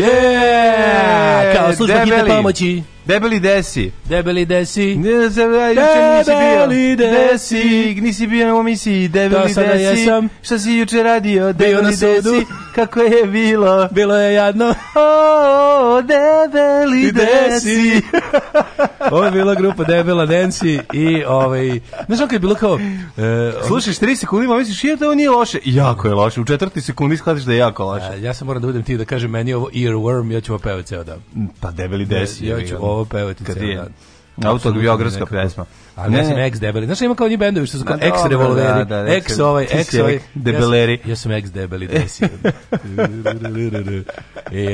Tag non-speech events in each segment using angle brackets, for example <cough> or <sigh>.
Yeah! Kao služba hitne pomoći. Debeli desi. Debeli desi. Ne znam, debeli desi. Nisi bio na omisiji, debeli to da, desi. Jesam. Šta si juče radio, debeli desi. Kako je bilo? Bilo je jadno. Oh, Debeli Desi. <laughs> Ovo je bila grupa Debela Densi i ovaj... Znaš, ono je bilo kao... E, <laughs> Slušaš 3 sekundi, ma misliš, je to ovo nije loše. Jako je loše. U četvrti sekundi shvatiš da je jako loše. A, ja sam moram da budem ti da kažem, meni ovo earworm, ja ću ovo pevati ceo dan. Pa Debeli Desi. Ja, ja ću ovo pevati ceo dan. Autobiografska pesma. Ali ja sam ex debeli. Znaš, ima kao njih bendovi što su kao da, da, da, ex revolveri, ovaj, ex ovaj, ex ovaj. Debeleri. Ja sam ex debeli desi.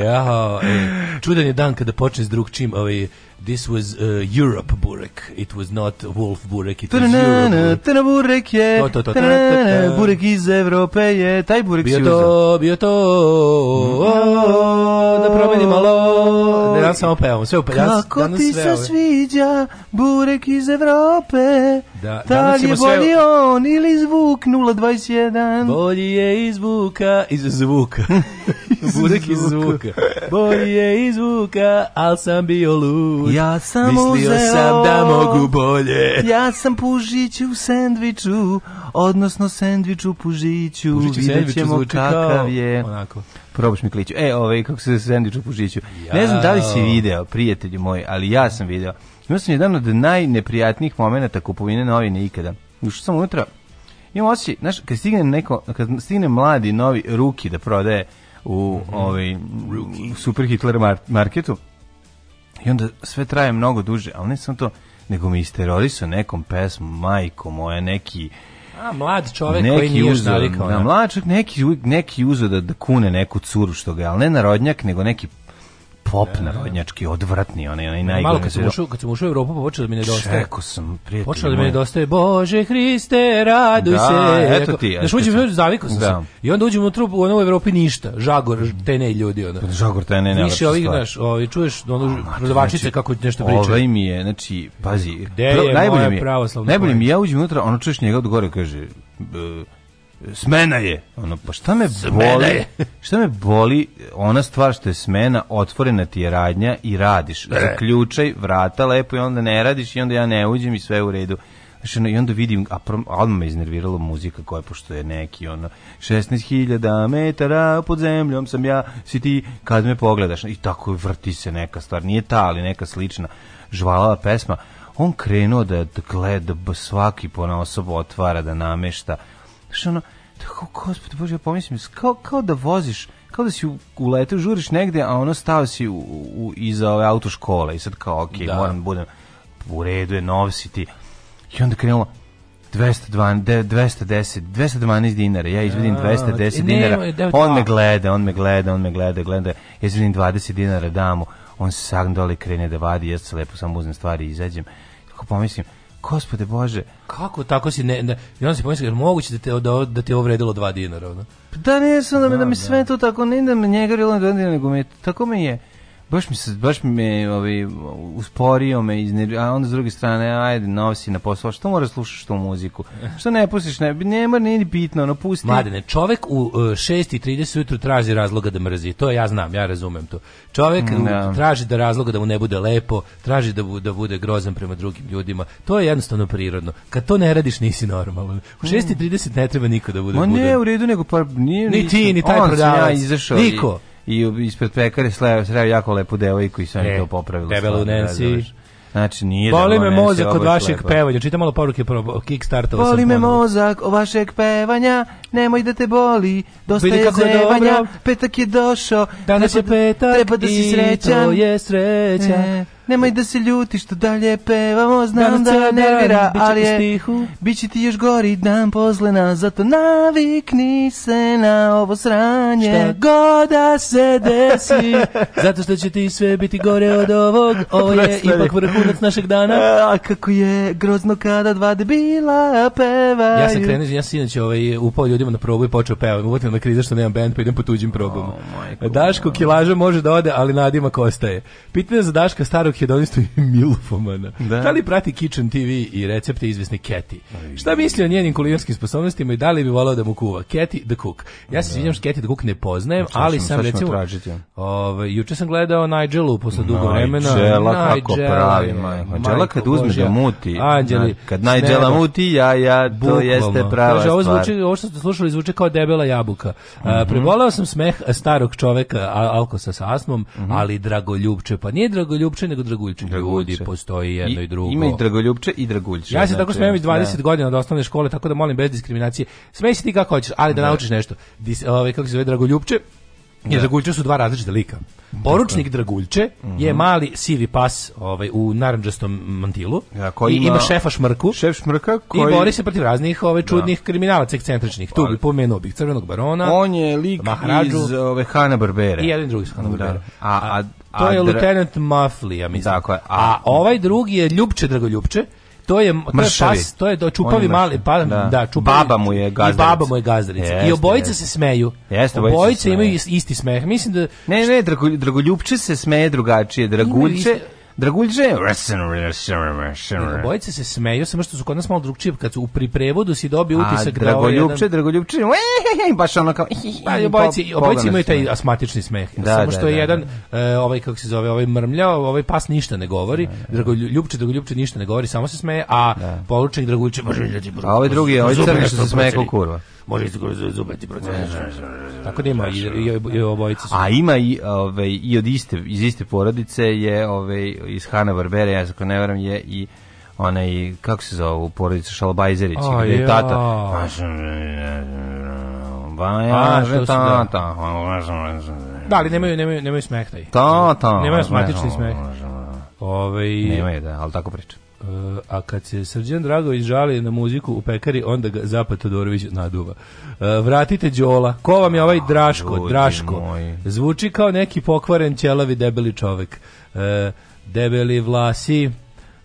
Jao, <laughs> e, e. čudan je dan kada počne s drug čim, ovaj, This was uh, Europe Burek. It was not Wolf Burek. It was Europe Burek. Burek je. To, to, to, to, Burek iz Evrope je. Taj Burek bio to, bio to. da promeni malo. Ne, ja samo pevam. Sve upevam. Kako ti se sviđa Burek iz Evrope? Evrope, da, da li je bolji sve... on ili zvuk 021? Bolji je iz zvuka, iz zvuka. Burek iz zvuka. Bolji je iz zvuka, al sam bio lud. Ja sam Mislio uzeo, sam da mogu bolje. Ja sam pužić u sendviču, odnosno sendviču pužiću. u Vidjet ćemo kakav je. Onako probaš mi kliću. E, ovaj, kako se sendvič u pužiću. Ja. Ne znam da li si video, prijatelju moj, ali ja sam video. Imao sam jedan od najneprijatnijih momenta kupovine novine ikada. Ušao sam unutra, imam osjećaj, znaš, kad stigne, neko, kad stigne mladi novi ruki da prodaje u mm -hmm. ovaj, u Super Hitler marketu, i onda sve traje mnogo duže, ali ne samo to, nego mi isterorisao nekom pesmom, majko moja, neki... A, mlad čovek neki koji nije navikao. Da, mlad čovjek, neki, neki uzo da, da kune neku curu što ga je, ali ne narodnjak, nego neki pop da. narodnjački, odvratni, onaj, onaj najgore. Malo kad sam, ušao, kad sam ušao u Evropu počelo da mi nedostaje. rekao sam, prijatelj. Počelo da mi nedostaje, Bože Hriste, raduj da, se. eto ti. Znaš, uđem, zavikao sam da. se. I onda uđemo u trup u Evropi ništa. Žagor, mm. tene ljudi, ono. Pa Žagor, tene, ne, Više ovih, znaš, ovi, čuješ, ono, prodavačice znači, kako nešto pričaju. Ovaj mi je, znači, pazi, Gde je najbolje mi Najbolje mi ja uđem unutra, ono čuješ njega odgore, kaže, uh, smena je. Ono, pa šta me smena boli? Je. <laughs> Šta me boli ona stvar što je smena, otvorena ti je radnja i radiš. E. Zaključaj vrata lepo i onda ne radiš i onda ja ne uđem i sve u redu. Znači, i onda vidim, a prom, album me iznerviralo muzika koja, pošto je neki, ono, 16.000 metara pod zemljom sam ja, si ti, kad me pogledaš, i tako vrti se neka stvar, nije ta, ali neka slična žvalava pesma, on krenuo da gleda, da svaki pona osoba otvara, da namešta, Znaš, ono, tako, gospod Bože, ja pomislim, kao, kao da voziš, kao da si u, u letu žuriš negde, a ono stao si u, u, iza ove autoškole i sad kao, ok, da. moram da budem, u redu je, nov si I onda krenulo, 212, 210, 212 dinara, ja izvedim 210 dinara, on me gleda, on me gleda, on me gleda, gleda, ja izvedim 20 dinara, damu, on se sagn dole krene da vadi, ja se lepo samo uzmem stvari i izađem. Kako pomislim, Gospode Bože. Kako tako si ne, ne i on se pomisli, jer moguće da te da, da te ovredilo 2 dinara, ono. Pa da ne, sam da, da, da, sve da. to tako ne da me njega vrilo 2 dinara, nego me tako mi je baš mi se baš me ovaj usporio me iznervio a onda s druge strane ajde nosi na posao što mora da slušaš tu muziku što ne pustiš ne ne mora ni bitno no pusti mladene čovjek u 6:30 e, ujutru traži razloga da mrzi to ja znam ja razumem to čovjek da. traži da razloga da mu ne bude lepo traži da bude, da bude grozan prema drugim ljudima to je jednostavno prirodno kad to ne radiš nisi normalan u 6:30 mm. ne treba niko da bude Ma ne budan. u redu nego pa nije ni ti ni taj prodavac ja izašao niko i i ispred pekare sleo, sleo jako lepu devojku i sve mi e, to popravilo. Debelu Nancy. Znači, nije Boli me mozak od vašeg lepo. pevanja. Čitam malo poruke pro Kickstartova. Boli me mozak od vašeg pevanja, nemoj da te boli, dosta Bili je zevanja, petak je došao, danas treba, je da petak treba da si srećan. i to je sreća. E. Nemoj da se ljutiš što dalje pevamo, znam da, da nervira, ali je, biće ti još gori dan pozlena, zato navikni se na ovo sranje, šta? goda da se desi, <laughs> zato što će ti sve biti gore od ovog, ovo je ipak vrhunac našeg dana. E, a kako je grozno kada dva debila pevaju. Ja sam krenuo, ja sam inače ovaj, upao ljudima na probu i počeo pevati uvotim na kriza što nemam band, pa idem po tuđim probama. Oh, Daško kilaža može da ode, ali nadima kostaje. Pitanje za Daška starog hedonistu i milufomana. Da. da li prati Kitchen TV i recepte izvesne Keti? Šta misli o njenim kulinarskim sposobnostima i da li bi volao da mu kuva? Keti the Cook. Ja se sviđam da. što Keti the Cook ne poznajem, Sada ali sam recimo... Tražiti, ja. Ove, ovaj, juče sam gledao Nigelu posle dugo vremena. Nigela kako pravi, Nigela kad uzme da muti. Anđeli. Kad Nigela muti, ja, ja, to Bukvalno. jeste prava Kaže, ovo, zvuči, ovo što ste slušali zvuči kao debela jabuka. Mm -hmm. Prebolao sam smeh starog čoveka, Alko sa astmom, mm -hmm. ali dragoljubče. Pa nije dragoljubče, nego draguljčih ljudi, postoji jedno i, i drugo. Ima i dragoljupče i draguljče. Ja se znači, tako smijem već 20 da. godina od da osnovne škole, tako da molim bez diskriminacije. Smej se ti kako hoćeš, ali da, da. naučiš nešto. Dis, ovaj, kako se zove Draguljupče? Jer da. Draguljče su dva različita lika. Poručnik Draguljče uh mhm. -huh. je mali sivi pas ovaj, u naranđastom mantilu ja, da, koji i ima, šefa Šmrku šef šmrka koji... i bori se protiv raznih ovaj, čudnih da. kriminalaca ekscentričnih. Tu pa- bi pomenuo bih Crvenog barona. On je lik Maharađu, iz ove, ovaj, Hanna Barbera. I jedan drugi iz Hanna Barbera. Da. A, a, To je Lieutenant Muffley, ja mislim. Tako je. A, ovaj drugi je Ljubče Dragoljubče. To je to je pas, to je do čupavi mali, pa da, da čupavi. Baba mu je gazdarica. I baba mu je gazdarica. Jeste, I obojica jeste. se smeju. Jeste, obojica, obojica se imaju isti smeh. Mislim da Ne, ne, Dragoljubče se smeje drugačije. Dragulče Dragulje, Bojice se smeju, samo što su kod nas malo drugčije, kad su u priprevodu si dobio utisak da ovo ovaj jedan... Dragoljupče, baš ono kao... Pa, bojice, obojice imaju taj asmatični smeh, da, samo da, što je da, jedan, e, ovaj kako se zove, ovaj mrmljao, ovaj pas ništa ne govori, Dragoljupče, Dragoljupče ništa ne govori, samo se smeje, a da. poručnik Dragoljupče, A ovaj drugi, ovaj crni što se smeje kurva može isto kroz zube ti proceniš. Tako da ima i, i, i obojice A ima i, ove, i od iste, iz iste porodice je ove, iz Hanna Barbera, ja ako ne veram, je i onaj, kako se zove, u porodica Šalbajzerić, gde je tata. Ba, ja, tata. Da, ali nemaju, nemaju, nemaju smehtaj. Ta, ta. Nemaju smatični smeh. Ove, nemaju, da, ali tako pričam. Uh, a kad se Srđan Dragović žali na muziku u pekari, onda ga Zapad Todorović naduva. Uh, vratite Đola. Ko vam je ovaj Draško? A, Draško. Moj. Zvuči kao neki pokvaren ćelavi debeli čovek. Uh, debeli vlasi,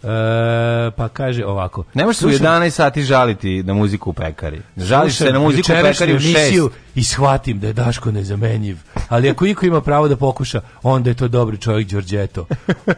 E, pa kaže ovako. Ne možeš u 11 sati žaliti na muziku u pekari. Žališ se na muziku u pekari u 6. I shvatim da je Daško nezamenjiv. Ali ako iko ima pravo da pokuša, onda je to dobri čovjek Đorđeto.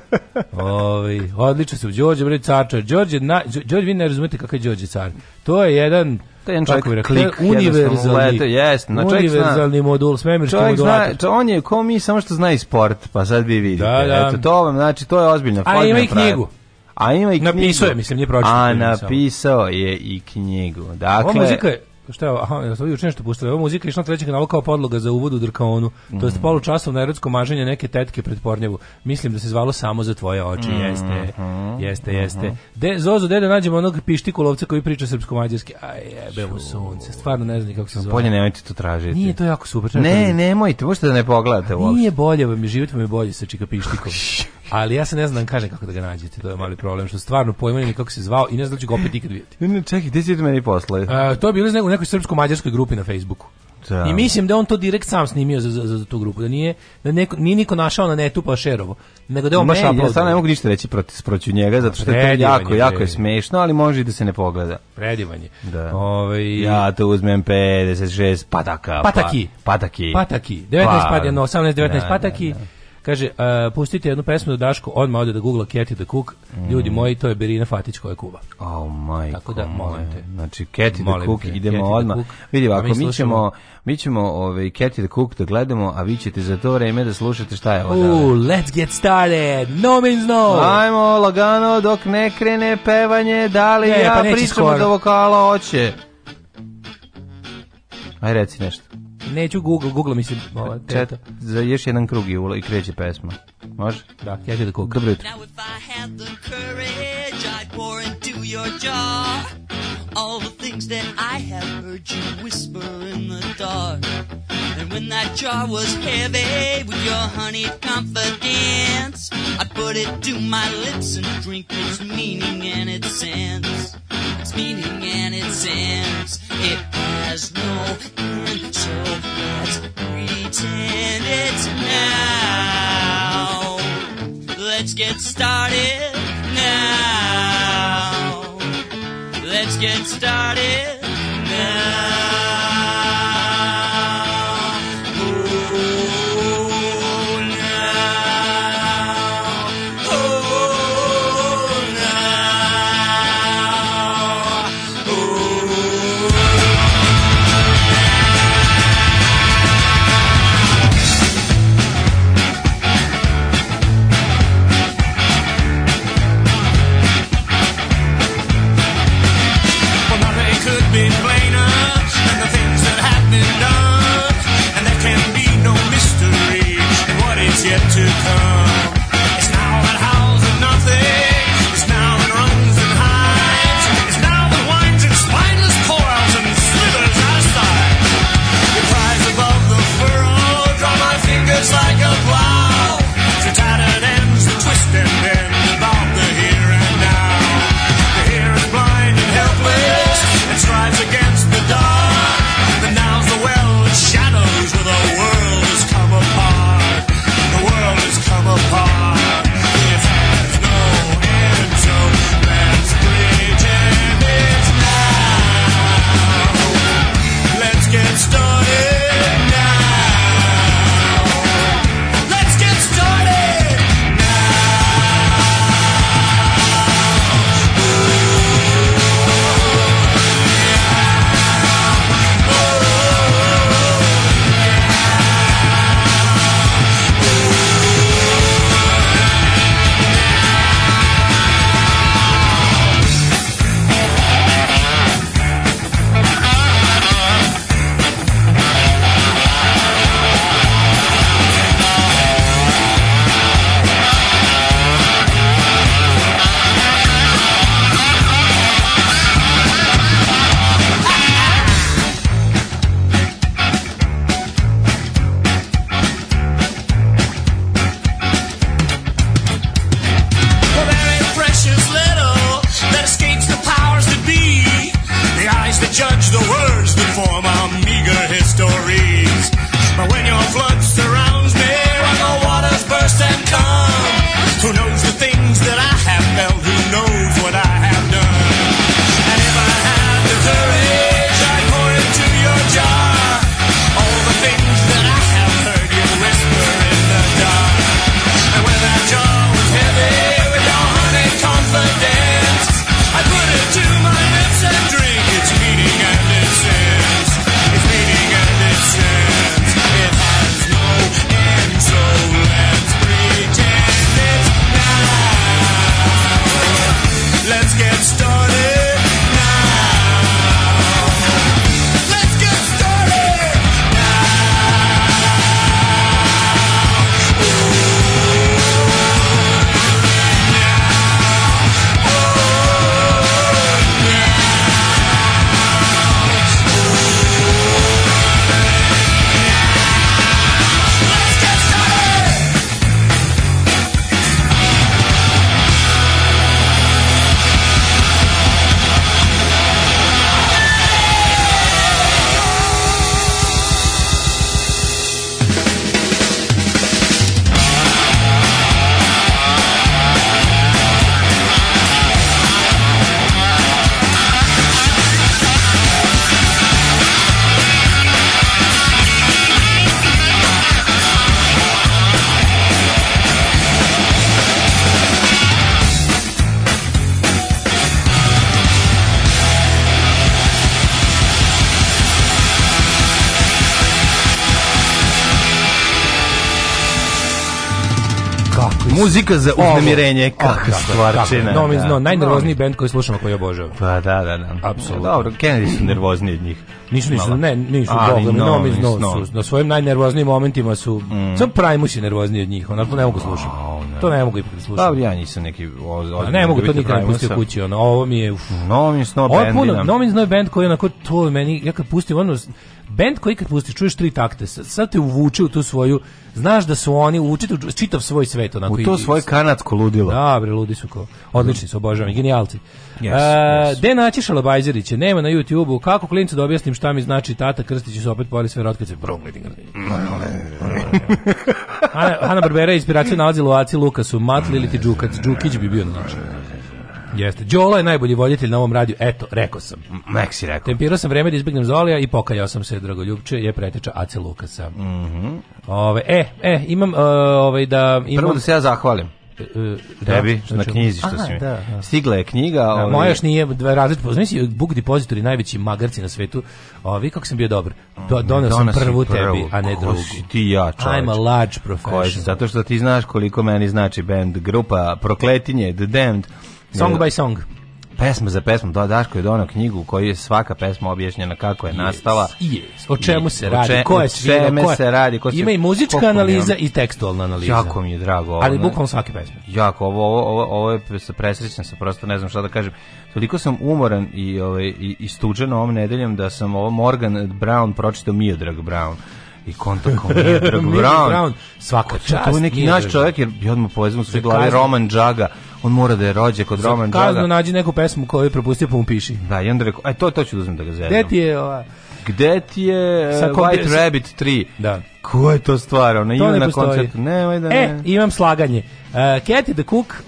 <laughs> Ovi, odlično se. Đorđe, bre, car čar. Đorđe, na, Đorđe, vi ne razumete kakav je Đorđe car. To je jedan to je jedan čovjek je klik, univerzalni, leto, jest, na čovjek univerzalni zna, modul, svemirski modulator. Zna, to on je ko mi, samo što zna i sport, pa sad bi vidite. Da, da. Eto, to vam, znači, to je ozbiljno. A ima i da knjigu. A ima i knjigu. Napisao je, mislim, nije pročito. A napisao je i knjigu. Dakle, Ova muzika je, šta je ovo, aha, ja sam juče nešto pustio, ova muzika je išla trećeg kanala kao podloga za uvod u Drkaonu, mm. to je mhm. polu časov na erotsko maženje neke tetke pred Pornjevu. Mislim da se zvalo samo za tvoje oči, mm. jeste, jeste, mm -hmm. jeste. De, Zozo, gde nađemo onog pištiku lovca koji priča srpsko-mađarski? Aj, jebe mu sunce, stvarno ne znam kako se zove. Bolje nemojte to tražiti. Nije to jako super. Ne, nemojte, možete da ne pogledate uopšte. Nije bolje, vam je život vam je bolje sa čika pištikom. <laughs> Ali ja se ne znam kažem kako da ga nađete, to je mali problem, što stvarno pojma ni kako se zvao i ne znam da ću ga opet ikad vidjeti. Ne, ne, čekaj, gdje si meni poslao? E, to je bilo iz nekoj, nekoj srpsko-mađarskoj grupi na Facebooku. Da. I mislim da on to direkt sam snimio za, za, za tu grupu, da nije da neko, nije niko našao na netu pa šerovo, nego da on baš upload. Ja ne mogu ništa reći protiv protiv njega zato što je to jako jako je smešno, ali može i da se ne pogleda. Predivanje. Da. Ove, ovaj- ja to uzmem 56 pataka. Pataki. Pa, pataki. Pataki. 19 pa, padjeno, 18 19 da, pataki. Da, da. Kaže, uh, pustite jednu pesmu do da Daško, on ma ode da googla Keti the Cook. Mm. Ljudi moji, to je Berina Fatić koja je Kuba. Oh my Tako da, molim te. Znači, Keti the Cook, idemo odmah. Vidi, ako mi, mi ćemo, mi ćemo ovaj, Keti the Cook da gledamo, a vi ćete za to vreme da slušate šta je ovo. Uh, let's get started. No means no. Ajmo lagano dok ne krene pevanje, da li ne, ja pa pričamo skoro. do vokala hoće? Aj reci nešto. Neću Google, Google mislim. Pa Ova, Čet, za još jedan krug i, ula i kreće pesma. Može? Da, ja ću da kukam. Dobro jutro. Now if I had the courage, I'd pour into your jaw. all the things that I have heard you whisper in the dark. And when that jar was heavy with your honeyed confidence, i put it to my lips and drink its meaning and its sense. Its meaning and its sense. It has no end, so let's pretend it's now. Let's get started now get started now. muzika za uznemirenje, kakva stvarčina. No, da. no, najnervozniji bend koji slušamo, koji obožavam. Pa da, da, da. Apsolutno. Dobro, Kennedy su nervozni od njih. Nisu, nisu, ne, nisu, bogom, no, mi no, su, na svojim najnervoznijim momentima su, mm. sam Primus je nervozniji od njih, onako ne mogu slušati. To ne mogu ipak da slušati. Dobro, ja nisam neki... O, ne mogu to nikad ne da pustio kući, ono, ovo mi je... No, Nomin Snow Band. Ovo je puno, Nomin Snow Band koji onako, to meni, ja kad pustim, ono, Bend koji kad pustiš čuješ tri takte, sad te uvuče u tu svoju, znaš da su oni učite čitav svoj svet onako. U to i, svoje kanadsko ludilo. Da, bre, ludi su ko. Odlični su, obožavam, genijalci. Yes, uh, yes. De naći Nema na YouTubeu. Kako klincu da objasnim šta mi znači tata Krstić se opet pori sve rotkace. Progledi ga. Ana Barbera inspiraciju nalazi Loaci Lukasu, Matli ili ti Džukac? Džukić bi bio na našem. Jeste. Đola je najbolji voditelj na ovom radiju. Eto, rekao sam. Maxi rekao. Tempirao sam vreme da izbegnem Zolija i pokajao sam se Dragoljubče je preteča Ace Lukasa. Mhm. ove, e, e, imam e, ovaj da... Imam... Prvo da se ja zahvalim. E, e, da, tebi, da, na knjizi što si mi. Da, da, Stigla je knjiga. Da, ovi... Moja još nije dva različita. Znači, Book Depository, najveći magarci na svetu. Ovi, kako sam bio dobar. Do, mm, donao sam prvu, prvu tebi, a ne drugu. Ko si ti ja, čovječ. I'm a large professional. Koji, zato što ti znaš koliko meni znači band grupa Prokletinje, The Damned, Song by song. Pesma za pesmom, da, Daško je donao knjigu u kojoj je svaka pesma objašnjena kako je yes, nastala. Yes. O čemu se radi, če, ko je svira, čemu ko je, se radi, ko se, Ima i muzička analiza i tekstualna analiza. Jako mi je drago. Ovo, Ali bukvalno svake pesme. Jako, ovo, ovo, ovo, ovo je presrećan sa prosto ne znam šta da kažem. Toliko sam umoran i, ovaj, i, i stuđen ovom nedeljom da sam ovo Morgan Brown pročitao Miodrag Brown i konta komija, <laughs> Brown. Brown. Svaka čast. To je neki naš čovjek, jer ja odmah povezam sve glave, Roman Džaga, on mora da je rođak od Roman Džaga. Kazno nađi neku pesmu koju je propustio pa mu piši. Da, i onda rekao, aj e, to, to ću da uzmem da ga zezam. Gde ti je ova... Gde ti je uh, White sa... Rabbit 3? Da. Ko je to stvar? Ona ima na koncertu. Ne, ovaj da e, ne. E, imam slaganje. Uh, Katy the Cook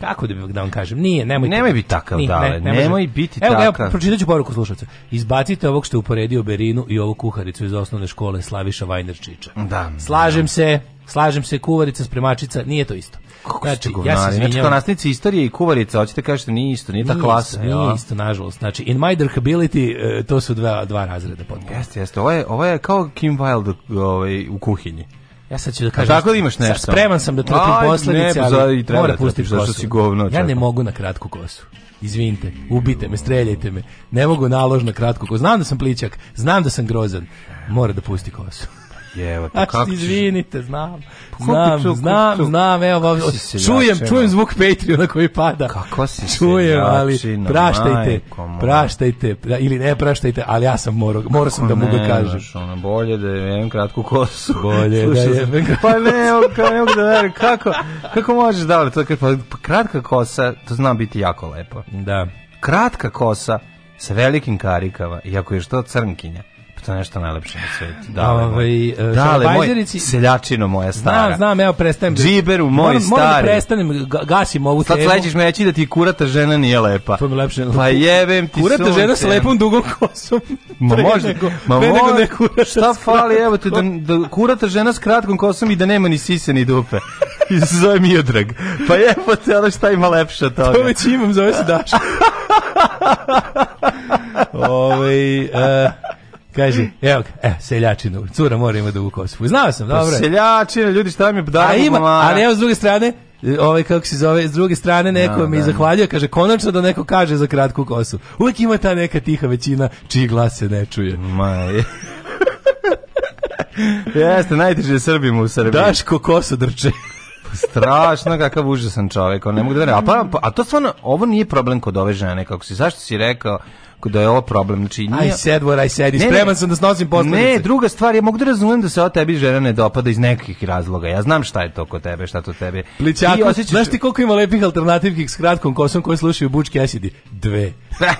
kako da, bi, da vam kažem, nije, nemoj Nemoj biti takav, nije, dale, ne, nemoj, nemoj biti evo, takav. Evo, pročitaću poruku slušalcu. Izbacite ovog što je uporedio Berinu i ovu kuharicu iz osnovne škole Slaviša Vajnerčića. Da. Slažem da. se, slažem se, kuvarica, spremačica, nije to isto. Kako znači, ja se znači, kao nastavnici istorije i kuvarica, hoćete kažete, da nije isto, nije, nije ta klasa. Nije ja. isto, nažalost. Znači, in my derkability, e, to su dva, dva razreda potpuno. Jeste, jeste. Ovo je, ovo je kao Kim Wilde ovaj, u kuhinji. Ja sad ću da kažem. A tako da imaš nešto. Spreman sam da trpim posledice, ali mora da pustiti kosu. Si govno, ja ne mogu na kratku kosu. Izvinite, ubite me, streljajte me. Ne mogu naložno kratko kosu. Znam da sam pličak, znam da sam grozan. Mora da pusti kosu. Jevo, pa znači, kako Izvinite, znam. Pa znam, znam, znam, evo, evo čujem, čujem zvuk Patreona koji pada. Kako si Čujem, ali praštajte, praštajte, ili ne praštajte, ali ja sam morao, morao sam da mu ga kažem. Ono, bolje da je kratku kosu. Bolje da je Pa ne, ne, ne, da, da, kako, kako možeš da, to pa, pa kratka kosa, to zna biti jako lepo. Da. Kratka kosa sa velikim karikama, iako je što crnkinja to nešto najlepše na svetu. Da, ovaj e, dale seljačino moja stara. Znam, znam, evo prestajem. Da- Džiberu, moj moram, da stari. Moram da prestanem, gasim ovu Sad temu. Sad slećeš me reći da ti kurata žena nije lepa. To mi lepše. Pa jebem ti Kurata sunce. žena sa lepom dugom kosom. Ma može. Nego, ma pre ne kurata Šta fali, evo te, da, da kurata žena s kratkom kosom i da nema ni sise ni dupe. I <laughs> se zove Miodrag. Pa jebo te, ono šta ima lepše od toga. To već imam, zove se Daško. <laughs> Ove, ovaj, uh, Kaže, evo e, seljačinu, cura mora ima da dugu kosu. Znao sam, pa dobro. Pa seljačina, ljudi šta mi daju, ima, mama. Ali evo s druge strane, ovaj kako se zove, s druge strane da, neko no, da, mi da. zahvaljuje, kaže konačno da neko kaže za kratku kosu. Uvijek ima ta neka tiha većina čiji glas se ne čuje. Maj. <laughs> Jeste, najteže Srbima u Srbiji. Daško kosu drče. Pa strašno kakav užasan čovjek, on ne mogu da vjerujem. A, pa, pa, a to stvarno, ovo nije problem kod ove žene, kako si, zašto si rekao da je ovo problem. Znači, nije... Aj sed where I said, spreman sam da snosim posledice. Ne, druga stvar, ja mogu da razumem da se o tebi žena ne dopada iz nekih razloga. Ja znam šta je to kod tebe, šta to tebe. Plićako, osjećaš... znaš ti koliko ima lepih alternativkih s kratkom kosom koje slušaju Bučki Esidi? Dve. <laughs>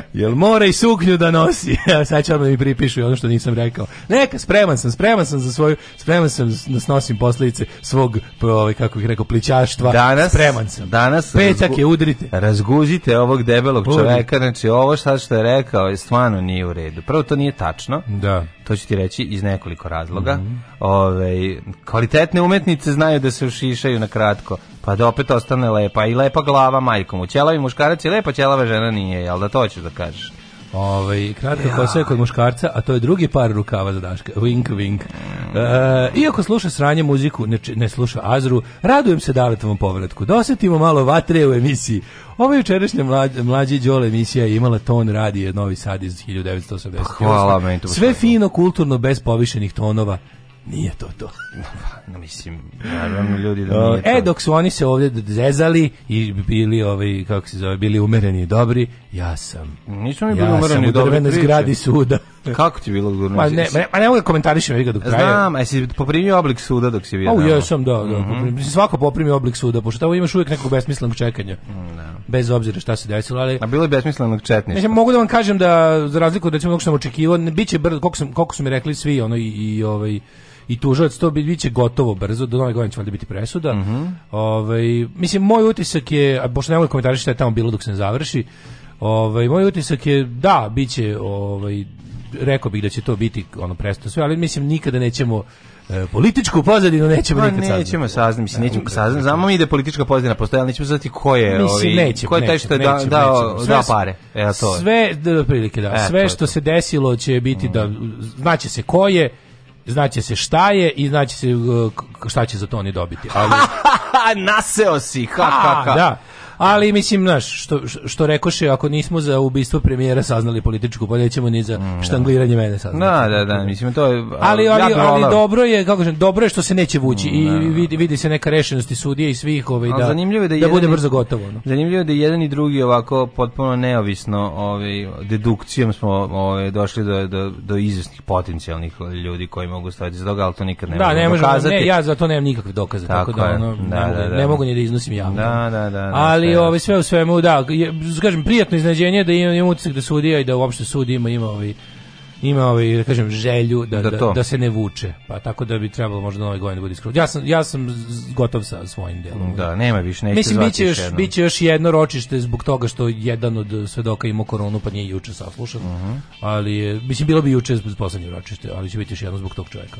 <laughs> Jel mora i suknju da nosi? <laughs> Sad će da mi pripišu ono što nisam rekao. Neka, spreman sam, spreman sam za svoju, spreman sam da snosim posljedice svog, ovaj, kako ih rekao, plićaštva. Danas, spreman sam. Danas Petak je, udrite. Razguzite ovog debelog čoveka, znači ovo što je rekao je stvarno nije u redu. Prvo, to nije tačno. Da to ću ti reći iz nekoliko razloga. Mm -hmm. Ove, kvalitetne umetnice znaju da se ušišaju na kratko, pa da opet ostane lepa i lepa glava majkom. U ćelavi muškarac je lepa, ćelava žena nije, jel da to ćeš da kažeš? Ovaj kratka ja. kosa kod muškarca, a to je drugi par rukava za daške. Wink wink. E, iako sluša sranje muziku, ne, ne sluša Azru, radujem se Davetovom povratku. Da osetimo malo vatre u emisiji. Ova jučerašnja mlađi, mlađi Đole emisija je imala ton radi Novi Sad iz 1980. Pa hvala meni to. Sve fino, kulturno, bez povišenih tonova. Nije to to. <laughs> no, mislim, naravno ljudi da e, nije E, to. dok su oni se ovdje zezali i bili, ovaj, kako se zove, bili umereni i dobri, Ja sam. Nisam mi bilo ja sam u drvenoj zgradi suda. <laughs> Kako ti bilo gurno? Pa ne, ma ne mogu da komentarišem ga do kraja. Znam, a jesi poprimio oblik suda dok si bio? Au, pa, ja sam, da, da. Mm -hmm. Svako poprimi oblik suda, pošto tamo imaš uvek nekog besmislenog čekanja. Mm, da. Bez obzira šta se desilo, ali... A bilo je besmislenog četništva. Znači, mogu da vam kažem da, za razliku od recimo onog što sam očekivao, biće brzo, koliko, sam, koliko su mi rekli svi, ono, i, i ovaj, i tužac to bi biće gotovo brzo, do nove godine će valjda biti presuda. Mm -hmm. Ove, ovaj, mislim, moj utisak je, a pošto ne mogu da komentarišiti šta je tamo bilo dok se ne završi, Ovaj moj utisak je da biće ovaj rekao bih da će to biti ono presno sve, ali mislim nikada nećemo e, političku pozadinu nećemo pa, nikad saznati. Nećemo saznati, mislim da, nećemo da, saznati. Da, Znamo mi da politička pozadina postoji, ali nećemo znati ko je, mislim, ovi, ovaj, nećem, ko je taj što je dao da, da pare. E, to. Sve da, prilike da. E, sve što to. se desilo će biti da mm. znaće se ko je, znaće se šta je i znaće se e, šta će za to oni dobiti. Ali... <laughs> Naseo si, ha, ha, ha. Da. Ali mislim, znaš, što, što rekoše, ako nismo za ubistvo premijera saznali političku, pa nećemo ni za mm, da. štangliranje mene saznali. Da, da, da, mislim, to je... Ali, ali, ali dobro je, kako kažem, dobro je što se neće vući i da, da, vidi, vidi se neka rešenost sudije i svih ovaj, da, da, da bude brzo gotovo. No. Zanimljivo je da jedan i drugi ovako potpuno neovisno ovaj, dedukcijom smo ovaj, došli do, do, do izvesnih potencijalnih ljudi koji mogu stati za toga, ali to nikad ne da, ne možemo dokazati. Ne, ja za to nemam nikakve dokaze, tako, tako da, ono, da, ne, mogu, da, da. ne mogu ni da iznosim javno. Da, da, da. da. Ali Ali da. ovaj sve u svemu da, je, kažem prijatno iznenađenje da imam utisak da sudija i da uopšte sud ima ima ovaj ima ovaj da kažem želju da da, da, da, se ne vuče. Pa tako da bi trebalo možda nove godine da bude skroz. Ja sam ja sam gotov sa svojim delom. Da, nema više neće Mislim biće još jednom. biće još jedno ročište zbog toga što jedan od svedoka ima koronu pa nije juče saslušan. Uh mhm. -huh. Ali mislim bilo bi juče poslednje ročište, ali će biti još jedno zbog tog čoveka.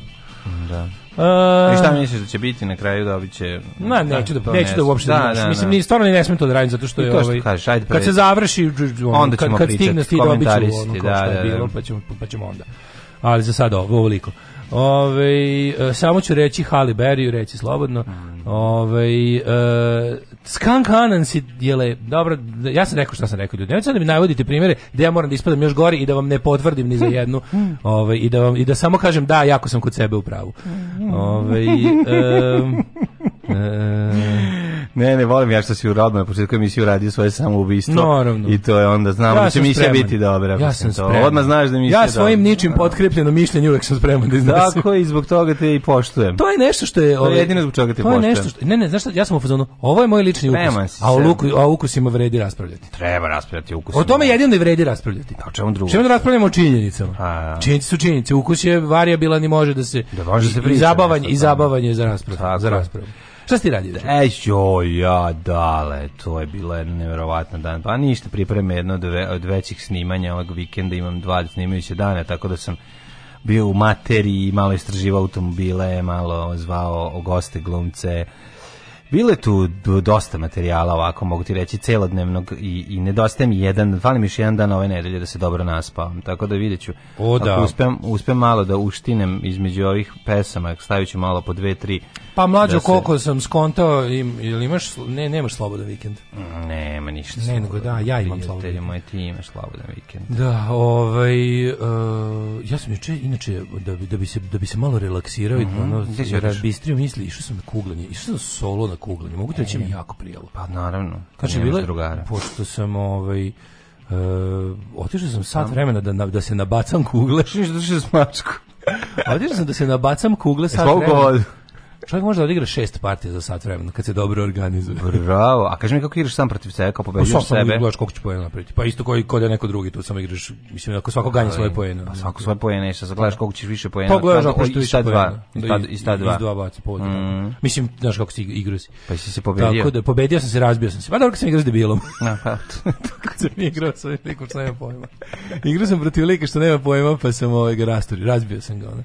Da. A, e, I šta misliš da će biti na kraju da će... Na, neću da, da neću da uopšte da, da, mislim, da. ni, stvarno ne smem to da radim, zato što je ovaj... Što kažeš, ajde kad se završi, ono, onda ćemo kad, kad pričati, stigne, ti da, ono, da, da, da, da, da, da, da, da, da, da, ćemo onda. Ali za sad ovo, ovoliko. Ove, e, samo ću reći Halle Berry, reći slobodno. Mm. Ove, e, Skunk Anansi je le, dobro, ja sam rekao šta sam rekao ljudi. Nemojte da mi navodite primjere da ja moram da ispadam još gori i da vam ne potvrdim ni za jednu. <laughs> Ove, i, da vam, I da samo kažem da, jako sam kod sebe u pravu. Mm. Ove, e, e <laughs> ne, ne, volim ja što si urodno na početku si uradio svoje samoubistvo. Naravno. I to je onda znamo ja da će misija biti dobro. Ja sam to. spreman. Odmah znaš da misija Ja svojim dobra. ničim da. potkrepljeno mišljenje uvek sam spreman da iznesem. Tako i zbog toga te i poštujem. To je nešto što je... Ove, ovaj, jedino zbog čega te poštujem. To je nešto što... Ne, ne, znaš šta, ja sam u fazonu, ovo je moj lični ukus, a o, luku, a ukusima vredi raspravljati. Treba raspravljati ukusima. O tome jedino i da vredi raspravljati. Pa čemu drugo? Čemu da raspravljamo o činjenicama? A... Pa, činjenice su činjenice, ukus je varijabilan i može da se... Da može da se priča. I zabavanje, i zabavanje za raspravu. Za raspravu. Šta ste radili? Ej, joj, ja, dale, to je bila nevjerovatna dan. Pa ništa, pripreme jedno od, ve, od većih snimanja ovog vikenda, imam dva snimajuće dana, tako da sam bio u materiji, malo istraživao automobile, malo zvao goste glumce, Bile tu dosta materijala ovako, mogu ti reći, celodnevnog i, i nedostajem jedan, fali još jedan dan ove nedelje da se dobro naspavam, tako da vidjet ću. O, da. Ako uspem, uspem malo da uštinem između ovih pesama, stavit ću malo po dve, tri Pa mlađo da se... koliko sam skontao, im, ili imaš, ne, nemaš slobodan vikend? Nema ništa. Ne, nego da, ja imam slobodan. Prijatelj moj, ti imaš slobodan vikend. Da, ovaj, uh, ja sam juče, inače, da bi, da bi, se, da bi se malo relaksirao, mm -hmm. ono, Gde si razbistrio da misli, išao sam na kuglanje, išao sam solo na kuglanje, mogu ti reći da mi e. jako prijelo. Pa naravno, znači, bila, drugara. Pošto sam, ovaj, Uh, otišao sam sat vremena da, da se nabacam kugle. Što što s mačku? <laughs> otišao sam da se nabacam kugle sat vremena. Čovjek može da odigra šest partija za sat vremena kad se dobro organizuje. Bravo. A kaži mi kako igraš sam protiv sebe, kako pa pobeđuješ sebe? Sam igraš koliko ću poena napraviti. Pa isto koji kod je neko drugi, tu samo igraš, mislim ako svako ganja svoje pojene. Pa svako svoje pojene, sad gledaš pa. koliko ćeš više pojena. Pa gledaš ako što više dva, i sta dva. I dva baci po. Da. Mm. Mislim, znaš kako si igrao si. Pa si se pobedio. Tako da pobedio sam se, razbio sam se. Pa dobro kad sam igrao s debilom. <laughs> Aha. <laughs> kad sam igrao sa nekim što nema pojma. Igrao sam protiv lika što nema pojma, pa sam ovaj rasturio, razbio sam ga. Ona.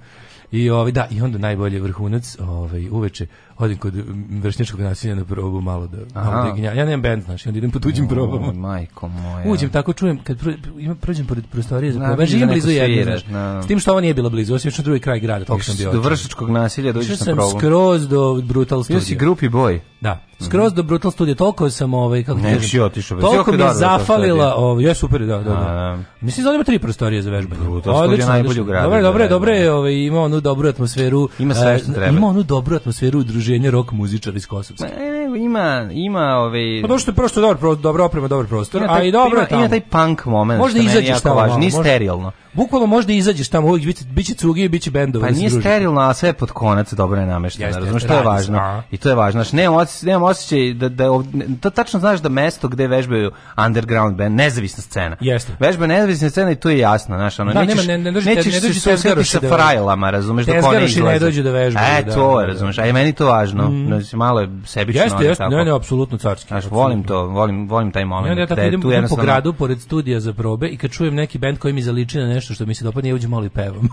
I ovaj da, i onda najbolje vrhunac, ovaj uveče odim kod vršnjačkog nasilja na probu malo da, malo da gnja. Ja nemam bend, znači, onda idem po tuđim probama. O, majko moja. Uđem tako čujem kad pro, ima prođem pored prostorije za probe, živim da blizu jedne. Da. S tim što ovo nije bila blizu, osim što drugi kraj grada, tako sam bio. Do vršnjačkog nasilja dođeš na probu. Išao sam skroz do Brutal Studio. Jesi grupi boj. Da. Skroz mm -hmm. do Brutal Studio, toliko sam, ovaj, kako ne, kažem, otišao, toliko mi je da zafalila, ovaj, je super, da, da, da. da. Mislim, da ima tri prostorije za vežbanje. Brutal Studio odlično, najbolji u gradu. Dobre, dobre, dobre, ovaj, ima onu dobru atmosferu. Ima sve e, što treba. Ima onu dobru atmosferu udruženja rock muzičara iz Kosovske. Ne, ne, ima, ima, ovaj... Pa došto je prosto dobro, dobro oprema, dobar prostor, a i dobro je tamo. Ima taj punk moment, što meni jako važno, nije sterilno bukvalno možda izađeš tamo, uvijek biće, biće cugi i biće bendova. Pa da nije sterilno, a sve pod konac dobro je namešteno, razumiješ, to je važno. I to je važno, znači nemam, osjećaj, nemam osjećaj da, da ovdje, to tačno znaš da mesto gde vežbaju underground band, nezavisna scena. Jeste. Vežba nezavisna scena i to je jasno, znaš, ono, da, nećeš, nema, ne, ne dođe, nećeš ne se da susreti sa frajlama, razumješ dok one izlaze. ne dođe da vežbaju. E, da, to je, razumeš, a i meni to važno, mm. znači, malo je sebično. Jeste, jeste, ne, ne, apsolutno carski. Znaš, volim to, volim, volim taj moment. Ja, ja tako po gradu, pored studija za probe i kad čujem neki bend koji mi zaliči na nešto što mi se dopadne, ja uđem malo i pevam.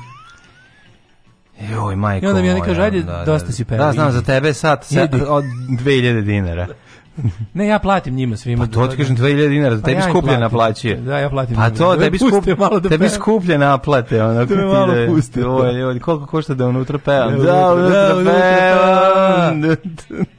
Joj, majko. I onda mi oni kaže, ajde, da, da dosta da, si peva. Da, znam, za tebe sat, sat od 2000 dinara. <laughs> ne, ja platim njima svima. Pa to ti kažem 2000 dinara, za pa tebi ja skuplje naplaćuje. Da, ja platim. Pa njima. to, da tebi, skup, malo da tebi peva. skuplje naplate. Ono, <laughs> da to me malo da, pusti. Joj, joj, koliko košta da unutra pevam? Da, unutra pevam. <laughs>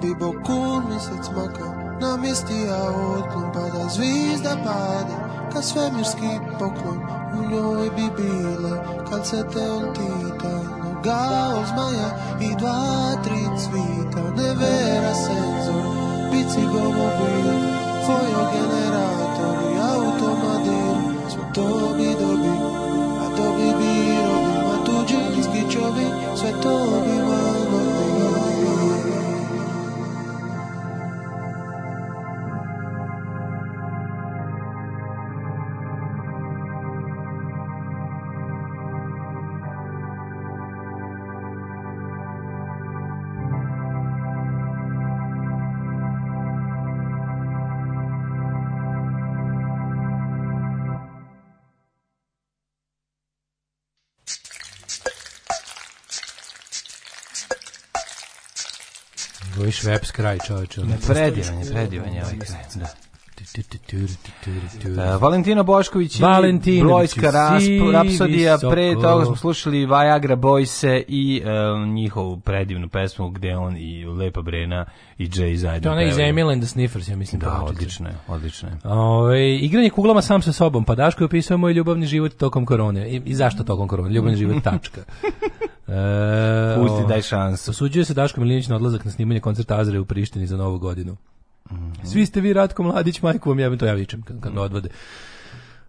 bi boku mjesec maka Nam je stija odklon pa da zvizda pade Kad svemirski poklon u njoj bi bile Kad se te on tita noga od zmaja I dva, tri cvita Nevera senzor, bicigo mobil Fojo generator i automobil Smo to bi dobi, a to bi bi robi Ma tuđi iskičovi, sve to bi Šveps kraj, čoveče. Predivan je, predivan je ovaj kraj. Da. Uh, da. e, Valentino Bošković i Blojska rapsodija. Pre toga smo slušali Viagra Boyse i uh, njihovu predivnu pesmu gde on i Lepa Brena i Jay zajedno. To ona iz Emil and the Sniffers, ja mislim. Da, da odlično je, odlično je. Ove, igranje kuglama sam sa sobom. Pa Daško je opisao moj ljubavni život tokom korone. I, i zašto tokom korone? Ljubavni život tačka. <laughs> E, Pusti, daj šansu. Osuđuje se Daško Milinić na odlazak na snimanje koncerta Azre u Prištini za Novu godinu. Mm -hmm. Svi ste vi Ratko Mladić, majku vam jebim, to ja vičem kad, kad odvode.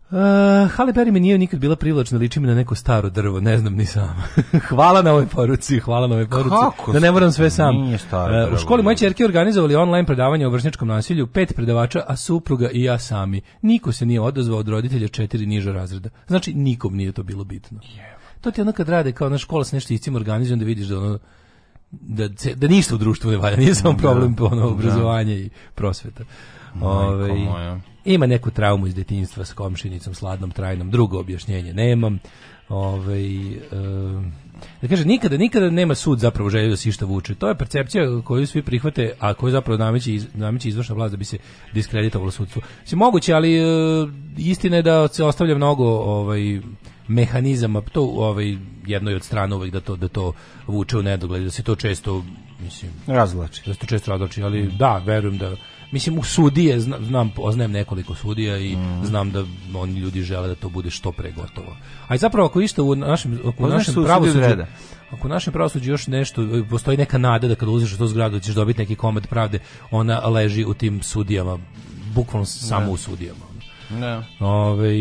Uh, Halle Berry mi nije nikad bila privlačna, liči mi na neko staro drvo, ne znam ni sam. <laughs> hvala na ovoj poruci, hvala na ovoj poruci. Kako da ne moram sve sam. Nije uh, u školi moje čerke organizovali online predavanje o vršničkom nasilju, pet predavača, a supruga i ja sami. Niko se nije odozvao od roditelja četiri niža razreda. Znači, nikom nije to bilo bitno. Yeah. To ti ono kad rade kao na škola s nešto istim organizom da vidiš da ono da, da ništa u društvu ne valja, nije samo da. problem po ono da. obrazovanje i prosveta. Ove, ovaj, ima neku traumu iz detinjstva s komšinicom, sladnom, trajnom, drugo objašnjenje nemam. Ove, ovaj, e, da kaže, nikada, nikada nema sud zapravo želju da se išta vuče. To je percepcija koju svi prihvate, a koju zapravo nameće, iz, nameće izvršna vlast da bi se diskreditovalo sudstvo. Mislim, moguće, ali e, istina je da se ostavlja mnogo ovaj, mehanizam to ovaj jednoj od strana uvek da to da to vuče u nedogled da se to često mislim razvlači da se to često razvlači ali mm. da verujem da mislim u sudije znam, znam poznajem nekoliko sudija i mm. znam da oni ljudi žele da to bude što pre gotovo a i zapravo ako isto u našem u pa našem pravosuđu ako u našem pravosuđu još nešto e, postoji neka nada da kad uđeš u tu zgradu da ćeš dobiti neki komad pravde ona leži u tim sudijama bukvalno samo ne. u sudijama ne. Ove,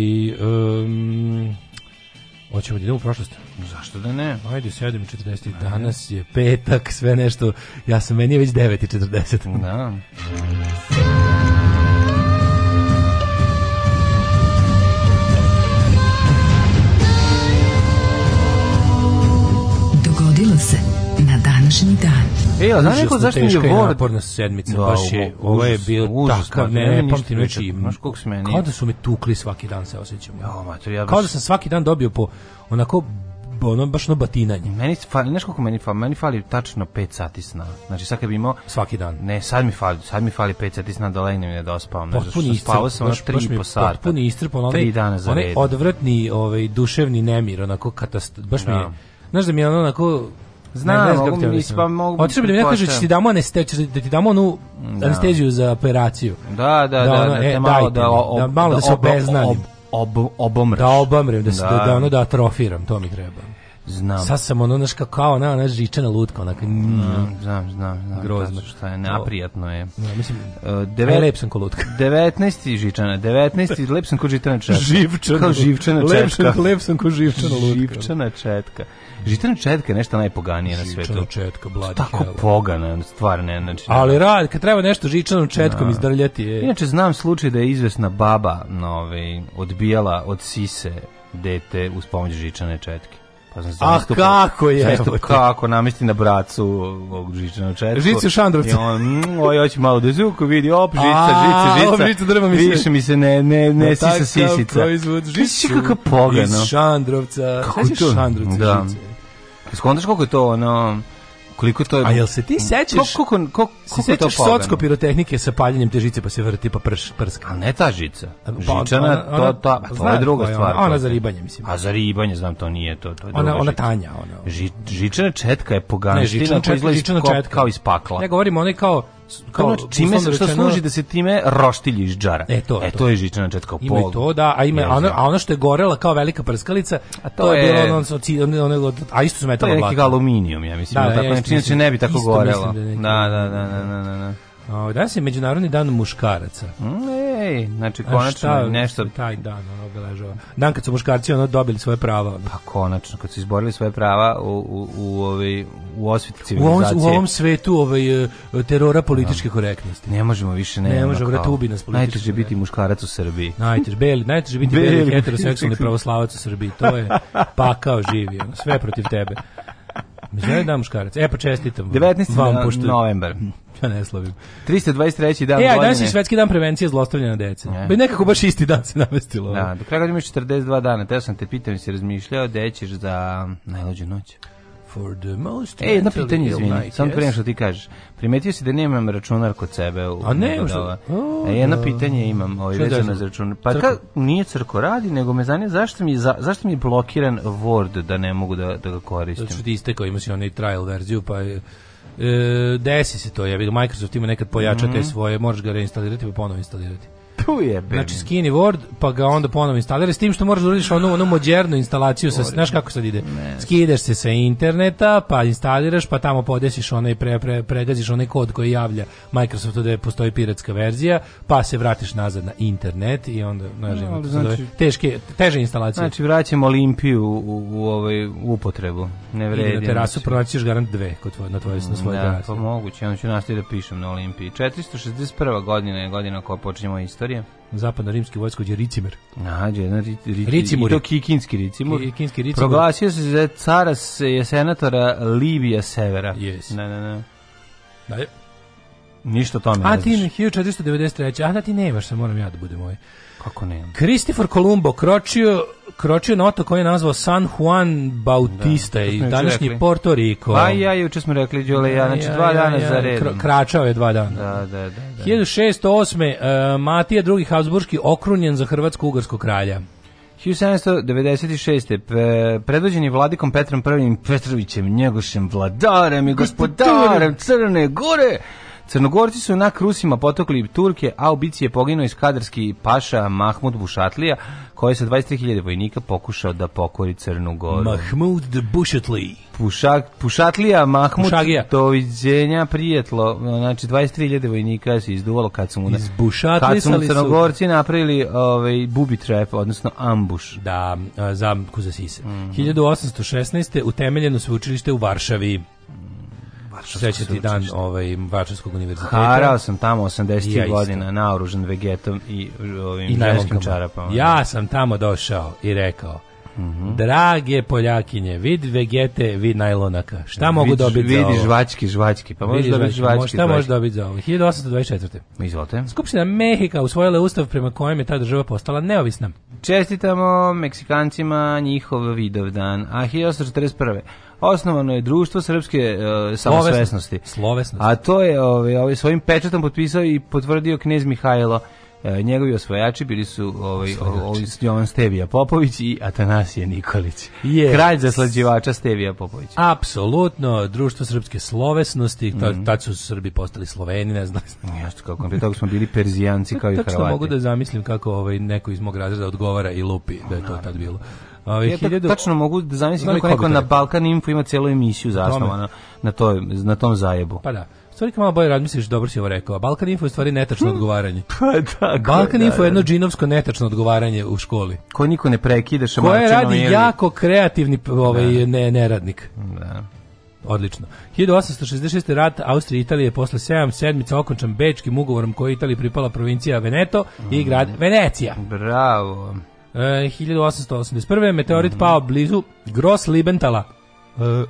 um, Hoćemo da idemo u prošlost. Zašto da ne? Ajde, 7.40. Danas je petak, sve nešto. Ja sam, meni već 9.40. Da. Dogodilo se na današnji dan. E, a znaš neko zašto je Word... naporna sedmica, da, baš je, ovo, ovo je bio užas, ne, ne, ne pamtim već i... Znaš koliko se meni... Kao da su me tukli svaki dan, se osjećam. Ja, mater, ja baš... Kao da sam svaki dan dobio po onako ono baš na batinanje. Meni fali, znaš koliko meni fali? Meni fali tačno 5 sati sna. Znači sad kad bi imao svaki dan. Ne, sad mi fali, sad mi fali 5 sati sna da legnem i da dospavam. Ne, znači spavao sam baš 3 po sata. Potpuno istrpan, onaj, dana za onaj odvratni, ovaj duševni nemir, onako katastrof, baš da. mi je. Da. Znaš da mi je ono onako Znam, mogu mi pa mogu. Hoćeš da mi ja kažeš da ti damo anesteziju, da ti damo onu da. anesteziju za operaciju. Da, da, da, da, ono, da, e, malo da, ob, da, malo da, da se obeznanim. Ob, ob, obomreš. Da obamrem, da se da, da, ono da atrofiram, to mi treba. Znam. Sad sam ono, znaš, kao, kao ona, ona žičana lutka, onaka... Mm, znam, znam, znam. Grozno. Šta je, neprijatno je. Ja, da, mislim, uh, e, devet, lepsan ko lutka. 19. <laughs> žičana, 19. lepsan ko žičana četka. živčana. Kao živčana četka. Lepsan, lepsan ko živčana lutka. Živčana četka. Žitana četka je nešto najpoganije na svetu. Žitana četka, bladi Tako hella. pogana, stvar ne, znači. Ali rad, kad treba nešto žičanom četkom no. Da. izdrljati je. Inače znam slučaj da je izvesna baba, nove, ovaj, odbijala od sise dete uz pomoć žičane četke. Pa sam ah, kako je? Zastup, kako, namesti na bracu ovog žičana četku. Žicu Šandrovca. I on, mm, oj, hoće malo da zuku, vidi, op, žica, A, žica, žica. Op, žica drva mi se. Više mi se ne, ne, ne no, sisa sisica. Takav proizvod žicu. Kako pogano. Iz Šandrovca. Kako to? Šandrovca da. žice. Skontaš koliko je to ono koliko to je... A jel se ti sećaš? Koliko, koliko, koliko, se sećaš socko pirotehnike sa paljenjem te žice pa se vrti pa prš, prska? A ne ta žica. Pa, žičana, pa, ona, to, ta, pa to je druga stvar. Ona, ona za ribanje, mislim. A za ribanje, znam, to nije to. to je ona, ona tanja. Ona. Ži, žičana četka je poganština koja izgleda četka. kao iz pakla. Ne, govorimo, ona je kao kao čime znači, se što služi da se time roštilji iz džara. E to, e, to, to je žičana četka Ima i to, da, a ima je, ono, a ono što je gorela kao velika prskalica, a to, to je, je bilo ono, ono, ono, a isto su metalo blato. To je neki aluminijum, ja mislim, da, da tako ja, nečinje se ne bi tako gorelo. Da da, da, da, da, da, da, da. da. Ovaj, o, danas je Međunarodni dan muškaraca. Mm, Ej, znači konačno nešto taj dan ono obeležava. Dan kad su muškarci ono dobili svoje prava. Ono. Pa konačno kad su izborili svoje prava u u u ovaj u osvit civilizacije. U ovom, u ovom svetu ovaj e, terora političke da. korektnosti. Ne možemo više ne. Ne možemo brate ubi nas politički. Najteže biti muškarac u Srbiji. Najteže beli, najteže biti beli, beli heteroseksualni pravoslavac u Srbiji. To je <laughs> pakao živi, ono, sve protiv tebe. Međunarodni dan muškarac. E pa čestitam. 19. Vam, pošto... novembar. <laughs> Ja ne slavim. 323. dan e, godine. E, danas je svetski dan prevencije zlostavljanja dece. Ne. Be nekako baš isti dan se namestilo. Da, do kraja godine imaš 42 dana. Te sam te pitam i si razmišljao da ćeš za najluđu noć. For the most e, jedno pitanje, izvini, sam yes. prema što ti kažeš. Primetio si da nemam računar kod sebe. U A ne, što... Da oh, e, jedno pitanje da. imam ovaj, da vezano za računar. Pa crko? ka, nije crko radi, nego me zanima zašto mi, za, zašto mi je blokiran Word da ne mogu da, da ga koristim. Zato što ti istekao, imaš onaj trial verziju, pa je E, desi se to, ja vidim, Microsoft ima nekad pojača mm -hmm. te svoje, možeš ga reinstalirati pa ponovo instalirati. Tu Ujebe. Znači skini Word, pa ga onda ponovo instaliraš, s tim što moraš da uradiš onu onu modernu instalaciju sa znaš kako sad ide. Skideš se sa interneta, pa instaliraš, pa tamo podesiš onaj pre, pre pregaziš onaj kod koji javlja Microsoftu da je postoji piratska verzija, pa se vratiš nazad na internet i onda znaš, no, znači, teške teže instalacije. Znači vraćamo Olimpiju u, u, u ovaj upotrebu. Ne vredi. I na terasu znači. pronaćiš garant dve kod tvoj, na tvojoj na svojoj da, terasi. Pa moguće, ja ću nastaviti da pišem na Olimpiji. 461. godina je godina koja počinjemo isto istorije? Zapadno-rimski vojskovođa Ricimer. Nađe, jedan Ricimer. ri, Ricimur. I to kikinski Ricimur. Kikinski Ricimur. Proglasio se za cara je senatora Libija Severa. Yes. Da ne, ne, ne. Dalje. Ništa tome ne A ti 1493. A da ti nemaš, sad moram ja da budem ovaj. Kako ne? Christopher Columbo kročio kročio na otok koji je nazvao San Juan Bautista da, i današnji rekli. Porto Riko. Pa ja juče smo rekli Đule, ja znači dva ja, dana ja, za redom. Kračao je dva dana. Da, da, da. da. 1608. Uh, e, Matija II. Habsburški okrunjen za hrvatsko-ugarskog kralja. 1796. predvođeni vladikom Petrom I Petrovićem, njegošem vladarem i gospodarem Crne Gore, Crnogorci su na Krusima potokli Turke, a u bici je poginuo iskadarski paša Mahmud Bušatlija, koji je sa 23.000 vojnika pokušao da pokori Crnu Goru. Mahmud Bušatli. Pušak, Pušatlija, Mahmud, Pušagija. doviđenja, prijetlo. Znači, 23.000 vojnika se izduvalo kad su mu, na, kad su mu Crnogorci su... napravili ovaj, bubi trap, odnosno ambuš. Da, za za sise. Mm -hmm. 1816. utemeljeno sveučilište u Varšavi. Srećati dan ovaj, Varšavskog univerziteta. Harao sam tamo 80. Ja godina naoružan vegetom i ovim I ženskim čarapama. Ja sam tamo došao i rekao, Mm -hmm. Drage Poljakinje, vid vegete, vid najlonaka. Šta mogu dobiti vidi za ovo? Vidi žvački, žvački, pa možeš dobiti žvački. Šta možeš dobiti za ovo? 1824. Izvolite. Skupština Mehika usvojila ustav prema kojem je ta država postala neovisna. Čestitamo Meksikancima njihov vidov dan. A 1841 osnovano je društvo srpske uh, samosvesnosti. Slovesnost. A to je ovaj, ovi, ovaj, svojim pečatom potpisao i potvrdio knjez Mihajlo e, njegovi osvajači bili su ovaj, ovaj Jovan Stevija Popović i Atanasije Nikolić. Yes. Kralj zaslađivača Stevija Popović. Apsolutno, društvo srpske slovesnosti, mm -hmm. tad su Srbi postali Sloveni, ne znam. Jeste kako, prije smo bili Perzijanci kao i Hrvati. Tako mogu da zamislim kako ovaj, neko iz mog razreda odgovara i lupi, da je to tad bilo. Ove, ja, hiljadu... tačno mogu da zamislim kako neko na Balkan Info ima celu emisiju zasnovano na, to, na tom zajebu. Pa da stvari kao malo bolje razmisliš, dobro si ovo rekao. Balkan Info je stvari netačno hmm. odgovaranje. <laughs> Pa tako, da, Balkan da, Info je da, da. jedno džinovsko netačno odgovaranje u školi. Ko niko ne prekida Koje radi ili... jako kreativni ovaj, da. ne, neradnik. Da. Odlično. 1866. rat Austrije i Italije posle 7 sedmica okončan bečkim ugovorom koji Italiji pripala provincija Veneto mm. i grad Venecija. Bravo. Eh, e, 1881. Meteorit mm -hmm. pao blizu Gros Libentala. E, eh,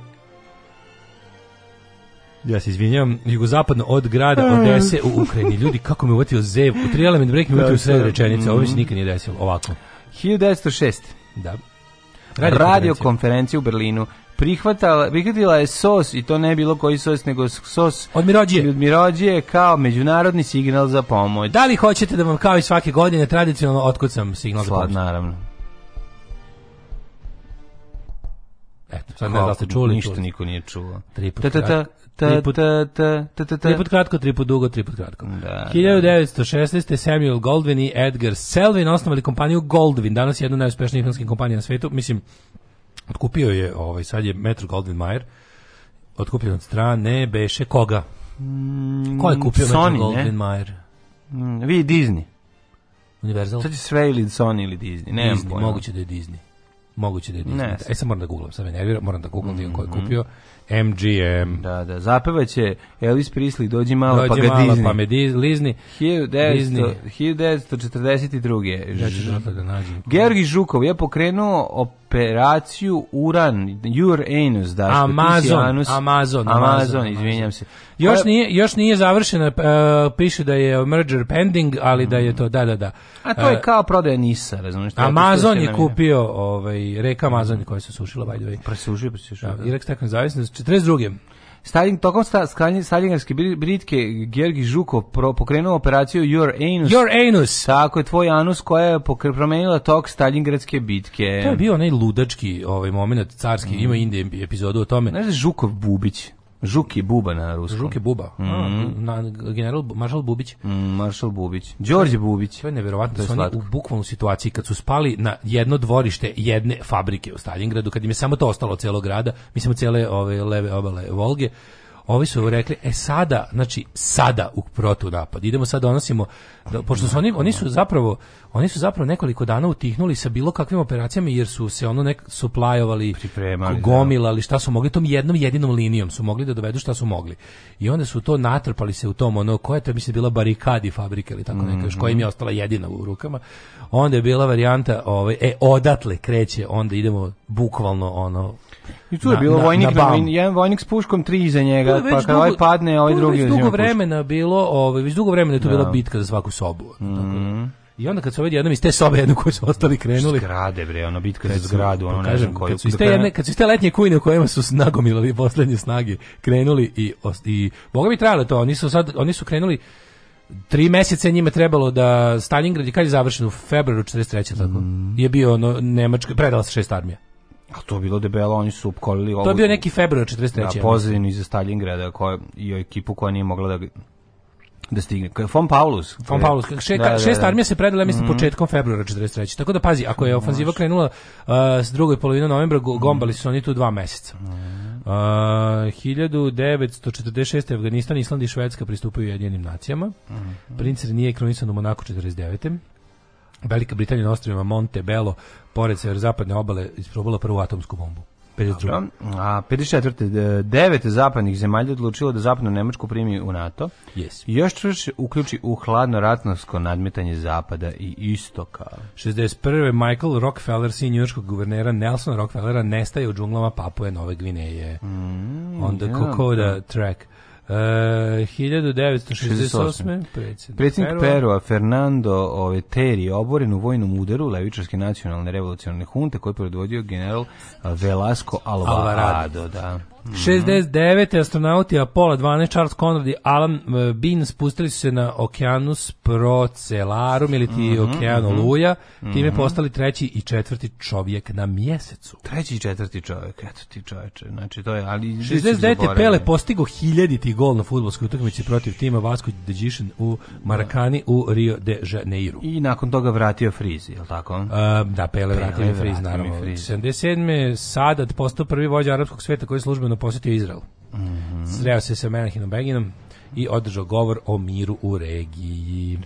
ja se izvinjam, jugozapadno od grada Odese eh. u Ukrajini. Ljudi, kako me uvatio zev, u tri element break me uvatio u sred da, da. rečenice, ovo mi se mhm. nikad nije desilo, ovako. 1906. Da radio, radiokonferencije u Berlinu prihvatala, prihvatila je SOS i to ne bilo koji SOS nego SOS od Mirođije. Od Mirođije kao međunarodni signal za pomoć. Da li hoćete da vam kao i svake godine tradicionalno otkucam signal Slad, za pomoć? Naravno. Eto, sad ne da ste čuli. Ništa čuli. niko nije čuo. Tri puta. Triput, triput kratko, tri triput dugo, triput kratko. 1916. Da, da. Samuel Goldwyn i Edgar Selvin osnovali kompaniju Goldwyn, danas je jedna od najuspešnijih filmskih kompanija na svetu. Mislim, otkupio je, ovaj, sad je Metro Goldwyn Mayer, otkupio od strane, beše koga? Mm, ko je kupio Metro Goldwyn Mayer? Mm, vi Disney. Universal? Sad je sve ili Sony ili Disney. Ne Disney, moguće da je Disney. Moguće da je Disney. Ne, e, sad moram da googlam, sad me nervira, moram da googlam mm -hmm. ko je mhm. kupio. MGM. Da, da, zapevaće Elvis Presley, dođi malo dođi pa ga malo, Disney. pa me lizni. 1942. Ja ću da ga nađem. Georgi Žukov je pokrenuo operaciju Uran, Your Anus, da, Amazon, Amazon, Amazon, Amazon, izvinjam se. Još nije, još nije završena, uh, piše da je merger pending, ali da je to, da, da, da. A to je e, kao prodaja Nisa, razumiješ? Amazon je kupio, ovaj, reka Amazon koja se sušila, by the way. Presušio, presušio. Da, da. I reka zavisnost 42. Stalin, tokom sta, stalingarske britke Georgi Žukov pro, pokrenuo operaciju Your Anus. Your Anus! Tako je, tvoj anus koja je pokre, promenila tok stalingradske bitke. To je bio onaj ludački ovaj moment carski, mm. ima Indije epizodu o tome. Znaš da Žukov Bubić? Žuki Buba na ruskom. Žuki Buba. Mm -hmm. na, general Maršal Bubić. Mm, Maršal Bubić. Đorđe Bubić. To je neverovatno. Da to je su u bukvalnu situaciji kad su spali na jedno dvorište jedne fabrike u Stalingradu, kad im je samo to ostalo celog grada, mislim cele ove leve obale Volge, ovi su rekli, e sada, znači sada u protunapad, idemo sad donosimo, da, pošto su oni, oni su zapravo, oni su zapravo nekoliko dana utihnuli sa bilo kakvim operacijama jer su se ono nek suplajovali, pripremali, da. gomilali, šta su mogli, tom jednom jedinom linijom su mogli da dovedu šta su mogli. I onda su to natrpali se u tom, ono, koja je to mislim bila barikadi fabrike ili tako mm neka, još koja im je mhm. ostala jedina u rukama. Onda je bila varijanta, ovaj, e, odatle kreće, onda idemo bukvalno ono I tu je bilo na, vojnik, na, jedan vojnik s puškom, tri iza njega, pa, pa kad ovaj padne, ovaj drugi uzima dugo vremena bilo, ovaj, već dugo vremena je to da. bila bitka za svaku sobu. Mm -hmm. I onda kad su ovaj jednom iz te sobe jednu koji su ostali krenuli. Zgrade bre, ono bitka za zgradu, pa ono kažem koju. Kad su iz jedne, kad su iz te letnje kujne u kojima su nagomilali poslednje snage, krenuli i i boga bi trajalo to, oni su sad oni su krenuli Tri meseca njima trebalo da Stalingrad je kad je završen u februaru 43. tako. Mhm. Je bio ono Nemačka predala se šest armija. A to je bilo debelo, oni su upkolili ovu... To je bio neki februar 43. Da, pozivinu iz Stalingrada koja, i ekipu koja nije mogla da da stigne. Von Paulus. Von Paulus. Še, da, šest da, da. armija se predala, mislim, mm. početkom februara 43. Tako da pazi, ako je ofanziva krenula uh, s drugoj polovine novembra, mhm. gombali su oni tu dva meseca. Mm. Uh, 1946. Afganistan, Island i Švedska pristupaju jedinim nacijama. Mm. Princer nije kronisan u Monaku 49. Velika Britanija na ostrovima Montebello, pored severozapadne obale, isprobala prvu atomsku bombu. 52. A 54. devet zapadnih zemalja odlučilo da zapadnu Nemačku primi u NATO. Yes. I još čvršće uključi u hladno ratnovsko nadmetanje zapada i istoka. 61. Michael Rockefeller, sin njujorskog guvernera Nelson Rockefellera, nestaje u džunglama Papue Nove Gvineje. Mm, Onda yeah. Kokoda da. Track. E, uh, 1968. predsjednik, predsjednik Perua, Fernando Oveteri ovaj, oboren u vojnom udaru levičarske nacionalne revolucionarne hunte koji predvodio general Velasco Alvarado. Alvarado da. Mm -hmm. 69. astronauti Apollo 12, Charles Conrad i Alan e, Bean spustili su se na Okeanus Procellarum ili ti mm -hmm, Okean mhm, Oluja, mm -hmm. time postali treći i četvrti čovjek na mjesecu. Treći i četvrti čovjek, eto ti čoveče. Znači to je, ali 69. Pele postigo hiljaditi gol na fudbalskoj utakmici protiv tima Vasco de Gishon u Marakani u Rio de Janeiro. I nakon toga vratio Friz, je li tako? Uh, da, Pele, Pele vratio Friz, naravno. Friz. 77. Sadat postao prvi vođa arapskog sveta koji je službeno nedavno posjetio Izrael. Mm -hmm. Sreo se sa Menahinom Beginom i održao govor o miru u regiji.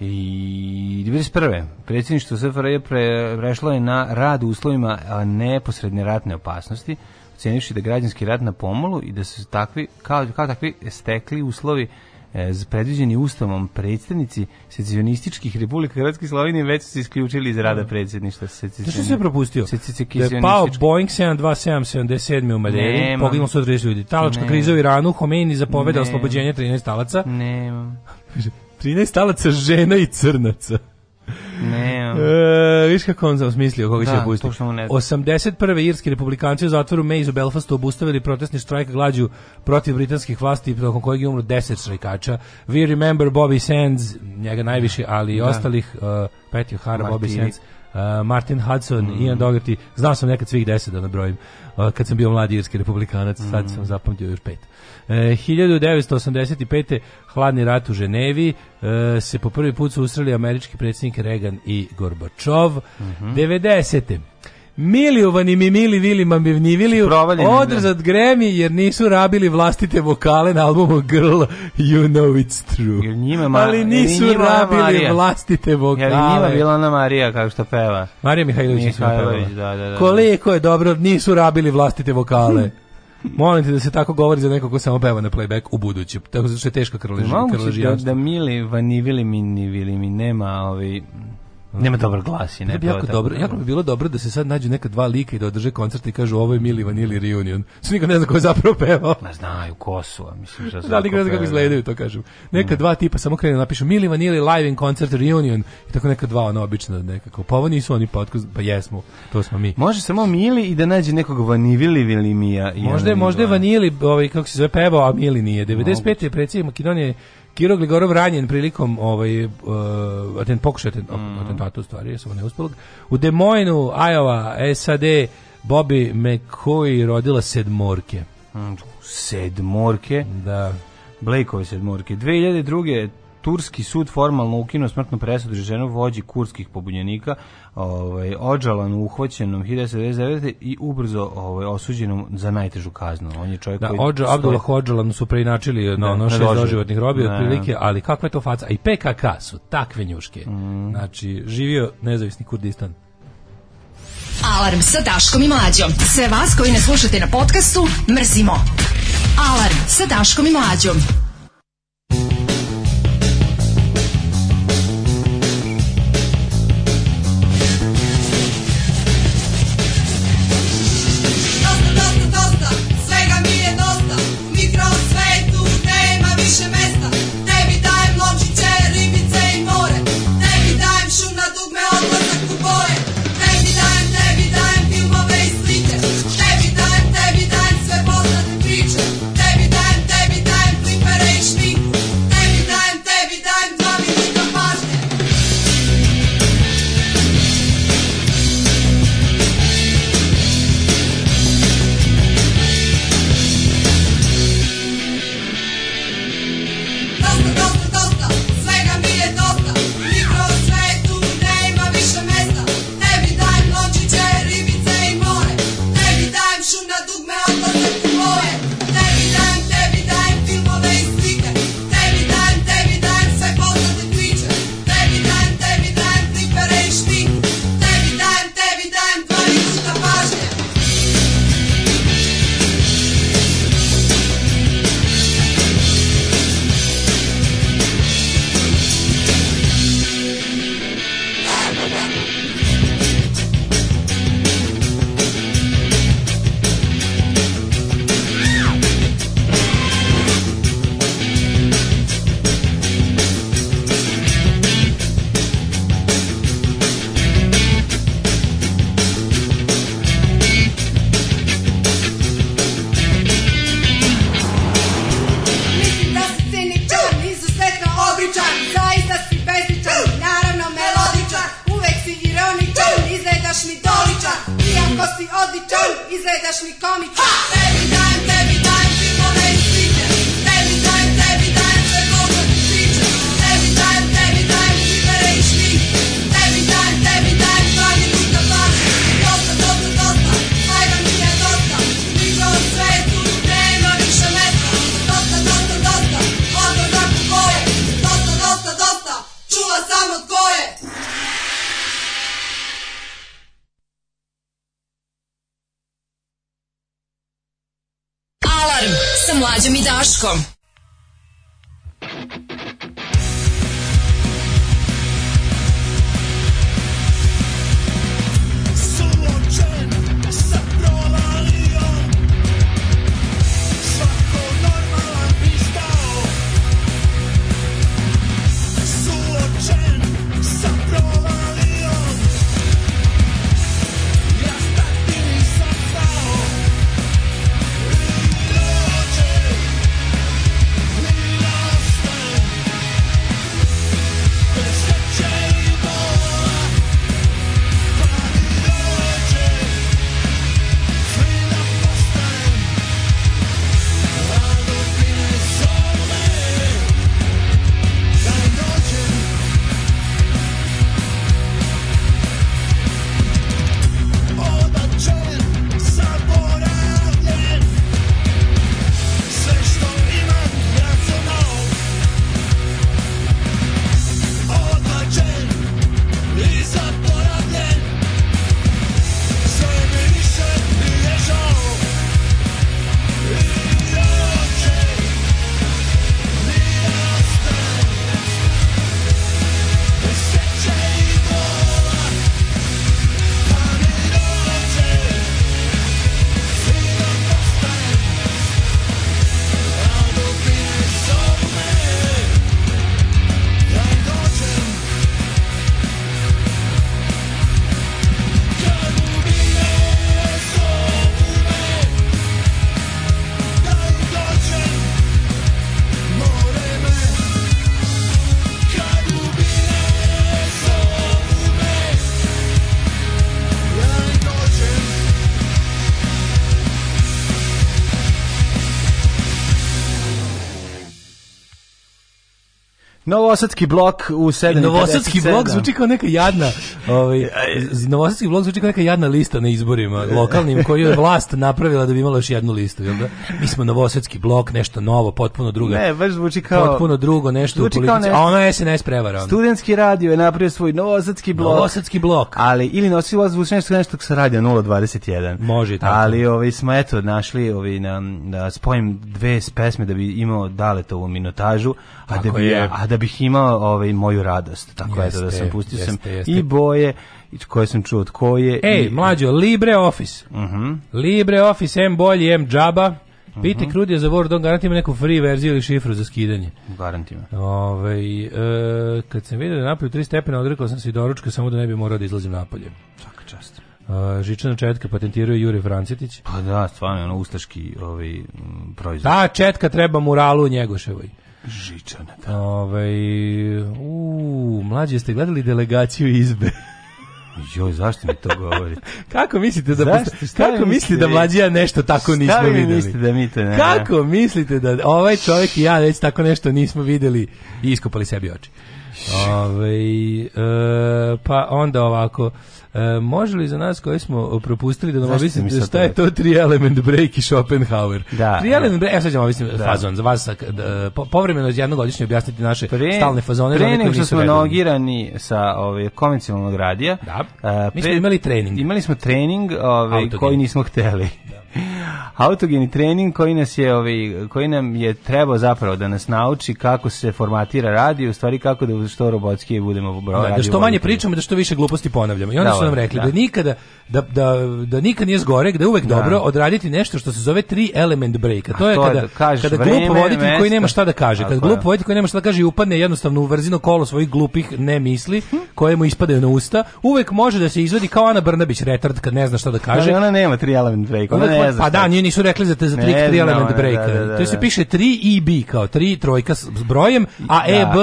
I 91. predsjedništvo SFRJ pre, prešlo je na rad u uslovima neposredne ratne opasnosti, ocenivši da građanski rat na pomolu i da su takvi, kao, kao takvi stekli uslovi E, predviđeni ustavom predstavnici secesionističkih republika Hrvatske i Slovenije već su se isključili iz rada da. predsjedništva secesionističkih. Da se propustio? Da je pao Boeing 727 77 u Maljeri, poginulo su 30 ljudi. Talačka Nemam. kriza u Iranu, Khomeini zapoveda oslobođenje 13 talaca. Nemam. 13 <laughs> talaca žena i crnaca. Ne. E, viš kako on smislio koga da, će pustiti. To 81. irski republikanci u zatvoru Mays u Belfastu obustavili protestni štrajk glađu protiv britanskih vlasti tokom kojeg je umro 10 štrajkača. We remember Bobby Sands, njega najviše, ali i da. ostalih uh, e, Petty O'Hara, Bobby Sands. Uh, Martin Hudson, mm. Ian Dougherty, znao sam nekad svih 10 da nabrojim, uh, kad sam bio mladi irski republikanac, mm. sad sam zapamtio još pet. E, 1985. hladni rat u Ženevi e, se po prvi put susreli američki predsjednik Reagan i Gorbačov. Mm -hmm. 90. Milijovani mi mili vili mambivniviliju odrzat gremi jer nisu rabili vlastite vokale na albumu Girl You Know It's True. Jer njima ma, Ali nisu njima rabili Marija. vlastite vokale. Jer njima bila na Marija kako što peva. Marija Mihajlović, Mihajlović da, da, da. Koliko je dobro, nisu rabili vlastite vokale. Hm. <laughs> Molim te da se tako govori za nekog ko samo peva na playback u budući. Tako zato što je teška krležija. da, da mili vanivili mi ni mi nema ovi... Ovaj Nema dobar glas i ne. Bi jako dobro, jako bi bilo dobro da se sad nađu neka dva lika i da održe koncert i kažu ovo je Mili Vanili reunion. Svi nikad ne zna ko je zapravo pevao. Ma znaju ko su, a mislim što <laughs> Da li ne zna kako izgledaju, to kažem. Neka mm. dva tipa samo krenu da napišu Mili Vanili live in concert reunion i tako neka dva ona obično nekako. Pa oni su oni podcast, pa jesmo, to smo mi. Može samo Mili i da nađe nekog Vanivili Vilimija. Možda je, možda je Vanili, ovaj kako se zove pevao, a Mili nije. 95 je predsednik Makedonije Kiro Gligorov ranjen prilikom ovaj uh, atent pokušaj atent, mm. atentata u stvari, samo neuspelog. U Des Moines, Iowa, SAD, Bobby McCoy rodila sedmorke. Mm, sedmorke? Da. Blakeove sedmorke. 2002 turski sud formalno ukinuo smrtnu presudu ženu vođi kurskih pobunjenika, ovaj Odžalanu uhvaćenom 1999 i ubrzo ovaj osuđenom za najtežu kaznu. On je čovjek da, koji Da, stoji... Abdullah Odžalanu su preinačili na da, ono šest doživotnih robija da, da. otprilike, ali kakva je to faca? A i PKK su takve njuške. Mm. Znači, živio nezavisni Kurdistan. Alarm sa Daškom i Mlađom. Sve vas koji ne slušate na podcastu, mrzimo. Alarm sa Daškom i Mlađom. Novosadski blok u 7. Novosadski blok zvuči kao neka jadna, ovaj Novosadski blok zvuči kao neka jadna lista na izborima lokalnim koju je vlast napravila da bi imala još jednu listu, jel da? Mi smo Novosadski blok, nešto novo, potpuno drugo. Ne, baš zvuči kao potpuno drugo nešto u politici. Ne, a ono je SNS prevara. Studentski radio je napravio svoj Novosadski blok. Novosadski blok. Ali ili nosi vas zvuči nešto nešto sa radija 021. Može tako. Ali ovaj smo eto našli ovaj na, da spojim dve pesme da bi imao dale to u minutažu a da, bi, je. a da bih imao ovaj, moju radost. Tako jeste, je, da sam pustio jeste, sam jeste. i boje koje sam čuo od koje. Ej, i... mlađo, LibreOffice. Uh mhm. -huh. LibreOffice, M bolji, M džaba. Pite mhm. uh -huh. Krudija za Wordom, garantima neku free verziju ili šifru za skidanje. Garantima. Ove, ovaj, e, kad sam vidio da napolju 3 stepena, odrekao sam se i doručka, samo da ne bi morao da izlazim napolje. Svaka čast. Uh, Žičana četka patentirao Jure Francetić. Pa da, stvarno, ono ustaški ovaj, proizvod. Da, četka treba muralu u Njegoševoj. Žičanata. Da. Ove, ovaj, u, mlađe ste gledali delegaciju izbe. Joj, zašto mi to govori? <laughs> kako mislite da zašto, kako mi mislite da mlađija nešto tako nismo mi videli? mislite da mi to ne? Kako mislite da ovaj čovjek i ja već tako nešto nismo videli i iskopali sebi oči? Ove, ovaj, e, pa onda ovako E, može li za nas koji smo propustili da nam objasnite šta je to tri element break i Schopenhauer? Da, tri da. element break, evo sad ćemo objasniti da. fazon, za vas da, po, povremeno jednogodišnje objasniti naše pre, stalne fazone. Pre nego što smo nogirani sa ovaj, konvencionalnog radija, da. A, pre, mi smo imali trening. Imali smo trening ovaj, koji nismo hteli. Da. Autogeni trening koji nas je ovaj koji nam je trebao zapravo da nas nauči kako se formatira radio, u stvari kako da što robotski budemo broj, da, da, što manje pričamo da što više gluposti ponavljamo. I oni da, su nam da, rekli da, da nikada da, da, da nikad nije zgorek, da je uvek da. dobro odraditi nešto što se zove tri element break. A to, A to je kada da kada vreme, glup voditelj koji nema šta da kaže, kad glup voditelj koji nema šta da kaže i upadne jednostavno u vrzino kolo svojih glupih nemisli misli koje mu ispadaju na usta, uvek može da se izvadi kao Ana Brnabić retard kad ne zna šta da kaže. Ali ona nema tri element break, ona ne zna. Pa Da, znači, nije nisu rekli za te za trik 3 element da, breaker. Da, da, to se piše 3 EB kao 3 trojka s brojem, a EB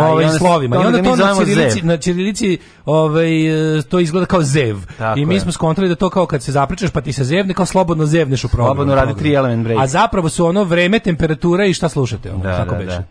ovaj slovima. I onda to na ćirilici na ćirilici ovaj e, to izgleda kao zev. I mi smo skontrali da to kao kad se zapričaš pa ti se zevne kao slobodno zevneš u programu. Slobodno radi tri element breaker. A zapravo su ono vreme, temperatura i šta slušate, ono, tako beše.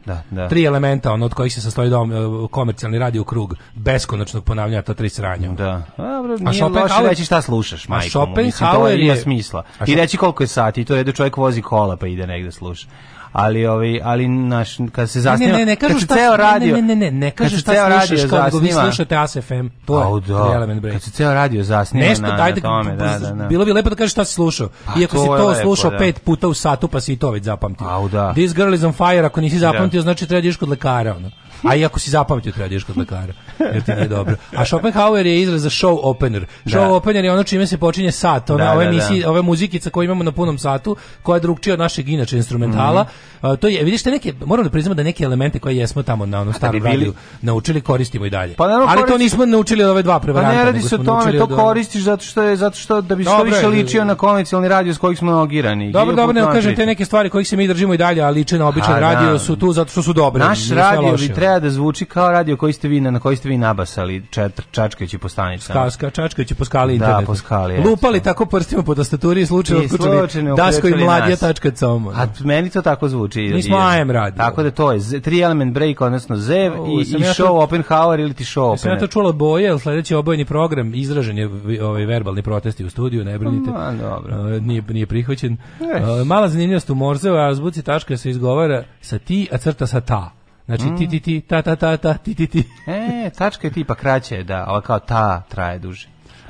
Tri elementa ono od kojih se sastoji dom e, komercijalni radio krug beskonačnog ponavljanja ta tri sranja. Da. A, bro, a nije reći šta slušaš, majko. A Schopenhauer je smisla. I reći koliko je sati, to redu da čovjek vozi kola pa ide negde sluša ali ovi ovaj, ali naš kad se zasniva ne, ne, ne, kad se ceo radio ne ne ne ne kaže šta ceo radio zasniva vi slušate ASFM to je da, element break kad se ceo radio zasniva nešto na, dajde, da- tome pa da, da, da. bilo bi lepo da kaže šta si slušao pa, iako to si to lepo, slušao da. pet puta u satu pa si i to već zapamtio Au, da. this girl is on fire ako nisi da. zapamtio da. znači treba da kod lekara ono A i ako si zapamtio, treba da ideš kod lekara, jer ti nije dobro. A Schopenhauer je izraz za show opener. Da. Show da. opener je ono čime se počinje sat, ona, da, da, ove, da, misli, ove muzikica koje imamo na punom satu, koja je drugčija od našeg inače instrumentala. Mm -hmm. uh, to je, vidiš te neke, moram da priznamo da neke elemente koje jesmo tamo na onom starom bili... radiju naučili, koristimo i dalje. Pa, naravno, Ali to nismo naučili od ove dva prevaranta. Pa ne radi se o tome, to koristiš zato što, je, zato što da bi što više ličio na komercijalni radio s kojih smo nogirani. Dobro, dobro, ne kažem te neke stvari kojih se mi držimo i dalje, a liče na običan radio su tu zato što su dobre. Naš radio bi treba da zvuči kao radio koji ste vi na, na koji ste vi nabasali četr, čačkajući po stanicama. Skaska, čačkajući po skali interneta. Da, po skali. Lupali tako prstima po tastaturi i slučajno otkučili dasko i mladija.com. A da. meni to tako zvuči. Mi smo AM radio. Tako da to je tri element break, odnosno zev i, i ja show Oppenhauer ili ti show open. Sam ja to čula boje, jer sledeći obojeni program izražen je ovaj, verbalni protesti u studiju, ne brinite. Ma, dobro. Uh, nije, nije prihvaćen. Uh, mala zanimljivost u Morzeu, a zbuci tačka se izgovara sa ti, a crta sa ta. Znači ti mm. ti ti ta ta ta ta ti ti ti. e, tačka je tipa kraće, da, ali kao ta traje duže.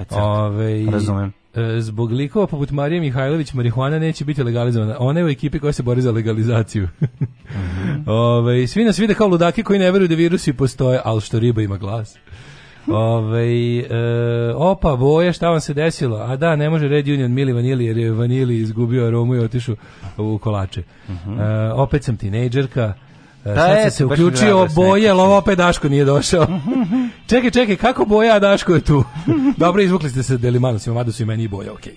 Ove, Razumem. E, zbog likova poput Marije Mihajlović marihuana neće biti legalizovana. Ona je u ekipi koja se bori za legalizaciju. mm -hmm. <laughs> Ove, svi nas vide kao ludake koji ne veruju da virusi postoje, ali što riba ima glas. Ove, e, opa, boje, šta vam se desilo? A da, ne može Red Union Mili Vanili, jer je Vanili izgubio aromu i otišu u kolače. Mm e, opet sam tinejdžerka. E, da, sad sam e, se uključio boje, ali ovo opet Daško nije došao. <laughs> čekaj, čekaj, kako boja, Daško je tu? <laughs> Dobro, izvukli ste se Delimanosima, mada su i meni i boje, okej.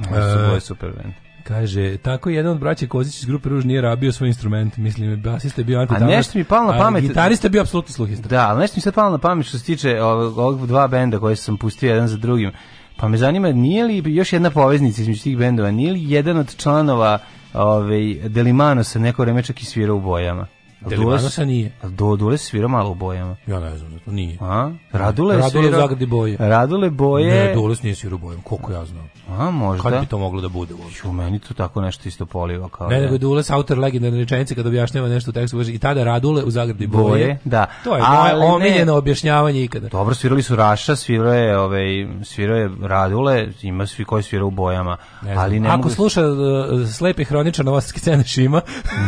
Okay. Uh, e, boje super ven. Kaže, tako jedan od braće Kozić iz grupe Ruž nije rabio svoj instrument, mislim, basista je bio Ante A nešto mi palo na pamet. Gitarista je bio apsolutno sluhista. Da, ali nešto mi se palo na pamet što se tiče ovog dva benda koje sam pustio jedan za drugim. Pa me zanima, nije li još jedna poveznica između tih bendova, nije li jedan od članova ove, ovaj, Delimanova neko vreme čak i svira u bojama? Delibanosa nije. A do Dule svira malo u bojama. Ja ne znam, to nije. A? Radule, Radule svira... Zagradi boje. Radule boje. Ne, Dule nije svira u bojama, koliko ja znam. A, možda. Kad bi to moglo da bude uopšte? U meni to tako nešto isto poliva kao. Ne, da- nego je Dule autor legendarne rečenice kad objašnjava nešto u tekstu, kaže i tada Radule u Zagradi boje. boje da. To je Ali moje omiljeno ne. objašnjavanje ikada. Dobro, svirali su Raša, svirao je, ovaj, svirao je Radule, ima svi koji svira u bojama. Ne znam. Ali ne Ako mogu... sluša uh, slepi hroničar Novosadske scene Šima,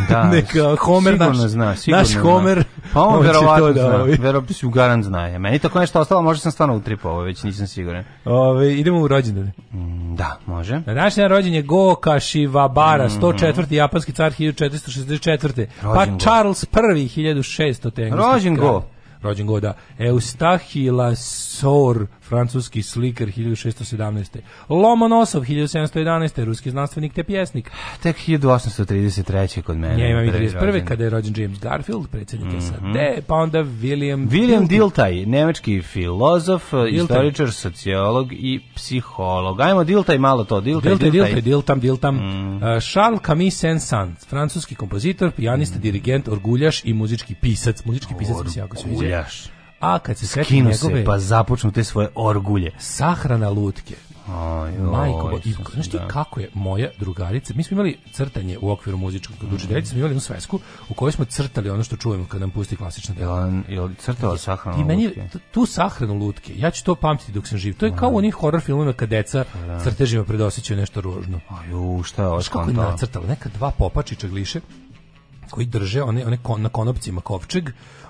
da, <laughs> neka Homer naš zna, sigurno. Naš Homer, pa on, on verovatno da, zna, verovatno si u garant zna. Meni tako nešto ostalo, može sam stvarno ovo već nisam siguran. Ove, idemo u rođendane. Mm, da, može. Na današnji rođenje rođen je Go mm -hmm. 104. japanski car 1464. Rođen pa Charles I 1600. Rođen Go. Rođen Go, da. Eustahila Sor, francuski slikar 1617. Lomonosov 1711. ruski znanstvenik te pjesnik. Tek 1833. kod mene. Ja imam i 31. kada je rođen James Garfield, predsjednik mm SAD, pa onda William William Diltaj, nemački filozof, Diltaj. istoričar, sociolog i psiholog. Ajmo Diltaj malo to, Diltaj, Diltaj, Diltaj, Diltam, Diltam. Mm. Uh, Charles Camille Saint-Saëns, francuski kompozitor, pijanista, mm. dirigent, orguljaš i muzički pisac. Muzički pisac mi se jako sviđa. Orguljaš a kad se setim njegove... pa započnu te svoje orgulje. Sahrana lutke. Aj, Majko, oj, i, znaš ti da. kako je moja drugarica, mi smo imali crtanje u okviru muzičkog kod učiteljice, mm. smo imali jednu svesku u kojoj smo crtali ono što čujemo kad nam pusti klasična dela. Jel, crtala sahranu I meni, Tu sahranu lutke, ja ću to pamtiti dok sam živ. To je kao u mm. onim horror filmima kad deca pa da. crtežima predosećaju nešto ružno. Aju, šta je ovo? Znaš kako je nacrtala? Neka dva popačića gliše koji drže one, one kon, na konopcima kovčeg,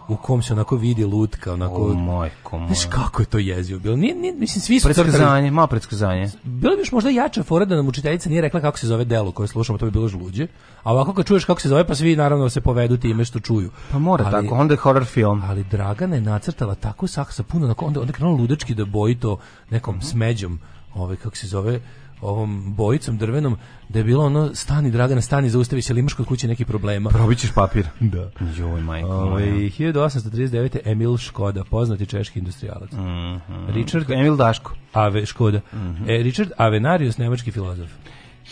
u kom se onako vidi lutka, onako... O, moj, komo. Znaš kako je to jezivo bilo? Nije, nije, mislim, svi su... Predskazanje, malo predskazanje. Bilo bi još možda jača fora da nam učiteljica nije rekla kako se zove delo koje slušamo, to bi bilo žluđe. A ovako kad čuješ kako se zove, pa svi naravno se povedu time što čuju. Pa mora ali, tako, onda je horror film. Ali Dragana je nacrtala tako saksa puno, onda, onda je krenulo ludački da boji to nekom smeđom, ovaj, kako se zove, ovom bojicom drvenom da je bilo ono stani Dragana stani zaustavi se ali imaš kod kuće neki problema probićeš papir <laughs> da joj majko ovaj 1839 Emil Škoda poznati češki industrijalac mm -hmm. Richard Emil Daško Ave Škoda mm -hmm. e, Richard Avenarius nemački filozof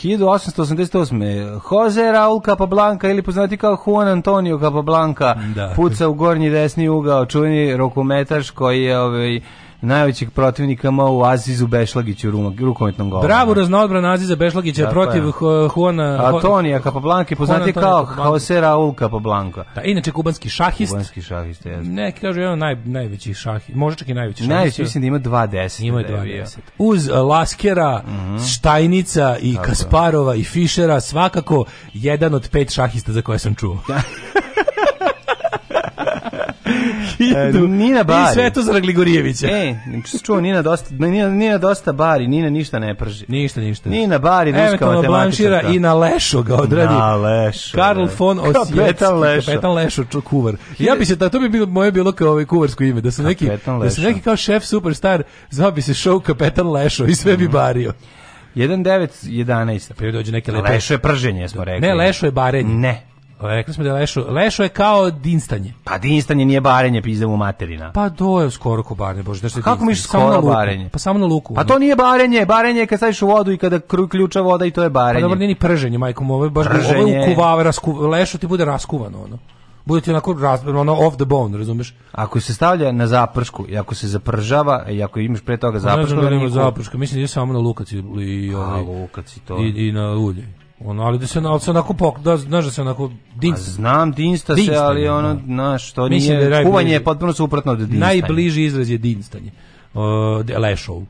1888. Jose Raul Capablanca ili poznati kao Juan Antonio Capablanca da. puca u gornji desni ugao, čuveni rokometaš koji je ovaj, najvećeg protivnika u Azizu Bešlagiću rukometnom golu. Bravo da. raznoodbrana Aziza Bešlagića da, protiv ja. Juana Antonija Capablanca, poznati kao Jose Raul Capablanca. Da, inače kubanski šahist. Kubanski šahist, ja. Neki kažu jedan naj najveći šahist, možda čak i najveći šahist. Najveći da. mislim da ima 20. Ima 20. Da Uz uh, Laskera, mm -hmm. Štajnica i Tako. Kasparova i Fišera svakako jedan od pet šahista za koje sam čuo. <laughs> hiljadu. E, Nina Bari. I sve to za Ragligorijevića. E, čuo, Nina dosta, Nina, Nina dosta Bari, Nina ništa ne prži. Ništa, ništa. Nina Bari, ruska matematička. Evo, Blanšira i na Lešo ga odradi. Na Lešo. Karl von Osjetski. Kapetan Lešo. Kapetan Lešo, ču, kuvar. Ja bi se, ta, to bi bilo, moje bilo kao ovaj kuvarsko ime, da se neki, da se neki kao šef superstar, zvao bi se show Kapetan Lešo i sve bi mhm. bario. 1911. Pa dođe neke lepe. Lešo je prženje, smo rekli. Ne, lešo je barenje. Ne, Rekli smo da je lešo, lešo je kao dinstanje. Pa dinstanje nije barenje, pizde materina. Pa to je skoro ko barenje, bože, da se Kako misliš skoro na barenje? Pa samo na luku. Pa to nije barenje, barenje je kad staviš u vodu i kada ključa voda i to je barenje. Pa dobro, nije ni prženje, majko mu, ovo je baš prženje. ovo je ukuvava, rasku, lešo ti bude raskuvano, ono. Bude ti onako raz, ono off the bone, razumeš? Ako se stavlja na zapršku i ako se zapržava i ako imaš pre toga zapršku, pa ne znam da nema zaprška, mislim da je samo na lukaci i ovaj, lukaci to. I, i na ulje. Ono, ali da se, ali se onako pok, da, znaš da se onako dinsta. A znam dinsta se, ali da. ono, znaš, to nije, da je kuvanje je potpuno suprotno od dinstanja. Najbliži izraz je dinstanje, uh, lešov. Um,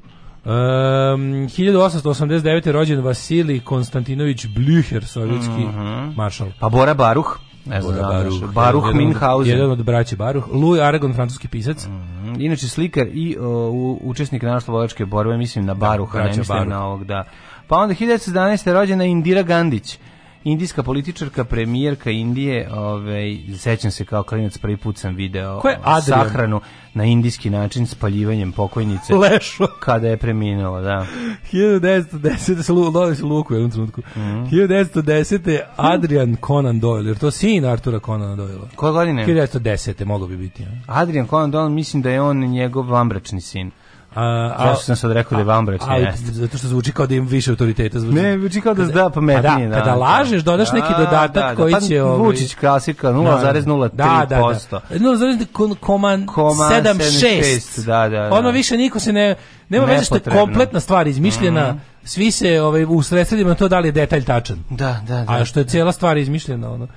1889. je rođen Vasili Konstantinović Blücher, sovjetski mm -hmm. maršal. Pa Bora Baruh. Ne znam, Bora Baruch, da Baruch, Baruch jedan Minhausen. Jedan od braće Baruch. Louis Aragon, francuski pisac. Mm -hmm. Inače slikar i o, učesnik naštvo volačke borbe, mislim na da, Baruha, da, ne mislim Baruch. na ovog, da. Pa onda 1917. rođena Indira Gandić, indijska političarka, premijerka Indije, ovaj, sećam se kao klinac, prvi put sam video ovaj, sahranu na indijski način spaljivanjem pokojnice. <laughs> Lešo. Kada je preminula, da. 1910. se lu, dole se luku u jednom trenutku. Mm -hmm. 1910. Adrian Conan Doyle, jer to sin Artura Conan Doyle. Koje godine? 1910. mogao bi biti. Ja. Adrian Conan Doyle, mislim da je on njegov vambračni sin. A, a, Zašto sam sad rekao da je Vambrek jeste? Zato što zvuči kao da im više autoriteta. Zvuči. Ne, zvuči kao da zda pametnije. Da, pa da, da, kada lažeš, dodaš da, neki dodatak da, da, koji da, će... Ovaj, Vučić klasika 0,03%. Da, da, da. 0,76. Da, da, da. Ono više niko se ne... Nema veze što je kompletna stvar izmišljena. Mm -hmm. Svi se ovaj, usredstvili na to da li je detalj tačan. Da, da, da. A što je cijela stvar izmišljena, ono.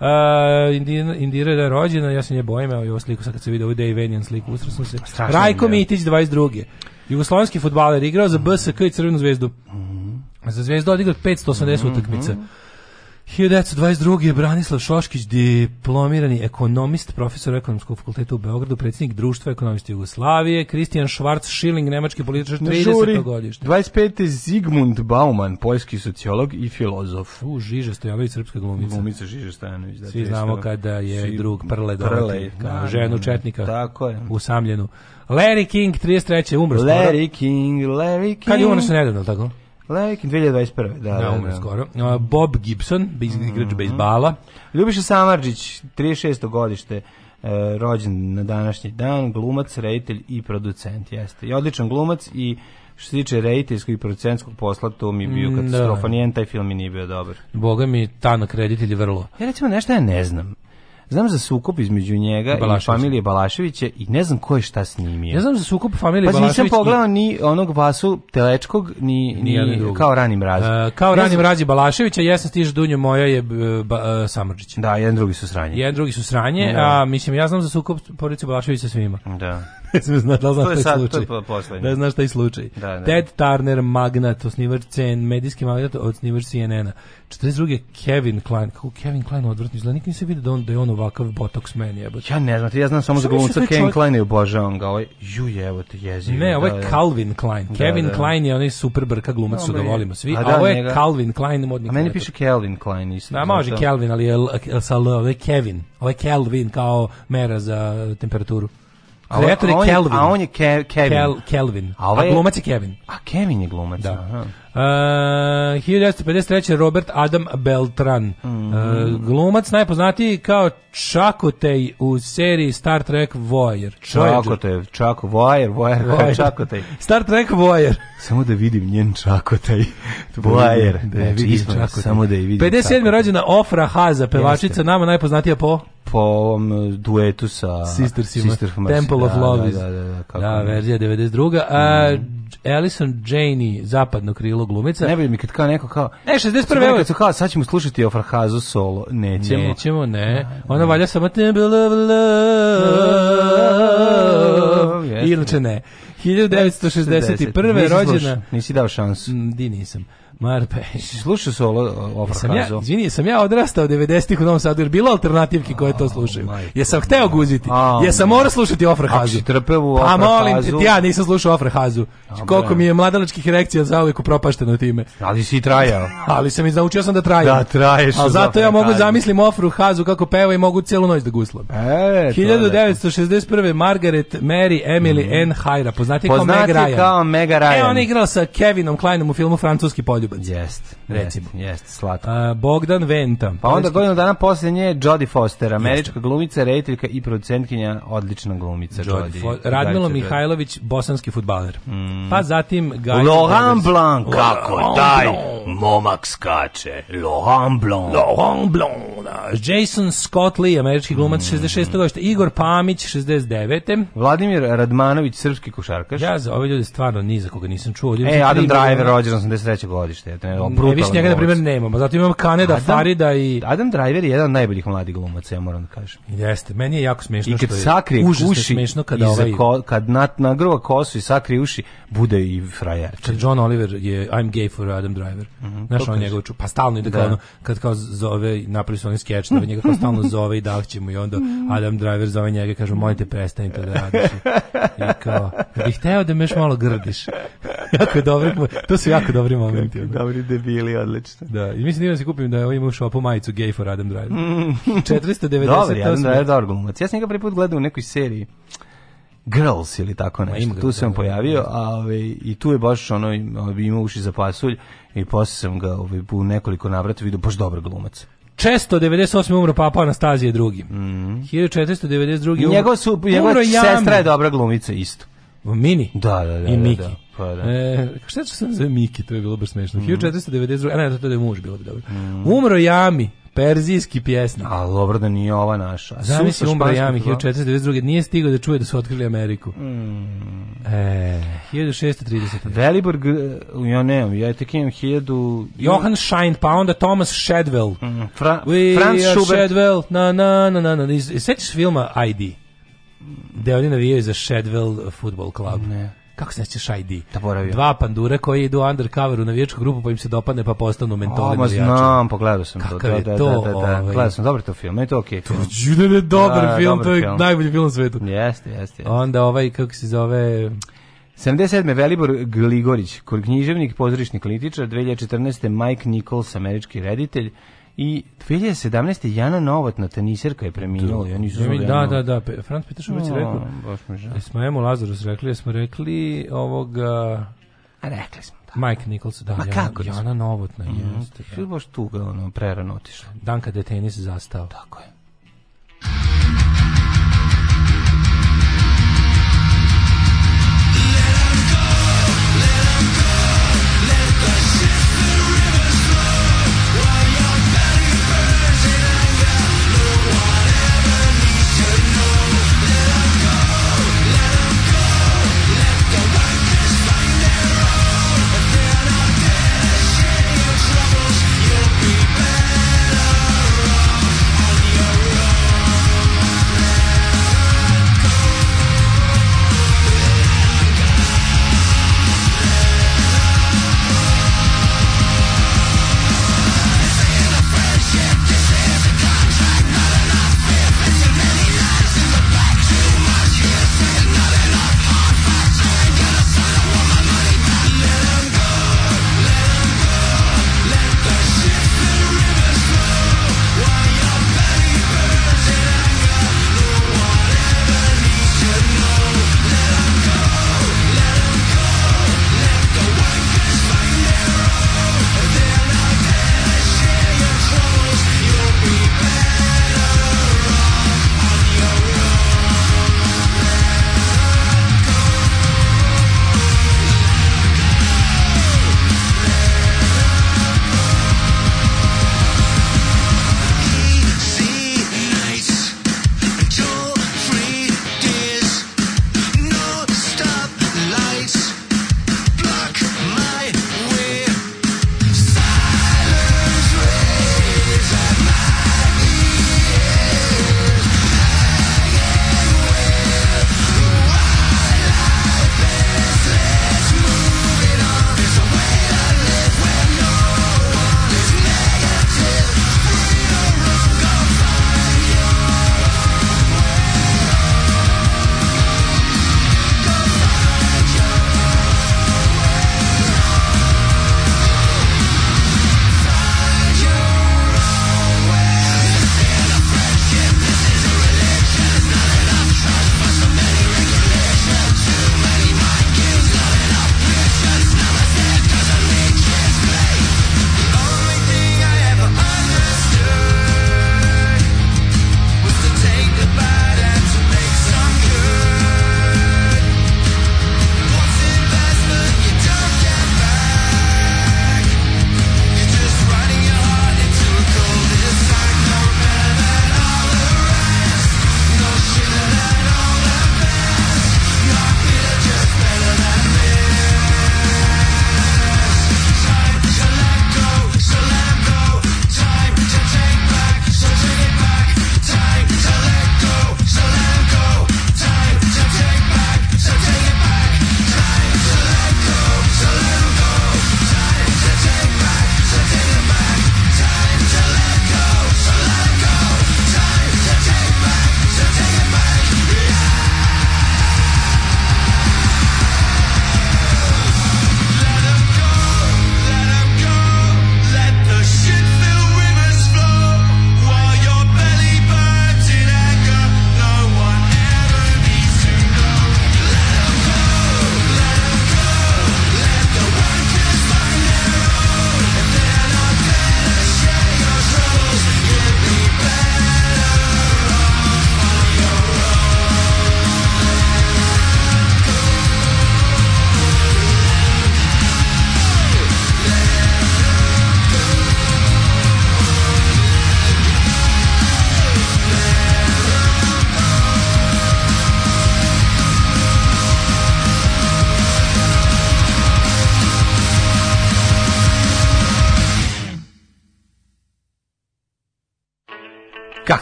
Uh, Indira, Indira da je rođena, ja sam nje bojim, evo i ovu sliku, sad kad se vidio ovu Dave sliku, usro se. Pa strašno Rajko je. Mitić, 22. Jugoslovenski futbaler, igrao za BSK i Crvenu zvezdu. Mm -hmm. Za zvezdu odigrao 580 mm -hmm. utakmica. Mhm. 1922. je Branislav Šoškić, diplomirani ekonomist, profesor ekonomskog fakulteta u Beogradu, predsjednik društva ekonomista Jugoslavije, Kristijan Švarc Schilling, nemački političar, 30. godište. 25. Zigmund Bauman, poljski sociolog i filozof. U, Žiže Stojanović, srpska glumica. Glumica Žiža Stojanović. Da, Svi znamo kada je Svi, drug Prle dovati, da, kao ženu Četnika, tako je. usamljenu. Larry King, 33. umro. Larry King, Larry King. Kad je umro se nedavno, tako? Lekin 2021. Da, da, da umre da. skoro. Bob Gibson, igrač mm -hmm. bejsbala. Ljubiša Samardžić, 36. godište, e, rođen na današnji dan, glumac, reditelj i producent, jeste. I odličan glumac i što se tiče rediteljskog i producentskog posla, to mi je bio mm, da. katastrofa, da. nijen taj film mi nije bio dobar. Boga mi, ta tanak reditelj vrlo. Ja recimo nešto ja ne znam. Znam za sukob između njega i familije Balaševića i ne znam ko je šta snimio. Ja znam za sukob familije pa Balaševića. Pa nisam pogledao ni onog Vasu Telečkog, ni, ni, ni kao ranim razi. Uh, e, kao ne ranim znam... razi Balaševića, jesam stiže Dunjo, moja je uh, ba, uh, e, Samrđić. Da, jedan drugi su sranje. Jedan drugi su sranje, da. a mislim, ja znam za sukob porodice Balaševića svima. Da. <laughs> Da, da li znaš taj sad, slučaj? To Da znaš taj slučaj. Da, Ted Turner, magnat, osnivač CN, medijski magnat, osnivač CNN-a. 42. Kevin Klein. Kako Kevin Klein odvrtno izgleda? Nikim se vidi da, on, da je on ovakav botox man jebati. Ja ne znam, ja znam samo za glumca Kevin čovjek... Klein je obožavam ga. Ovaj, ju jevo te jezio. Ne, ovo je da, da, Calvin Klein. Da, Kevin da, Klein je onaj super brka glumac, su ga volimo svi. A, da, ovo je njega... Calvin Klein, modni A meni piše Calvin Klein. Isto, da, može Calvin, ali je, sa L, ovo je Kevin. Ovo je Calvin kao mera za temperaturu. Kreator je Kelvin. A on je Ke Kevin. Kel Kelvin. A, ovaj... a glumac je Kevin. A Kevin je glumac. Da. Aha. Uh, eh, 1953. Robert Adam Beltran. Mm -hmm. uh, glumac najpoznatiji kao Čakotej u seriji Star Trek Voyager. Čakotej, Čako, Voyager, Voyager, Voyager. Čakotej. Star Trek Voyager. Samo da vidim njen Čakotej. <laughs> Da Voyager. Da, da vidim čakotej. Samo da je vidim 57. Čakotej. rođena Ofra Haza, pevačica, Jeste. nama najpoznatija po po ovom eh, duetu sa Sister Sima, Sister Femers. Temple da, of Love. Da, da, da, da, kako da verzija 92. Mm. A, Alison Janey, zapadno krilo bilo glumica. Ne bi mi kad kao neko kao... E, 61. evo... Kad kao, sad ćemo slušati o Farhazu solo. Nećemo. Nećemo, ne. Da, Ona da. valja samo... Inače ne. 1961. rođena... Nisi dao šansu. Mm, di nisam. Marpe. Slušao se ovo Ofra ja, Izvini, sam ja odrastao 90-ih u Novom Sadu, jer bilo alternativki koje to slušaju. Jesam hteo guziti. Jesam morao slušati Ofra Hazu. A pa molim te, ja nisam slušao Ofra Hazu. Znači, koliko mi je mladalačkih erekcija zauvek upropašteno time. Ali si trajao. Ali sam i naučio sam da trajam. Da, traješ. A zato ja mogu zamislim Ofru Hazu kako peva i mogu celu noć da guslam. E, 1961. Margaret Mary Emily mhm. N. Hajra, poznati kao Meg Ryan. Poznati kao Meg Ryan. E, ona igrala sa Kevinom Kleinom u filmu Francuski poljub. poseban. recimo. Jest, yes, slatko. A, Bogdan Venta. Pa onda godinu dana poslije nje Jodie Foster, američka Jeste. glumica, rediteljka i producentkinja, odlična glumica Jodie. Jodie. Radmilo Jodie. Mihajlović, bosanski futbaler. Mm. Pa zatim Gaj Laurent Blanc, kako Laurent taj Blanc. momak skače. Laurent Blanc. Laurent Blanc. Da. Jason Scott Lee, američki glumac mm. 66. godište. Igor Pamić, 69. Vladimir Radmanović, srpski košarkaš. Ja za ove ljude stvarno ni za koga nisam čuo. Ljudi e, Adam Driver, rođen 83. godište. Ja, više njega, na primjer, nemamo. Zato imamo Kaneda, Adam, Farida i... Adam Driver je jedan od najboljih mladih glumaca, ja moram da kažem. Jeste, meni je jako smiješno I kad što je. sakrije uši, smešno kada ovaj... Ko, kad nat, nagrova kosu i sakrije uši, bude i frajer. Kad John Oliver je I'm gay for Adam Driver. Mm -hmm, Znaš, on njegov ču, pa stalno ide da. Kao, kad kao zove, napravi su onaj skeč, da njega kao stalno <laughs> zove i dahće mu i onda Adam Driver zove njega i kaže, molite, prestani to da radiš. I kao, bih teo da me još malo grdiš. <laughs> jako je dobri, to su jako dobri momenti. Dobri debili bili odlični. Da, i mislim da, da se kupim da je ima u šopu majicu Gay for Adam Driver. Mm. 490. <laughs> Dobar, Adam Driver, dobar glumac. Ja sam njega prvi put gledao u nekoj seriji. Girls ili tako nešto. tu se sam da, da, pojavio, a ove, ovaj, i tu je baš ono ovaj, imao uši za pasulj i posle sam ga ove, ovaj, u nekoliko navrata vidio baš dobar glumac. 698. umro papa Anastazije drugi. Mm. 1492. Njegov su, njegova sestra je dobra glumica isto. Mini? Da, da, da. I Miki. Da, da. Pa, da. E, šta se sam zove Miki, to je bilo baš smešno. Mm -hmm. 1492, a ne, to da je muž, bilo bi dobro. Mm -hmm. Umro Jami, perzijski pjesnik. A dobro da nije ova naša. Zamisli umro Jami 1492. Nije stigao da čuje da su otkrili Ameriku. Mm. E, 1630. Velibor, ja nemam, ja tek imam 1000... Johan Schein, pa onda Thomas Shadwell. Mm. Fra, We Franz Schubert. Shadwell, na, na, na, na, na. Sećaš filma ID? Gde oni navijaju za Shadwell Football Club. Ne kako se neće Šajdi? Dva pandura koji idu undercover u navijačku grupu pa im se dopadne pa postanu mentoli navijači. znam, pogledao sam to. Kakav da, je da, to? Da, da, da, ovaj... Gledao sam, dobar to film, je to okej. to je dobar da, film, to je najbolji film na svetu. Jeste, jeste. Onda ovaj, kako se zove... 77. Velibor Gligorić, književnik, pozorišni kritičar, 2014. Mike Nichols, američki reditelj, I 2017. Jana Novotna, tenisirka je preminula. Da. Ja nisu da, da, da, da. Pe, Franc Petršović je rekao. Baš mi žao. Jesmo Emo Lazarus rekli, jesmo rekli ovoga... A rekli smo. Da. Mike Nichols, da, Ma Jana, Jana Novotna, mm -hmm. jeste. Da. Baš tuga, ono, prerano otišla. Dan kada je tenis zastao. Tako je.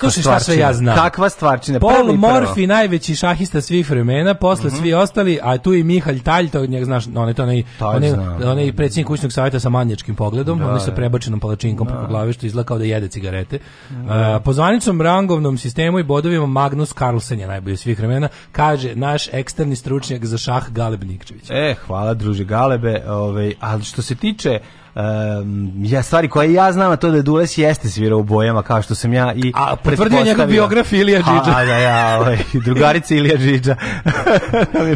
kakva Slušaj, stvarčina. sve ja znam. Kakva stvarčina. Paul Morfi, najveći šahista svih vremena, posle mm -hmm. svi ostali, a tu i Mihalj Talj, to njeg znaš, on je to onaj, onaj, da. onaj predsjednik kućnog savjeta sa manjačkim pogledom, da, on je sa da. prebačenom palačinkom da. po glavi, što izgleda kao da jede cigarete. Da. Uh, po zvaničnom rangovnom sistemu i bodovima Magnus Carlsen je najbolji svih vremena, kaže naš eksterni stručnjak za šah Galeb Nikčević. E, hvala druže Galebe, ovaj, ali što se tiče um, ja stvari koje ja znam, a to da je Dules jeste svirao u bojama kao što sam ja i A potvrdio njegov biograf Ilija Džidža. A, da, ja, ovaj, <laughs> drugarica Ilija Džidža.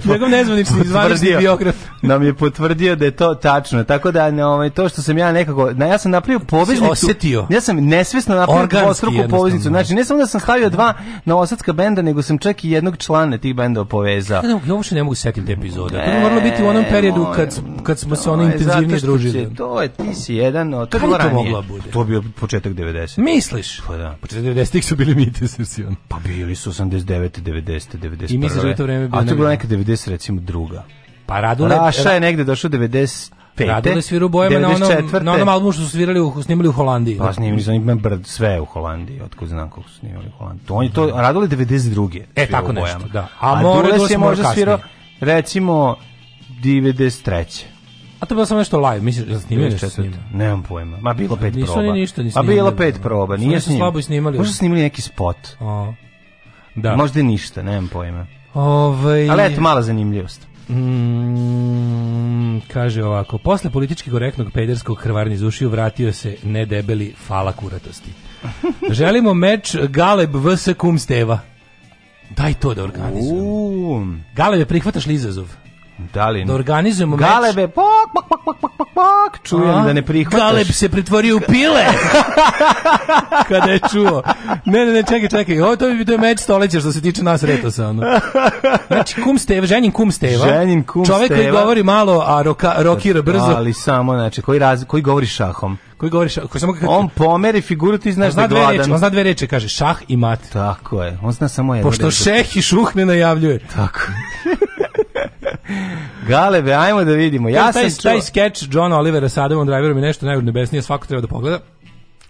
<laughs> njegov nezvanični zvanični biograf. nam je potvrdio da je to tačno. Tako da ne, ovaj, to što sam ja nekako, na, ja sam napravio poveznicu. Osetio. Ja sam nesvesno napravio dvostruku poveznicu. Znači, ne samo da sam stavio dva novosadska benda, nego sam čak i jednog člana tih benda povezao. Ne, ne, ja uopšte ne mogu setiti epizode. To je moralo biti u onom e, periodu kad, kad smo se ono intenzivnije družili. To to je, ti si jedan od Kada je to mogla bude? To bio početak 90. Misliš? Pa da. Početak 90. ih su bili mite srcion. Pa bili su 89. 90. 91. I misliš da je to vreme bilo? A to je bilo neka 90 recimo druga. Pa Radule... Raša je negde došao 90 pete. Radule sviru bojama na onom, na onom albumu što su svirali, u, snimali u Holandiji. Pa snimili su ima brd sve u Holandiji, otkud znam kako su snimali u Holandiji. To, on je to, Radule 92. E, tako nešto, bojama. da. A, A Dule, Dule je možda svirao, recimo, 93. A to bilo samo nešto live, misliš da snimaš nešto snimili? Nemam pojma. Ma bilo pet nisu proba. ništa ni snimili. Ma bilo pet proba, nije snimili. slabo snimali. Možda snimili neki spot. O, da. Možda ništa, nemam pojma. Ove... Ovaj- Ali eto, mala zanimljivost. Mm, kaže ovako, posle politički korektnog pederskog krvarni iz vratio se nedebeli fala kuratosti. <laughs> Želimo meč Galeb vs. Kumsteva. Daj to da organizujemo. Um. Galeb, prihvataš li izazov? Dalin. Da organizujemo meč. Galebe, pok, pok, pok, pok, pok, pok, pok. Čujem A? da ne prihvataš. Galeb se pretvorio u pile. <laughs> Kada je čuo. Ne, ne, ne, čekaj, čekaj. Ovo to bi bio meč stoleća što se tiče nas Retosa. Ono. Znači, kum Steva, ženjen kum Steva. Ženjen kum Čovek Steva. Čovek koji govori malo, a roka, rokira da, brzo. Ali samo, znači, koji, raz, koji govori šahom koji govori šah, koji samo on pomeri figuru ti znaš zna da gladan. Reči, on zna dve reči, kaže šah i mat. Tako je. On zna samo jednu. Pošto reči. šeh i šuh ne najavljuje. Tako. Galebe, ajmo da vidimo. Ja taj, sam čuo... Taj sketch John Olivera sa Adamom Driverom je nešto najnebesnije, svako treba da pogleda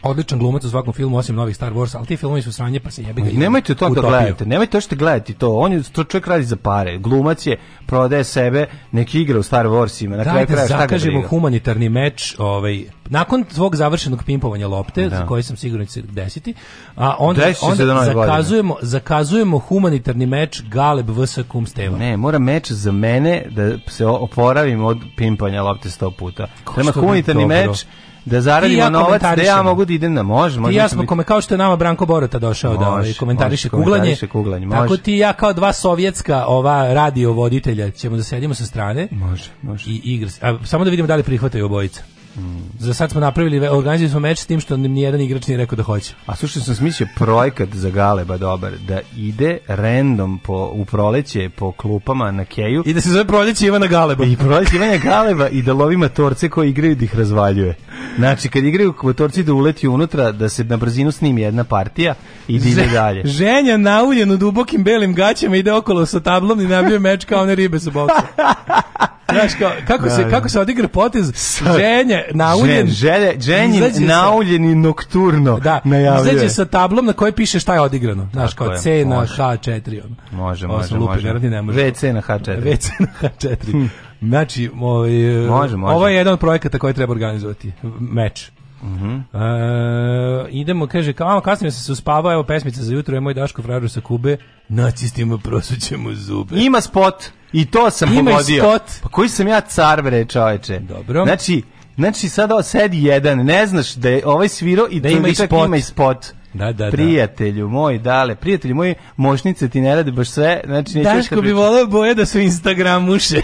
odličan glumac u svakom filmu osim novih Star Wars, ali ti filmovi su sranje pa se jebi ga. I Nemojte to da gledate, nemojte to što gledati to. On je to čovjek radi za pare. Glumac je prodaje sebe, neki igra u Star Wars Warsima, na kraju da kraja šta ga da humanitarni meč, ovaj nakon svog završenog pimpovanja lopte, da. za koji sam siguran da će se desiti, a onda, Deši onda zakazujemo, godine. zakazujemo humanitarni meč Galeb vs Kum Steva. Ne, mora meč za mene da se oporavim od pimpanja lopte 100 puta. Prema humanitarni meč da zaradimo ja novac, da ja mogu da idem na može. Ti ja smo kome, kao što je nama Branko Borota došao da, ovaj, može, da komentariše kuglanje, kuglanje može. tako ti ja kao dva sovjetska ova radio voditelja ćemo da sedimo sa strane može, može. i igra A, samo da vidimo da li prihvataju obojica. Mm. Za sad smo napravili, organizovali meč s tim što ni jedan igrač nije rekao da hoće. A slušaj, sam smislio projekat za Galeba dobar, da ide random po, u proleće po klupama na keju. I da se zove proleće Ivana Galeba. I proleće Ivana Galeba i da lovi matorce koji igraju da ih razvaljuje. Znači, kad igraju motorci da uleti unutra, da se na brzinu snimi jedna partija i da ide dalje. Ženja nauljen u dubokim belim gaćama ide okolo sa tablom i nabio meč kao one ribe sa boksa. <laughs> Znaš, kao, kako, se, da, da. kako se odigra potez ženje, nauljen. Žen, želje, nauljen i nokturno da, najavljuje. Izađe sa tablom na kojoj piše šta je odigrano. Znaš, kao C na H4. Ono. Može, može, lupi, može. Garadi, ne može. VC na H4. <laughs> VC na H4. Hm. Znači, ovaj, može, može. ovo je jedan od projekata koji treba organizovati. Meč. Mm -hmm. e, idemo, kaže, kao, kasnije se se uspava, evo pesmica za jutro, je moj Daško Fražu sa Kube, nacistima prosućemo zube. Ima spot, i to sam Ima pogodio. Ima spot. Pa koji sam ja car, bre, čoveče. Dobro. Znači, znači sada sedi jedan, ne znaš da je ovaj sviro i da ima i spot. Ima i spot. Da, da, da, prijatelju da. moj, dale, prijatelju moj, mošnice ti ne radi baš sve. Znači, Daško bi volao boje da su Instagram muše. <laughs>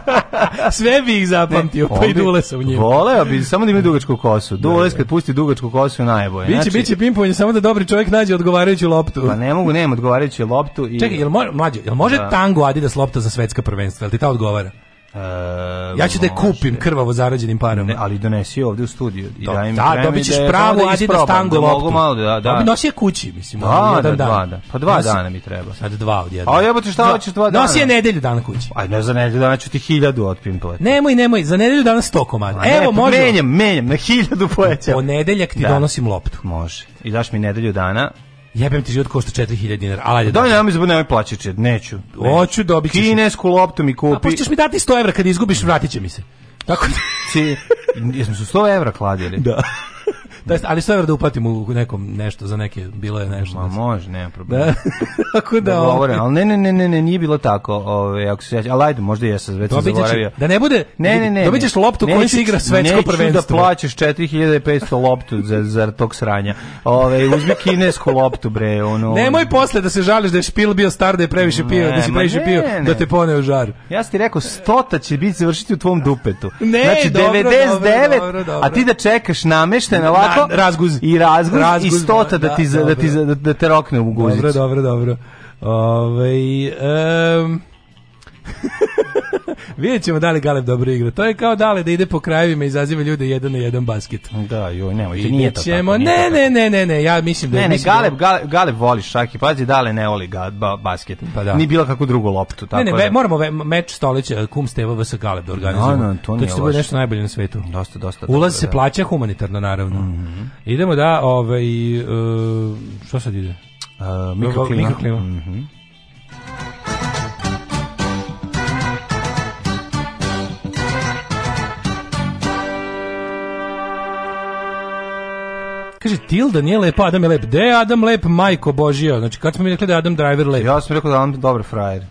<laughs> sve bi ih zapamtio, ne, pa i Dulesa u njima. Voleo bi, samo da ima dugačku kosu. Da, Dules da. kad pusti dugačku kosu najboje. Biće, znači, biće pimpovanje, samo da dobri čovjek nađe odgovarajuću loptu. Pa ne mogu, nema odgovarajuću loptu. I... Čekaj, jel može, mlađe, jel može da. tango Adidas lopta za svetska prvenstva? Jel ti ta odgovara? E, ja ću da je kupim krvavo zarađenim parama. Ne, ali donesi ovde u studiju i da, daj mi da, dobit ćeš pravu Adidas Tango loptu. malo da, da. Obi nosi je kući, mislim. Da, da, dva, da, da. Pa dva nosi, dana mi treba. Sad dva odjedno. A jebote šta hoćeš dva dana? Nosi je nedelju dana kući. Aj, ne, za nedelju dana ću ti hiljadu otpim pleti. Nemoj, nemoj, za nedelju dana sto komada. Evo, ne, pa može. Menjam, menjam, na hiljadu pojećam. Ponedeljak ti da. donosim loptu. Može. I daš mi nedelju dana, Jebem ti život košta 4000 dinara. Alajde. Da, ja nam izbu, nemoj plaćače, neću. Hoću dobiti kinesku loptu mi kupi. A pa ćeš mi dati 100 evra kad izgubiš, vratiće mi se. Tako da- ti. <laughs> Jesmo su 100 evra kladili. Da. Da, ali sve da upatim u nekom nešto za neke, bilo je nešto. Ma može, nema da. problema. Da. <laughs> Ako da, da govore, ali ne, ne, ne, ne, ne, nije bilo tako, ovaj ako se ali ajde, možda ja sam već zaboravio. Da ne bude, ne, ne, ne, dobićeš loptu koju se igra svetsko da prvenstvo. da plaćaš 4500 loptu za za tog sranja. Ove, uzmi kinesku loptu bre, ono. Nemoj posle da se žališ da je špil bio star da je previše pio, da si previše pio, da te poneo žar. Ja sam ti rekao 100 će biti završiti u tvom dupetu. Ne, znači dobro, 99, dobro, dobro, a ti da čekaš nameštene na da, tako. Razguz. I razguz, razguz i stota da, da, ti, da, da, ti, da, da te rokne u guzicu. Dobro, dobro, dobro. Ovaj um, Vidjet ćemo da li Galeb dobro igra. To je kao da dale da ide po krajevima i izaziva ljude jedan na jedan basket. Da, joj, nemojte, nije to ćemo, tako. Ne, ne, ne, ne, ne, ja mislim da... Ne, ne, da- Galeb, Galeb, Galeb voli šak i pazi, dale ne voli ga, ba, basket. Pa da. Ni bilo kakvu drugu loptu. Tako ne, ne, da- ve, moramo ve, meč stolića, Kum Steva vs. Galeb da, da organizujemo. No, no, to, to će biti nešto najbolje na svetu. Dosta, dosta. Ulaz se plaća humanitarno, naravno. Mm -hmm. Idemo da, ovaj, uh, što sad ide? Uh, e, mikroklima. mikroklima. Mm -hmm. Kaže, Tilda nije lepa, Adam je lep. De Adam lep, majko božija. Znači, kad smo mi rekli da je Adam driver lep? Ja sam rekao da je Adam dobar frajer.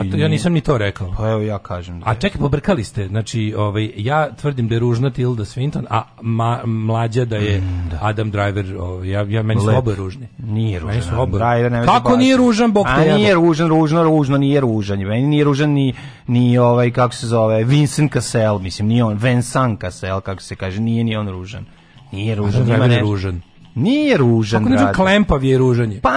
A to, ja nisam ni to rekao. Pa evo ja kažem. Da je. a čekaj, pobrkali ste. Znači, ovaj, ja tvrdim da je ružna Tilda Swinton, a ma, mlađa da je mm, da. Adam Driver. Ovaj, ja, ja, meni su oba ružni. Nije ružan. Meni su oba. Driver, ne kako nije ružan, bok te A nije ružan, ružno, ružno, nije ružan. Meni nije ružan ni, ni ovaj, kako se zove, Vincent Cassel, mislim, nije on, Vincent Cassel, kako se kaže, nije ni on ružan. Nije ružan, ima ne ružan. Nije ružan, Kako neđu klempav je ružanje. Pa,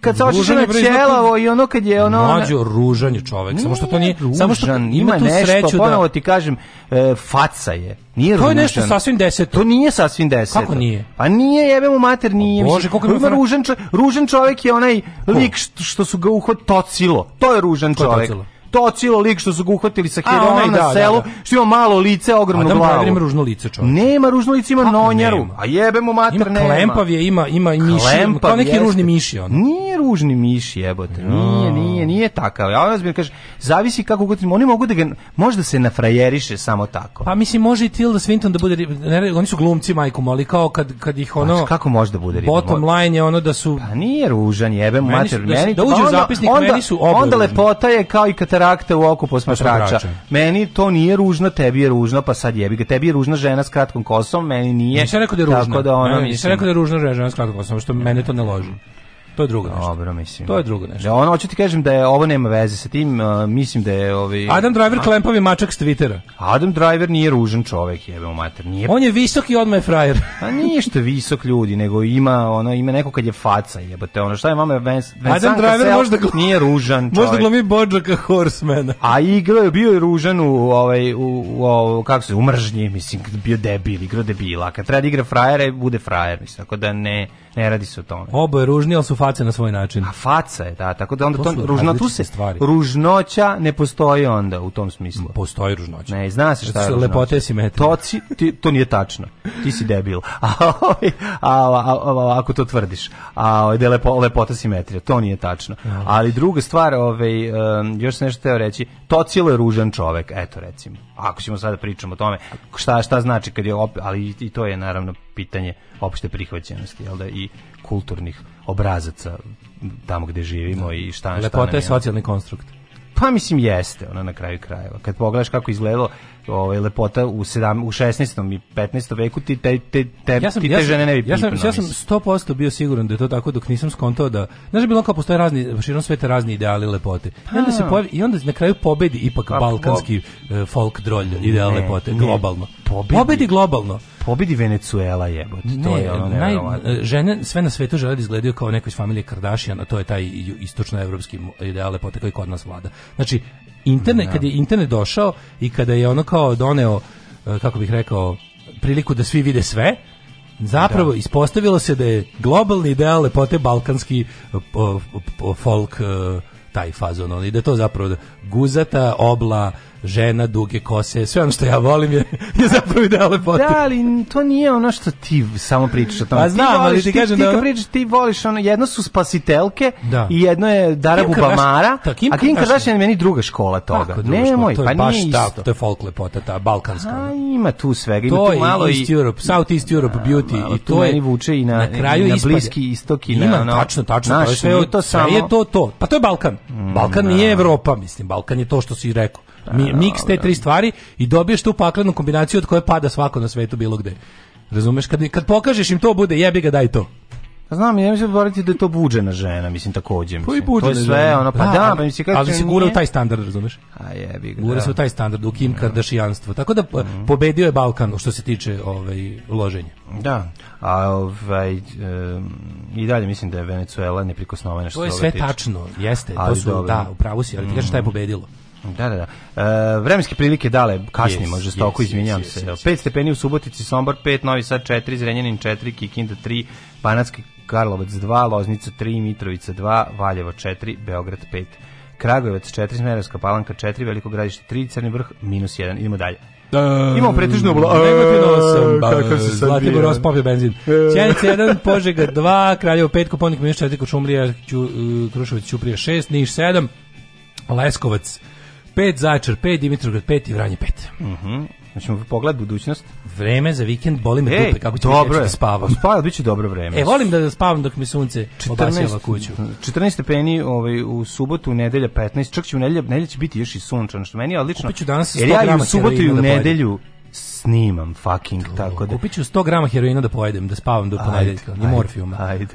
kad se ošiša na ćelavo i ono kad je ono... Mlađo, ružan je čovek, samo što to nije... Ružan, samo što ima, ima nešto, sreću da- ponovo da... ti kažem, e, faca je. Nije to ružan. je nešto sasvim deseto. To nije sasvim deseto. Kako nije? Pa nije, jebe mu mater, pa nije. O Bože, koliko ima fra... ružan, čo, ružan čovek je onaj lik što, što su ga uhod tocilo. To je ružan čovek. Ko je tocilo? to tocilo lik što su ga uhvatili sa herona i na da, da, selu, da. što ima malo lice, ogromno Adam glavu. Adam ružno lice, čovjek. Nema ružno lice, ima nonjeru. A jebe mu mater, ima nema. Klempav je, ima, ima i miši, Klempav kao neki jeste. ružni miši. On. Nije ružni miši, jebote. No. Nije, nije, nije takav. Ja ono kaže, zavisi kako god, oni mogu da ga, možda se nafrajeriše samo tako. Pa mislim, može i Tilda Swinton da bude, ne, oni su glumci, majku, ali kao kad, kad ih pa ono... Pa, kako može da bude riba? Bottom line je ono da su... Pa nije ružan, jebe mu mater. Da, da uđe u zapisnik, onda, meni su Onda lepota je kao i katara rakta u oku posmatrača. Pa meni to nije ružno, tebi je ružno, pa sad jebi ga. Tebi je ružna žena s kratkom kosom, meni nije. Nisam rekao da je ružna. Tako da ona, ne, nisam rekao da je ružna žena s kratkom kosom, što mene to ne loži. To je drugo nešto. Dobro, mislim. To je drugo nešto. Da, ono, hoću ti kažem da je, ovo nema veze sa tim, uh, mislim da je... Ovi... Adam Driver klempavi mačak s Twittera. Adam Driver nije ružan čovek, jebemo mater. Nije... On je visok i odmah je frajer. <laughs> A pa nije što visok ljudi, nego ima, ono, ima neko kad je faca, jebate, ono, šta je mama Vens, Adam Driver možda glum, nije ružan <laughs> čovek. Možda glomi Bođaka Horsemana. A igrao je, bio je ružan u, ovaj, u, u, u, kako se, u mržnji, mislim, bio debil, igrao debila. Kad treba da igra frajera, bude frajer, mislim, tako da ne, ne radi se o tome. Oboje ružni, ali su faca na svoj način. A faca je, da, tako da onda to, to ružno, tu se stvari. ružnoća ne postoji onda u tom smislu. Postoji ružnoća. Ne, zna se šta je ružnoća. Lepote To, ci, ti, to nije tačno. Ti si debil. <laughs> Ovaj, a, a, a, ako to tvrdiš. A, ovaj, da lepo, lepota simetrija, to nije tačno. Ali druga stvar, ovaj, još sam nešto teo reći, tocilo je ružan čovek, eto recimo. Ako ćemo sada da pričamo o tome, šta, šta znači kad je, ali i to je naravno pitanje opšte prihvaćenosti, jel da, i kulturnih obrazaca tamo gde živimo da. i šta, šta Lepota je socijalni konstrukt. Pa mislim jeste, ona na kraju krajeva. Kad pogledaš kako izgledalo ovaj lepota u 7 u 16. i 15. veku ti te te te ja sam, ti te ja žene ne bi Ja sam ja sam 100% bio siguran da je to tako dok nisam skontao da znaš da bilo kao postoje razni širom sveta razni ideali lepote. I onda se pa. pojavi i onda na kraju pobedi ipak A, balkanski po... E, folk drolj ideal ne, lepote ne, globalno. Pobedi, pobedi globalno. Pobedi Venecuela jebote. To je ono naj, žene sve na svetu žele da izgledaju kao neko iz familije Kardashian, a to je taj istočnoevropski ideal lepote koji kod nas vlada. Znači Internet, da. kad je internet došao i kada je ono kao doneo, e, kako bih rekao, priliku da svi vide sve, Zapravo da. ispostavilo se da je globalni ideal lepote balkanski e, folk e, taj fazon, i da to zapravo guzata, obla, žena, duge kose, sve ono što ja volim je, <laughs> je zapravo ideal lepote. Da, ali to nije ono što ti samo pričaš o tome. Pa znam, ali ti, ti kažem ti, da... Ti pričaš, ti voliš ono, jedno su spasitelke da. i jedno je Darabu Bamara, a Kim Kardashian je meni druga škola toga. Kako, ne, moj, je pa baš nije isto. Ta, to je folk lepota, ta balkanska. A, ima tu svega, ima to tu malo East i... Europe, South East Europe da, Beauty i to je... vuče i na, na kraju i na bliski istok i na... Ima, tačno, tačno, to je to samo. je to to. Pa to je Balkan. Balkan mm, nije da. Evropa, mislim, Balkan je to što si rekao. Mi, miks te da. tri stvari i dobiješ tu paklenu kombinaciju od koje pada svako na svetu bilo gde. Razumeš? Kad, kad pokažeš im to bude, jebi ga, daj to. Pa znam, ja mislim govoriti da je to buđena žena, mislim takođe, pa mislim. Pa to je sve žena. ono, pa da, da pa mislim kako. Ali se gura u taj standard, razumeš? A jebi ga. Gura da. se u taj standard, u Kim da. Kardashianstvo. Tako da mm -hmm. pobedio je Balkan što se tiče ovaj loženja. Da. A ovaj e, i dalje mislim da je Venecuela neprikosnovena što To je sve tiče. tačno, jeste, ali to su dobro. da, u pravu si, ali ti kažeš šta je mhm. pobedilo? Da, da, da. E, vremenske prilike dale, kasnimo, yes, žestoko, yes, izvinjam yes, se. 5 stepeni u Subotici, Sombor 5, Novi Sad 4, Zrenjanin 4, Kikinda 3, Banatski Karlovac 2, Loznica 3, Mitrovica 2, Valjevo 4, Beograd 5, Kragujevac 4, Smerovska palanka 4, Veliko gradište 3, Crni vrh minus 1. Idemo dalje. Um, Imamo pretežno oblo... Um, da Kakav se sad bio. Zlatibor popio benzin. Čenica 1, Požega 2, Kraljevo 5, Koponik minus 4, Kočumlija, Kruševac Ćuprija 6, Niš 7, Leskovac 5, Zaječar 5, Dimitrovgrad 5 i Vranje 5. Mhm. Uh -huh. Hoćemo pogled budućnost. Vreme za vikend boli me dupe kako ću dobro da spavam. Spava biće dobro vreme. E volim da spavam dok mi sunce 14, obasjava kuću. 14 stepeni ovaj u subotu, u nedelja 15, čak će u nedelju, nedelja će biti još i sunčano, što meni je odlično. Kupiću danas 100 Jer ja u subotu i u da nedelju snimam fucking to, tako da. Kupiću 100 g heroina da pojedem, da spavam do ponedeljka, ni morfijuma. Ajde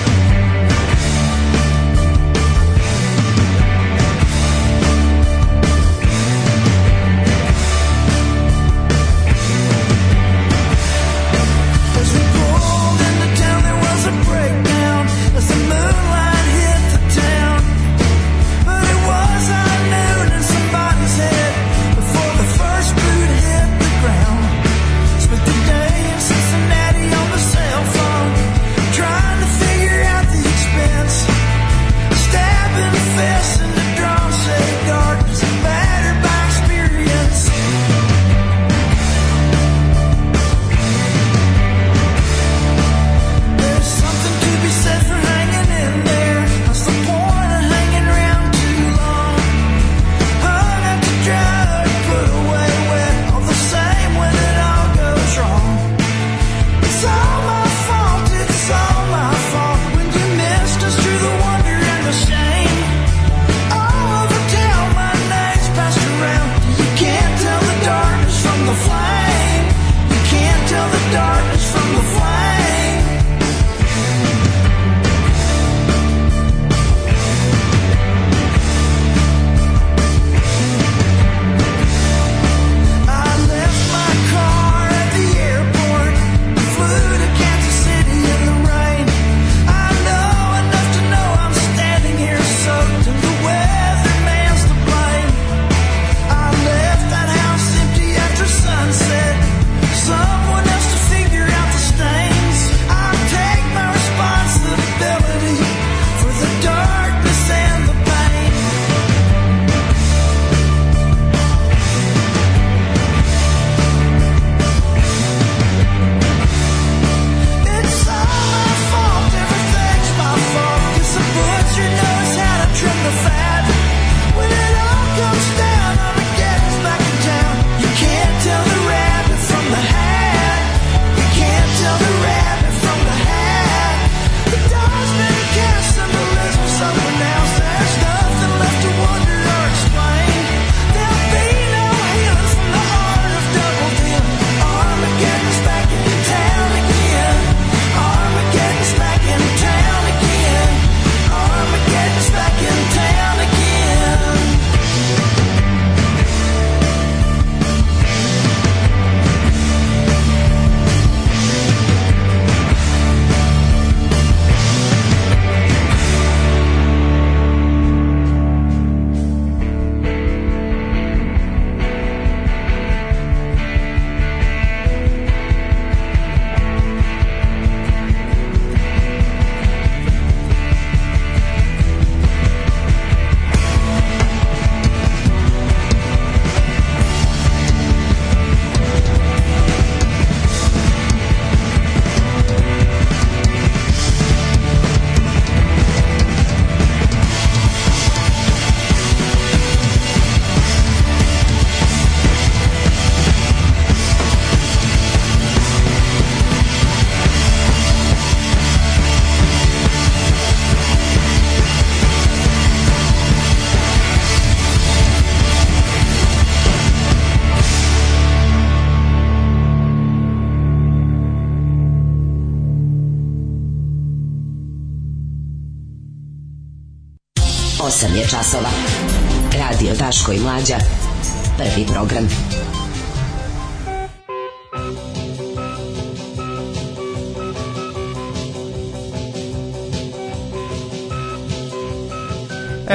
i Mlađa.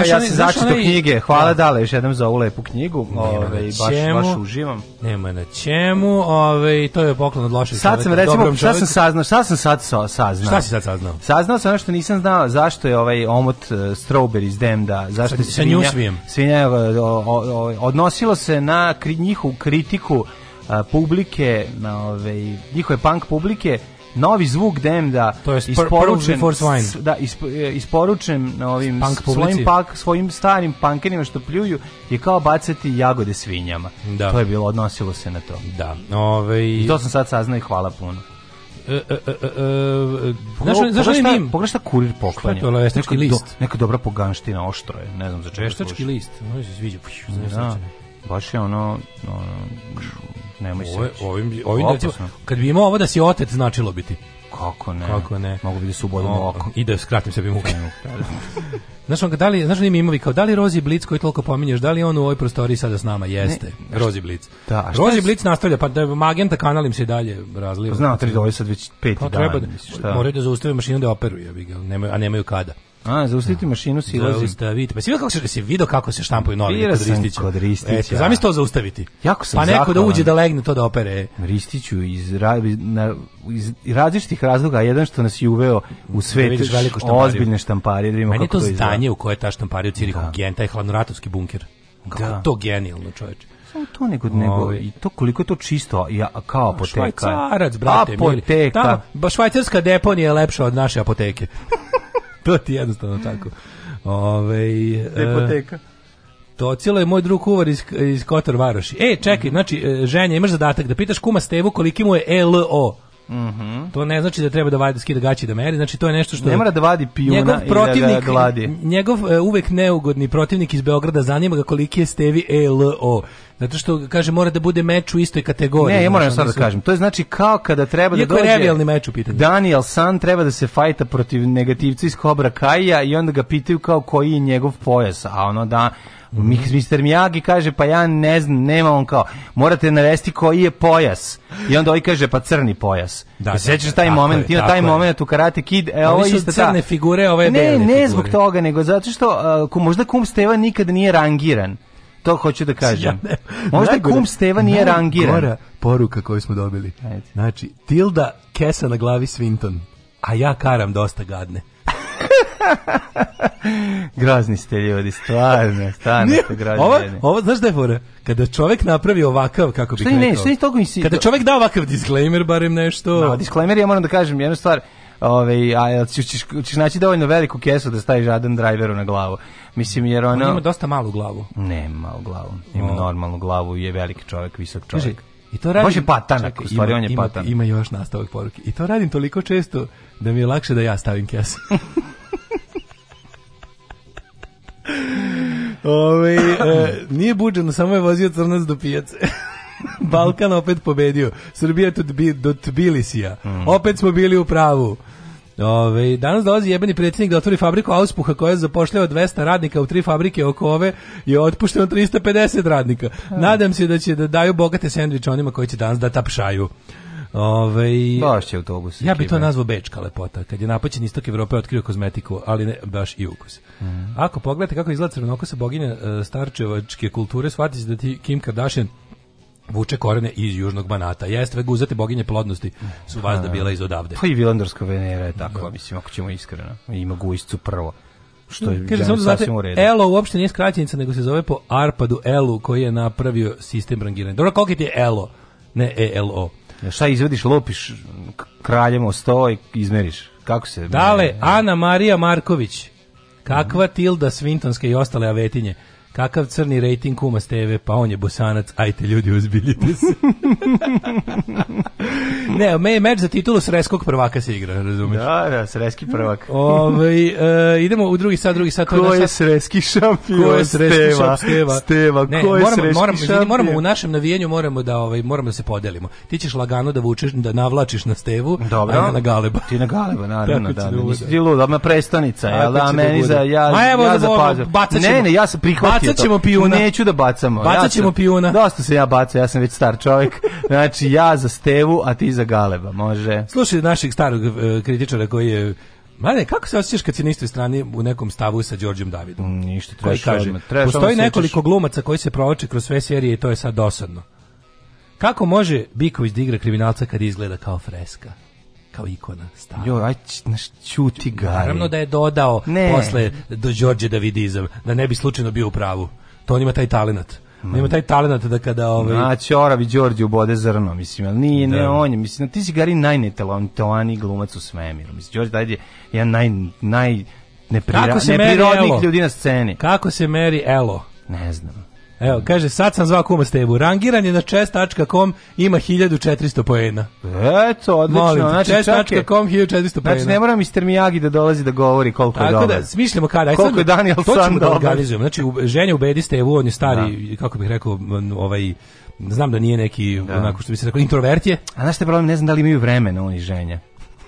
ja sam začito knjige. Hvala da. Dale još jednom za ovu lepu knjigu. Ove, ovaj, baš, baš uživam. Nema na čemu. Ove, ovaj, to je poklon od lošeg Sad sam, recimo, šta sam saznao? Šta sam sad saznao? Šta si sad saznao? Saznao sam nešto nisam znao zašto je ovaj omot uh, e, iz Demda, zašto sa, svinja, svinja e, o, o, odnosilo se na kri, njihovu kritiku uh, publike, na ove, ovaj, njihove punk publike, novi zvuk Demda to isporučen s, da isp, e, isporučen ovim Punk svojim pak svojim starim pankerima što pljuju je kao bacati jagode svinjama. Da. To je bilo odnosilo se na to. Da. Ove... Ovaj- I to sam sad saznao i hvala puno. E, e, e, znaš, e, e, znaš šta, šta kurir poklanja? Šta je to, list? Do, neka dobra poganština, oštro je, ne znam za čega Veštački list, možda se sviđa. da, baš je ono, ono nemoj se. Da ovim, ovim, ovim da kad bi imao ovo da si otet, značilo biti. Kako ne? Kako ne? Mogu bi da se oko. I da skratim sebi muke. Da. <laughs> znaš, on, da li, znaš li imovi kao, da li Rozi Blic koji toliko pominješ, da li on u ovoj prostoriji sada s nama? Jeste, ne, Rozi Blic. Da, Rozi Blic nastavlja, pa da magenta kanalim se i dalje razliva. Pa znam, tri doli sad već peti pa, dan. Treba, da, moraju da zaustave mašinu da operuje, a nemaju, a nemaju kada. A, zaustaviti da. mašinu silazi. Zaustavite. Pa si vidio kako se, si vidio kako se štampaju novine Bira kod Ristića. kod Ristića. E, zamisli to zaustaviti. Jako sam Pa neko da zahvalan. da uđe da legne to da opere. Ristiću iz, na, iz različitih razloga, jedan što nas je uveo u da svet da štampariju. ozbiljne štamparije. Da Meni je to, to zdanje u koje je ta štamparija u Cirihu da. gen, taj hladnoratovski bunker. Kako da. to genijalno, čoveče samo to nego nego ovaj. i to koliko je to čisto ja kao apoteka švajcarac brate apoteka mili. Tamo, švajcarska deponija je lepša od naše apoteke <laughs> to ti jednostavno tako. Ove, Depoteka. Tocilo je moj drug kuvar iz, iz Kotor Varoši. E, čekaj, znači, e, ženja, imaš zadatak da pitaš kuma Stevu koliki mu je e LO. Mm To ne znači da treba da vadi da skida gaći da meri, znači to je nešto što Ne mora da vadi pijuna njegov protivnik, i da gladi. Njegov uh, uvek neugodni protivnik iz Beograda zanima ga koliki je Stevi ELO. Zato što kaže mora da bude meč u istoj kategoriji. Ne, ja moram sad da kažem. To je znači kao kada treba da Iako da dođe. Je realni meč u pitanju. Daniel San treba da se fajta protiv negativca iz Cobra Kaija i onda ga pitaju kao koji je njegov pojas, a ono da Mr. Mhm. Miyagi kaže, pa ja ne znam, nema on kao, morate navesti koji je pojas. I onda ovaj kaže, pa crni pojas. Da, da sećaš da, taj moment, ima taj moment u Karate Kid, e, ovo isto crne ta... figure, ove Ne, ne zbog toga, nego zato što uh, možda kum Stevan nikad nije rangiran. To hoću da kažem. Ja možda kum Stevan nije rangiran. Najgora poruka koju smo dobili. Ajde. Znači, Tilda, kesa na glavi Svinton, a ja karam dosta gadne. <laughs> Grozni ste ljudi, stvarno, stvarno ste grozni. Ovo, ovo, znaš da je fora? Kada čovek napravi ovakav, kako bih rekao... Šta ne, toga misli? Kada čovek da ovakav disclaimer, barem nešto... No, disclaimer, ja moram da kažem jednu stvar. Ove, a ćeš, ćeš, naći dovoljno veliku kesu da staviš Adam Driveru na glavu. Mislim, jer ono... On ima dosta malu glavu. Ne, malu glavu. Ima oh. normalnu glavu i je veliki čovek, visok čovek. i to radim. Može patanak, čak, u stvari ima, on je patan. Ima, ima još nastavak poruke. I to radim toliko često da mi je lakše da ja stavim kesu. <laughs> Ove, e, nije buđeno, samo je vozio crnac do pijace. <laughs> Balkan opet pobedio. Srbija to do Tbilisija. Mm. Opet smo bili u pravu. Ove, danas dolazi jebeni predsjednik da otvori fabriku auspuha koja zapošljava 200 radnika u tri fabrike oko ove i otpušteno 350 radnika. Mm. Nadam se da će da daju bogate sendviče onima koji će danas da tapšaju. Ove, ovaj, Baš autobus. Ja bih to nazvao bečka lepota, kad je napaćen istok Evrope otkrio kozmetiku, ali ne baš i ukus. Mm Ako pogledate kako izgleda crnokosa boginja e, starčevačke kulture, shvatite da ti Kim Kardashian vuče korene iz južnog Banata. Jeste, guzate boginje plodnosti su vas da, da bila iz odavde. Pa i Vilandarska Venera je takva, da. mislim, ako ćemo iskreno. Ima gujscu prvo što je Kaže, samo da znate, Elo uopšte nije skraćenica, nego se zove po Arpadu Elu koji je napravio sistem rangiranja. Dobro, koliko ti je Elo? Ne ELO. Šta izvadiš, lopiš kraljem o sto i izmeriš. Kako se... Dale, Ana Marija Marković. Kakva Tilda Svintonska i ostale avetinje kakav crni rating kuma Steve, pa on je bosanac, ajte ljudi, uzbiljite se. <laughs> ne, me je meč za titulu sreskog prvaka se igra, razumiješ? Da, da, sreski prvak. <laughs> Ove, ovaj, e, idemo u drugi sat, drugi sat. Ko je sreski šampion? Ko je sreski Steva? Steva, Steva ne, ko je moramo, sreski moramo, šampion? Moramo u našem navijenju moramo da, ovaj, moramo da se podelimo. Ti ćeš lagano da vučeš, da navlačiš na Stevu, Dobro. a na Galeba. Ti na Galeba, <laughs> naravno, da, da. da, da nisi ti lud, odmah prestanica, jel da, da, meni za, ja, ja za Ne, ne, ja sam prihvatio bacat ćemo pijuna. Neću da bacamo. Bacaćemo ćemo ja pijuna. Dosta se ja bacam, ja sam već star čovjek. <laughs> Znači, ja za Stevu, a ti za Galeba, može. Slušaj našeg starog uh, kritičara koji je Mare, kako se osjećaš kad si na istoj strani u nekom stavu sa Đorđem Davidom? Mm, ništa, trebaš kaže, trebaš Postoji nekoliko glumaca koji se provlače kroz sve serije i to je sad dosadno. Kako može Biković da igra kriminalca kad izgleda kao freska? kao ikona. Stara. Jo, aj, znaš, čuti ga. Naravno da je dodao ne. posle do Đorđe Davidizam, da ne bi slučajno bio u pravu. To on ima taj talenat. On ima taj talenat da kada ovaj Na Ćoravi Đorđe ubode zrno, mislim, al nije da. ne on je, mislim, ti si gari najnetalentovani glumac u svemiru. Mislim Đorđe David je naj naj neprirodnih ljudi na sceni. Kako se meri Elo? Ne znam. Evo, kaže, sad sam zvao kuma Stevu. Rangiranje na chest.com, ima 1400 poena. Eto, odlično. Molim, znači, chess.com 1400 znači, poena. Znači, ne moram Mr. Miyagi da dolazi da govori koliko je dolar. Tako da, smišljamo kada. Aj, koliko je Daniel To ćemo da organizujemo. Znači, ženja ubedi Stevu, on je stari, da. kako bih rekao, ovaj znam da nije neki, da. onako što bi se rekao, introvertije. A znaš te problem, ne znam da li imaju vremena oni ženja.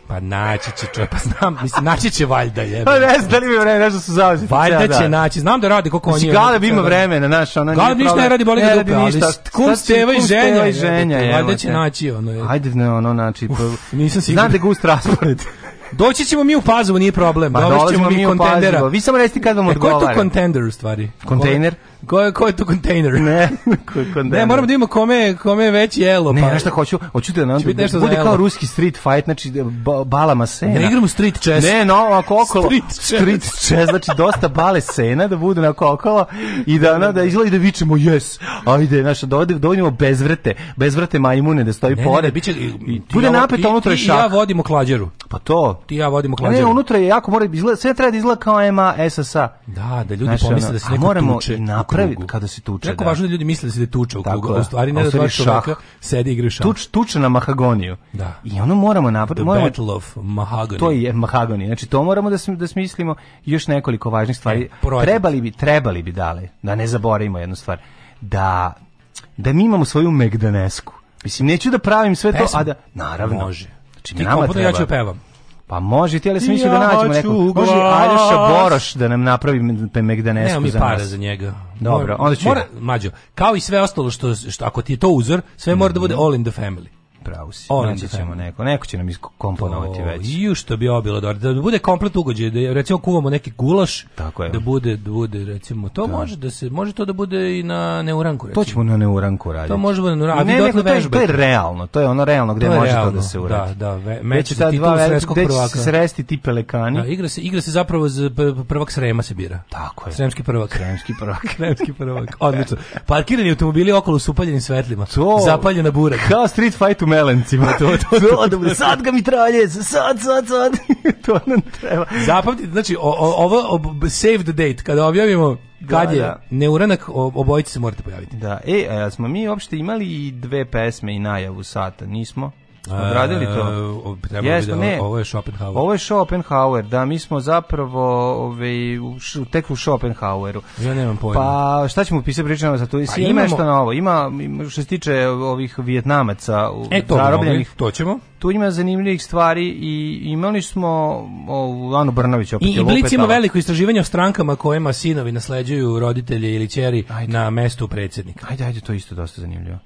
Pa naći će čovjek, pa znam, mislim, naći će valjda <laughs> je. Pa ne znam da li mi vreme, nešto su zauzeti. Valjda će da. naći, znam da radi koliko on je. Galeb ima vremena, znaš, ona nije Galeb ništa ne radi, boli ga dupe, ali kum steva i ženja, i ženja je. Valjda će naći, ono je. Ajde, ne, ono, znači, pa, nisam siguran. Znam da gust raspored. <laughs> Doći ćemo mi u Pazovu, nije problem. Pa, dolazimo mi kontendera. Vi samo recite kad vam odgovara. E, ko je to kontender u stvari? Kontejner? Ko je, ko je tu kontejner? Ne, <laughs> ko kontejner. Ne, moram da imamo kome, kome je veći jelo. Ne, pa. nešto hoću, hoću da, da nam bude kao elo. ruski street fight, znači ba, balama sena. Ne igramo street chess. Ne, no, ako okolo. Street, street chess. chess. znači dosta bale sena da budu na okolo i da, na, da izgleda da vičemo yes, ajde, znači, dovodimo bezvrete, bezvrete majmune da stoji ne, pored. Ne, biće, i, bude ja, napet, unutra je šak. Ti ja vodimo klađeru. Pa to. Ti ja vodimo klađeru. Ne, unutra je jako, mora izgleda, sve treba da izgleda kao EMA, SSA. Da, da ljudi znači, pomisle da se neko moramo tuče napravi krugu. kada se tuče. Jako da. važno da ljudi misle da se tuče u krugu, a u stvari ne da dva čoveka sedi i igra šah. Tuč, tuče na mahagoniju. Da. I ono moramo napraviti. Moramo, Battle of Mahagoni. To je mahagoni. Znači, to moramo da, sm, da smislimo još nekoliko važnih stvari. E, trebali bi, trebali bi dale, da ne zaboravimo jednu stvar, da, da mi imamo svoju Megdanesku. Mislim, neću da pravim sve Pesma. to, a da, naravno. Može. Znači, Ti nama treba, ja ću da pevam. Pa može možete, ali sam mislio da nađemo nekog. Može Aljoša Boroš da nam napravi Megdanesku Nemo mi za za njega. Dobro, mora, onda ću... Mora, mađo, kao i sve ostalo što, što, ako ti je to uzor, sve mora da bude mhm. all in the family pravu si. Naći ćemo neko, neko će nam iskomponovati već. Ju što bi ovo bilo dobro, da, da bude komplet ugođe, da recimo kuvamo neki gulaš, Tako je. da bude, da bude recimo, to da. može da se, može to da bude i na neuranku recimo. To ćemo na neuranku raditi. To možemo na neuranku, ne, ne, to, je, to je realno, to je ono realno gde to može realno, to da se da, uradi. Da, da, meč za titul svetskog prvaka. se sresti ti pelekani. Da, igra se, igra se zapravo z prvak Srema se bira. Tako je. Sremski prvak. Sremski prvak. <laughs> Sremski prvak, odlično. Parkirani automobili okolo su upaljenim svetlima. To, Zapaljena bura. Kao Street Fight u velencima. To, to, to, dobro, sad ga mi sad, sad, sad. <laughs> to nam treba. Zapamtite, znači, o, o, ovo, save the date, kada objavimo da, kad da, je da. neuranak, obojice se morate pojaviti. Da, e, a smo mi uopšte imali i dve pesme i najavu sata, nismo? Odradili to? E, Jeste, da, ne. Ovo je Schopenhauer. Ovo je Schopenhauer, da, mi smo zapravo ove, ovaj, u, tek u Schopenhaueru. Ja nemam pojma. Pa šta ćemo pisati pričama za to? Pa ima što na ovo? Ima, što se tiče ovih vijetnamaca e, to zarobljenih. to ćemo. Tu ima zanimljivih stvari i imali smo ovu Anu Brnović opet. I, i Blic ima veliko istraživanje o strankama kojima sinovi nasleđuju roditelje ili ćeri na mestu predsjednika. Ajde, ajde, to isto dosta zanimljivo.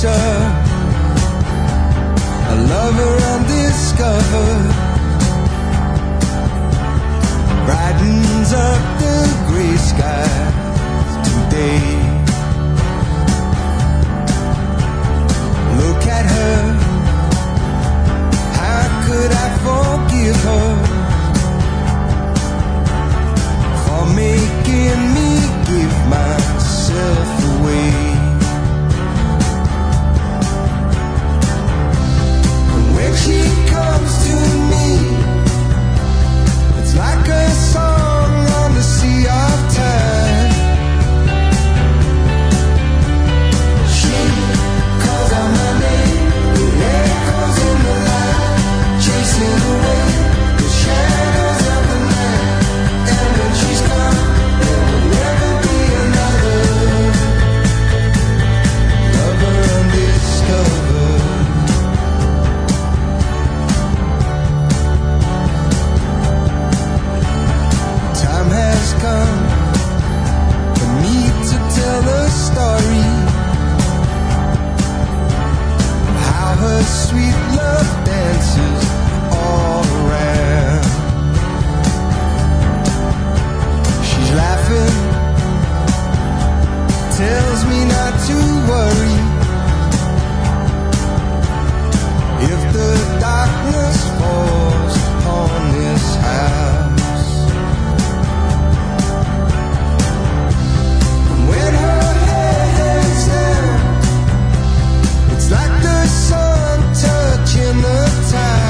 creature, a lover undiscovered, brightens up the gray sky today. Look at her, how could I forgive her for making? she comes to me. if the darkness falls this house. when her it's like the sun touching the tide.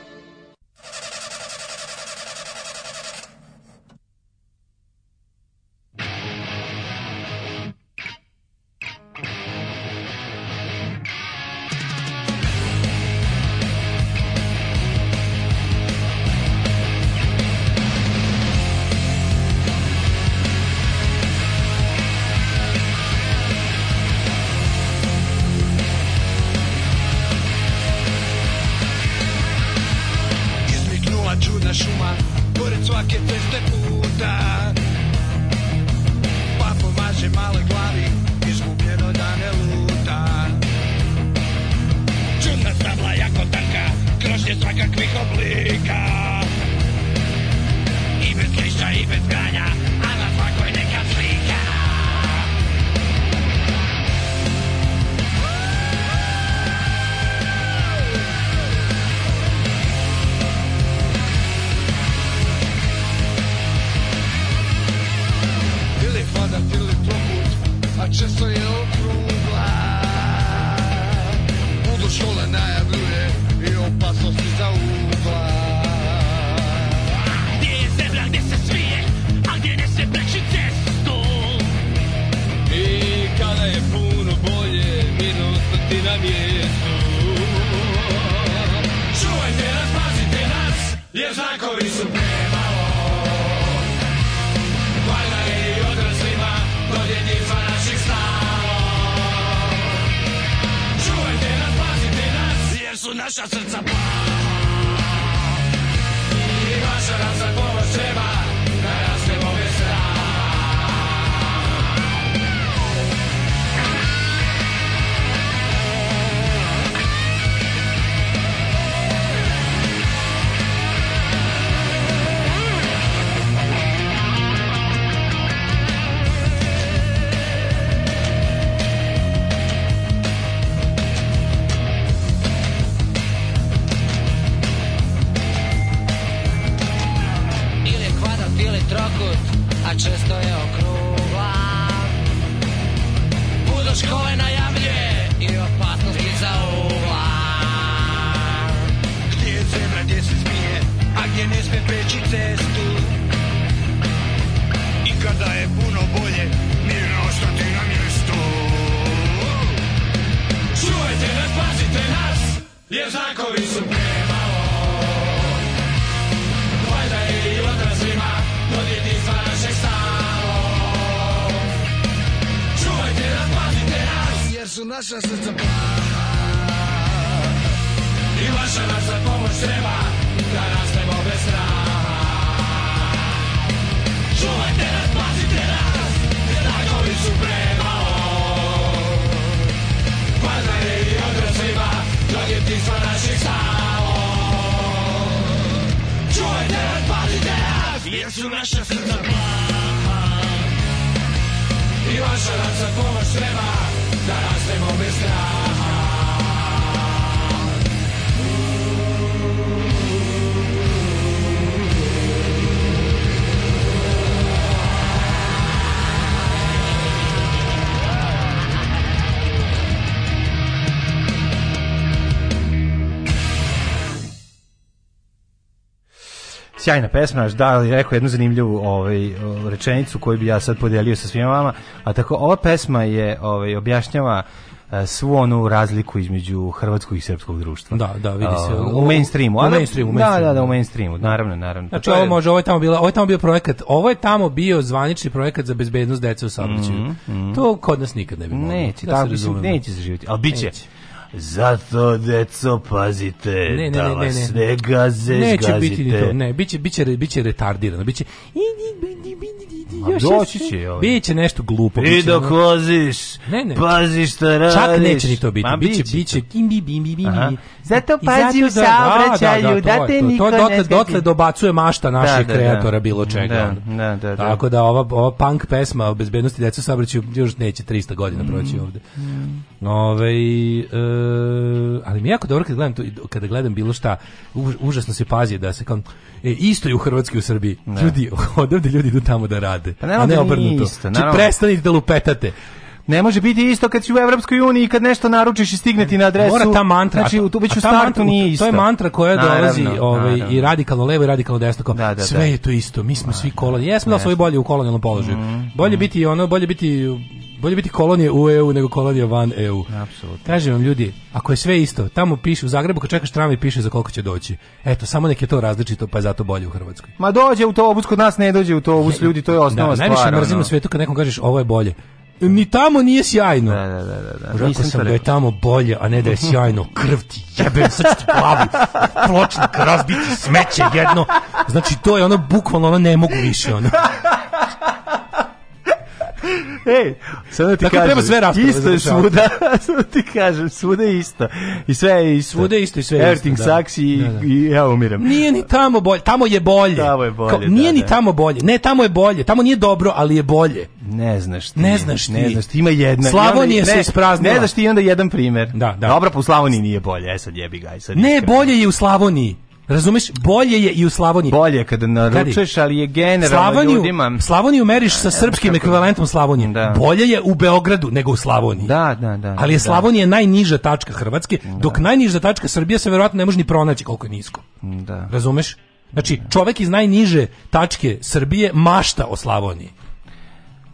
sjajna pesma, da, ali rekao jednu zanimljivu ovaj, rečenicu koju bi ja sad podelio sa svima vama, a tako ova pesma je ovaj, objašnjava eh, svu onu razliku između hrvatskog i srpskog društva. Da, da, vidi se. Uh, u mainstreamu. U da, mainstreamu, u mainstreamu. Da, da, da, u mainstreamu, naravno, naravno. Znači, pa ovo može, ovo je tamo bila, ovo je tamo bio projekat, ovo je tamo bio zvanični projekat za bezbednost dece u saobraćaju. Mm -hmm. To kod nas nikad ne bi moglo. Neće, da tako se, mislim, neće se živjeti, ali bit će. Neće. Zato, deco, pazite, ne, ne, ne, ne, ne. ne gaze Neće biti ni to, ne, biće, biće, biće retardirano, biće... Još doći će. Biće nešto glupo. I dok voziš, ne, ne. pazi šta radiš. Čak neće ni to biti. Ma, biće, biće. Bim, bim, bim, bim, bi, Zato pazi u da- da, saobraćaju, da, da, da, te niko to, ne Dotle dobacuje mašta naših da, da, da, kreatora bilo čega. Da, da, da, Tako da ova, ova punk pesma o bezbednosti djeca u saobraćaju još neće 300 godina proći mm. ovde. Ove, e, ali mi je jako dobro kad gledam, to, kada gledam bilo šta, užasno se pazi da se kao, e, isto je u Hrvatskoj u Srbiji. Ljudi, <laughs> odavde ljudi idu tamo da rade lupetate, pa ne a ne obrnuto. Či znači, prestanite da lupetate. Ne može biti isto kad si u Evropskoj uniji i kad nešto naručiš i stigne ti na adresu. Mora ta mantra. Znači, u, tu već u startu mantra, nije isto. To je mantra koja naravno, dolazi ovaj, naravno. i radikalno levo i radikalno desno. Kao, da, da, sve da. je to isto, mi smo naravno. svi da. kolonijalni. Jesmo da svoji bolje u kolonijalnom položaju. Mm, bolje mm. biti ono, bolje biti bolje biti kolonije u EU nego kolonije van EU. Apsolutno. Kažem vam ljudi, ako je sve isto, tamo piše u Zagrebu kad čekaš tramvaj piše za koliko će doći. Eto, samo nek je to različito, pa je zato bolje u Hrvatskoj. Ma dođe u to, kod nas ne dođe u to, ljudi, to je da, osnova da, stvar. Najviše mrzim ono. u svijetu kad nekom kažeš ovo je bolje ni tamo nije sjajno. Da, da, da, da. da. Rekao sam da je tamo bolje, a ne da je <laughs> sjajno. Krv ti jebe, sad ću ti glavu, pločnik razbiti, smeće jedno. Znači, to je ono, bukvalno ono, ne mogu više, ono. <laughs> <laughs> Ej, sad da ti Tako kažem, treba sve rasprave isto je svuda, <laughs> sad da ti kažem, svuda je isto. I sve je isto. Svuda je isto i sve je Everything isto. Everything da. sucks i, da, da. i ja umiram. Nije ni tamo bolje, tamo je bolje. Tamo je bolje, Kao, Nije da, ni da. tamo bolje, ne, tamo je bolje, tamo nije dobro, ali je bolje. Ne znaš ti. Ne znaš ti. Ne znaš ti, ima jedna. Slavonije se ispraznila. Ne znaš ti, onda jedan primer. Da, da. Dobro, po Slavoniji nije bolje, e sad jebi ga. Sad ne, bolje je u Slavoniji. Razumeš, bolje je i u Slavoniji. Bolje kada naručuješ, ali je generalno Slavoniju, ljudima... Slavoniju meriš sa da, srpskim ekvivalentom Slavonije. Da. Bolje je u Beogradu nego u Slavoniji. Da, da, da. Ali je da. Slavonija da. najniža tačka Hrvatske, da. dok najniža tačka Srbije se verovatno ne može ni pronaći koliko je nisko. Da. Razumeš? Znači, čovek iz najniže tačke Srbije mašta o Slavoniji.